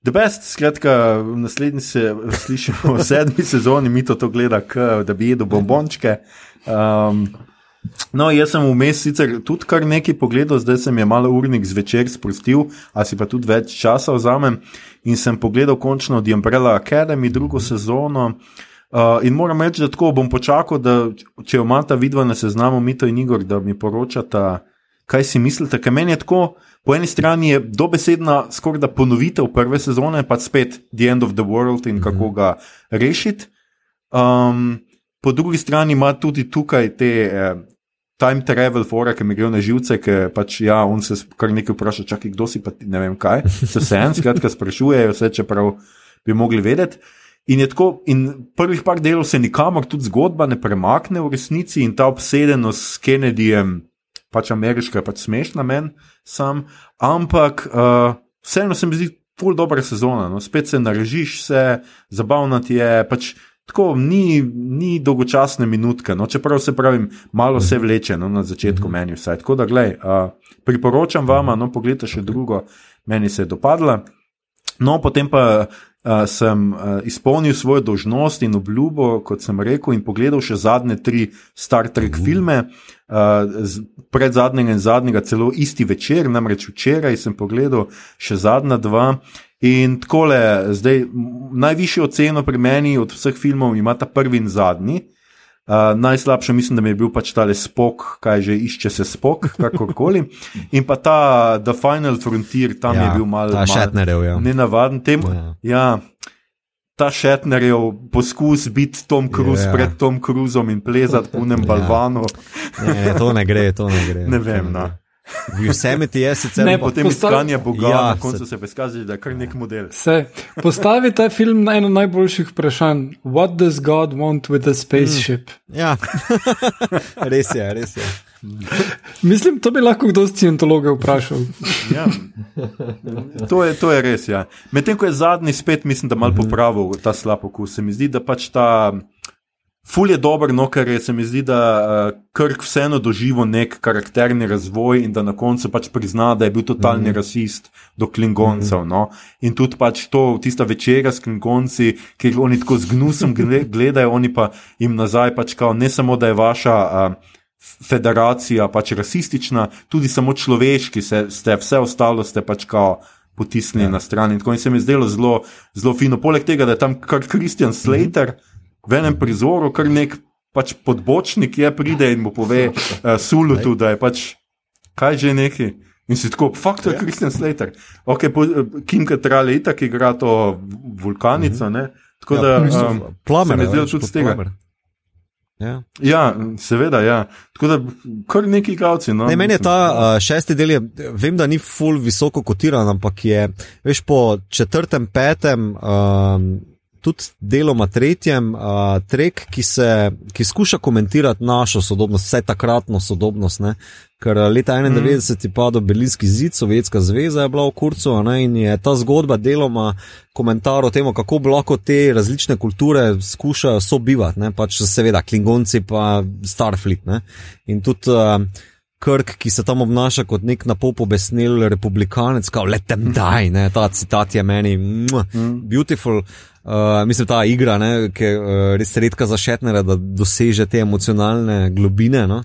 The best, skratka, v naslednji se slišimo v sedmi sezoni, mi to, to gleda, k, da bi jedel bombončke. Um, no, jaz sem vmes sicer tudi kar nekaj pogledal, zdaj sem je malo urnik zvečer sprostil, a si pa tudi več časa vzamem in sem pogledal končno The Umbrella Academy, drugo sezono. Uh, in moram reči, da tako bom počakal, da če imata vidva na seznamu Mito in Igor, da mi poročata, kaj si mislite. Ker meni je tako, po eni strani je dobesedna skoraj da ponovitev prve sezone, pa spet The End of the World in kako ga rešiti. Um, po drugi strani ima tudi tukaj te. Eh, Time travel, fora, ki mi gre na živce, ki pač, ja, on se kar nekaj vpraša, čakaj, kdo si pa ti, ne vem kaj. Se vse en, skratka, sprašujejo vse, čeprav bi mogli vedeti. In, tako, in prvih par delov se nikamor tudi zgodba ne premakne v resnici, in ta obsedenost s Kennedyjem, pač ameriška, pač smešna meni, sam. Ampak uh, vseeno se mi zdi, pol dobra sezona, no? spet se narežiš, se zabavno ti je. Pač, Tako ni, ni dolgočasne minutke, no, čeprav se pravim, malo se vleče no, na začetku, meni vsaj. Tako da, gledaj, uh, priporočam vam, no, pogledajte še drugo, meni se je dopadla. No, potem pa uh, sem uh, izpolnil svojo dožnost in obljubo, kot sem rekel, in pogledal še zadnje tri Star Trek uh -huh. filme, uh, pred zadnjega in zadnjega, celo isti večer, namreč včeraj sem pogledal še zadnja dva. In tako le, zdaj najvišjo oceno pri meni od vseh filmov ima ta prvi in zadnji. Uh, najslabše mislim, da mi je bil pač tale spok, kaj že išče se spok, <laughs> kakorkoli. In pa ta The Final Frontier, tam ja, je bil malo mal, šetnerjev. Ja. Nenavaden tem. Ja. ja. Ta šetnerjev poskus biti Tom Cruise ja. pred Tom Cruisom in plezati <laughs> po enem ja. balvanu. ne, to ne gre, to ne gre. <laughs> Ne vem. No. <laughs> Vsemi ti je sicer ne, potem postav... iskanje Boga, ja, na koncu se, se izkaže, da je kar nek model. Se, postavi ta film na eno najboljših vprašanj: What does God want with a spaceship? Mm. Ja, <laughs> res je, res je. Mislim, to bi lahko kdo z cientologa vprašal. ja. to, je, to je res. Ja. Medtem ko je zadnji spet, mislim, da mal mhm. popravil ta slab okus. Se mi zdi, da pač ta. Ful je dober, no, ker se mi zdi, da uh, Krk vseeno doživel nek karakterni razvoj in da na koncu pač prizna, da je bil totalni mm -hmm. rasist do Klingoncev. Mm -hmm. no. In tudi pač to, tista večera s Klingonci, ki jih oni tako z gnusom <laughs> gledajo, oni pa jim nazaj pač kao, ne samo, da je vaša. Uh, Federacija pač rasistična, tudi samo človeški, se, ste vse ostalo ste pač kao potisnili ja. na stran. In tako in se mi zdelo zelo, zelo fino. Poleg tega, da je tam kar Kristjan Slater, mm -hmm v enem prizoru, kar nek pač podbočnik je, pride in mu pove, uh, sulutu, da je pač kaj že neki. In si tako, fakt je ja. Kristjan Slater. Ok, eh, Kim Katrale je tako igra to vulkanico, ne? Tako ja, da, um, plamen, se mi zdi tudi z tega. Ja. ja, seveda, ja. Tako da, kar neki gavci. No, ne, meni je ta uh, šesti del, je, vem, da ni full visoko kotiran, ampak je, veš, po četrtem, petem. Um, tudi deloma tretjem, uh, trek, ki, se, ki skuša komentirati našo sodobnost, vse takratno sodobnost. Ne? Ker leta 91 je padel Berlinski zid, Sovjetska zveza je bila v kurcu ne? in je ta zgodba deloma komentar o tem, kako lahko te različne kulture skušajo sobivati, ne? pač seveda Klingonci pa Starfleet. Ne? In tudi. Uh, Krk, ki se tam obnaša kot nek napopobesnil republikanec, kot let them die, ne? ta citat je meni, mm. beautiful. Uh, mislim, ta igra, ki je uh, res redka za šetnere, da doseže te emocionalne globine. No?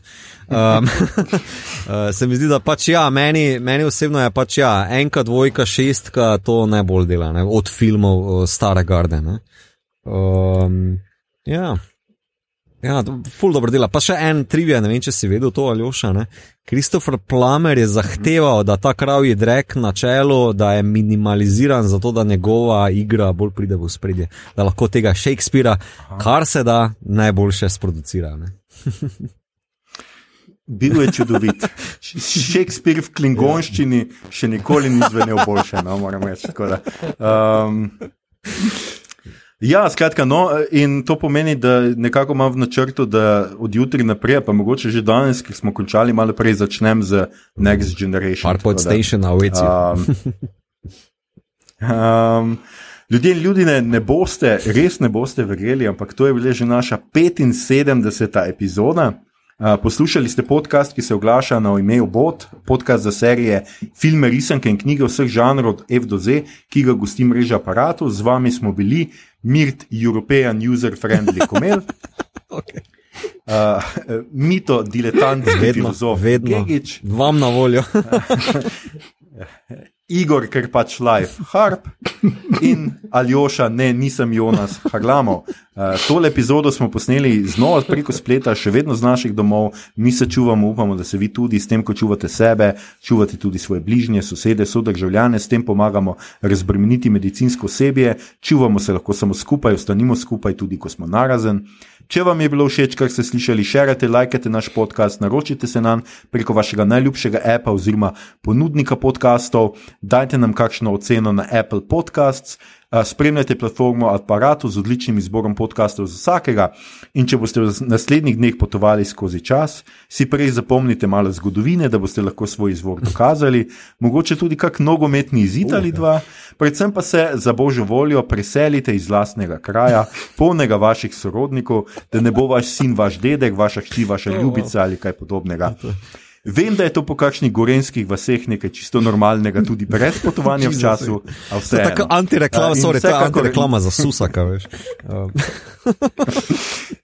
Um, uh, <laughs> se mi zdi, da pač ja, meni, meni osebno je pač ja, enka, dvojka, šestka, to najbolj dela, ne? od filmov uh, Stare Garde. Um, ja. Ja, ful dobro dela. Pa še en trivia, ne vem, če si vedel to ali oša. Kristofer Plamer je zahteval, da ta kravji drek na čelu, da je minimaliziran, zato da njegova igra bolj pride v spredje. Da lahko tega Shakespearea, kar se da, najboljše sproducira. <laughs> Bil je čudovit. Shakespeare v klingonščini še nikoli ni zvenel boljše, no, moram reči. Um, ja, skratka, no, in to pomeni, da nekako imam v načrtu, da od jutri naprej, pa mogoče že danes, ker smo končali malo prej, začnem z Next Generation. Farpod tako da- Station, a veci. Um, um, ljudje in ljudi ne, ne boste, res ne boste verjeli, ampak to je bila že naša 75. epizoda. Uh, poslušali ste podcast, ki se oglaša na ime Bot, podcast za serije filme, risanke in knjige vseh žanrov od F do Z, ki ga gosti mreža aparatov. Z vami smo bili Mirt, European User Friendly Komel, <laughs> Okay. uh, Mito, diletant, Vedno, filozof, vedno. Gegič, Vam na voljo. <laughs> Igor, ker pač live, harp in Aljoša, ne, nisem Jonas, Harlamov. Uh, tole epizodo smo posneli znova preko spleta, še vedno z naših domov, mi se čuvamo, upamo, da se vi tudi s tem, ko čuvate sebe, čuvate tudi svoje bližnje, sosede, sodržavljane, s tem pomagamo razbremeniti medicinsko osebje, čuvamo se lahko samo skupaj, ostanimo skupaj, tudi ko smo narazen. Če vam je bilo všeč, kar ste slišali, širite, lajkajte naš podcast, naročite se nam preko vašega najljubšega appa oziroma ponudnika podcastov, dajte nam kakšno oceno na Apple Podcasts, spremljajte platformo Apparatu z odličnim izborom podcastov za vsakega. In če boste v naslednjih dneh potovali skozi čas, si prej zapomnite malo zgodovine, da boste lahko svoj izvor <laughs> dokazali, mogoče tudi kak nogometni izid ali dva, predvsem pa se za božjo voljo preselite iz lastnega kraja, polnega vaših sorodnikov, da ne bo vaš sin vaš dedek, vaša hči, vaša ljubica ali kaj podobnega. Vem, da je to po kakšnih gorenskih vaseh nekaj čisto normalnega, tudi brez potovanja v <laughs> času, a To vse. je tako antireklama, sorry, to je vsekakor- antireklama za Susaka, veš. Um, <laughs>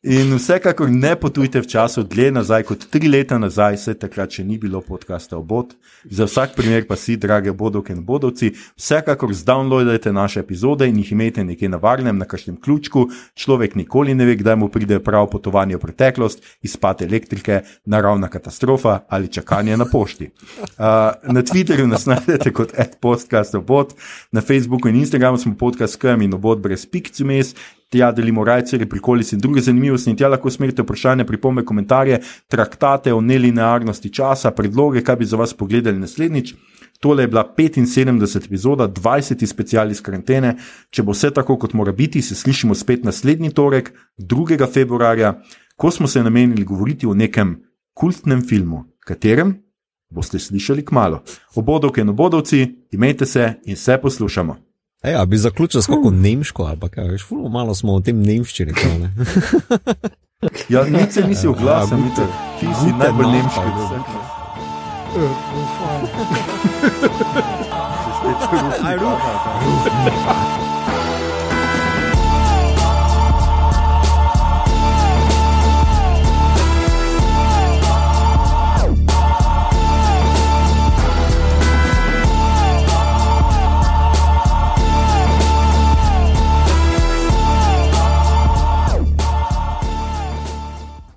In vsekakor ne potujte v času dlje nazaj kot tri leta nazaj, se takrat še ni bilo podcasta obot. Za vsak primer pa si, drage bodovke in bodovci, vsekakor zdownloadajte naše epizode in jih imejte nekje na varnem, na kakšnem ključku. Človek nikoli ne ve, kdaj mu pride prav potovanje v preteklost, izpad elektrike, naravna katastrofa ali čakanje na pošti. Uh, na Twitterju nas najdete kot podcastobot, na Facebooku in Instagramu smo podcast KM in obot brez pikc vmes. Tja delimo rajce, prikolice in druge zanimivosti, in tja lahko smerite vprašanja, pripombe, komentarje, traktate o nelinearnosti časa, predloge, kaj bi za vas pogledali naslednjič. Tole je bila 75 epizoda, 20 special iz karantene. Če bo vse tako, kot mora biti, se slišimo spet naslednji torek, 2. februarja, ko smo se namenili govoriti o nekem kultnem filmu, katerem boste slišali k malu. Obodovke in obodovci, imejte se in se poslušamo. Ej, a bi zaključil s kako nemško, ali pa kaj, veš, ful, malo smo o tem nemščini. ne. Ja, nič se nisi oglasil, Ja, Mite. ti si gute najbolj nemški. ali od kako. vseh. Se spet čutim. Aj, ru-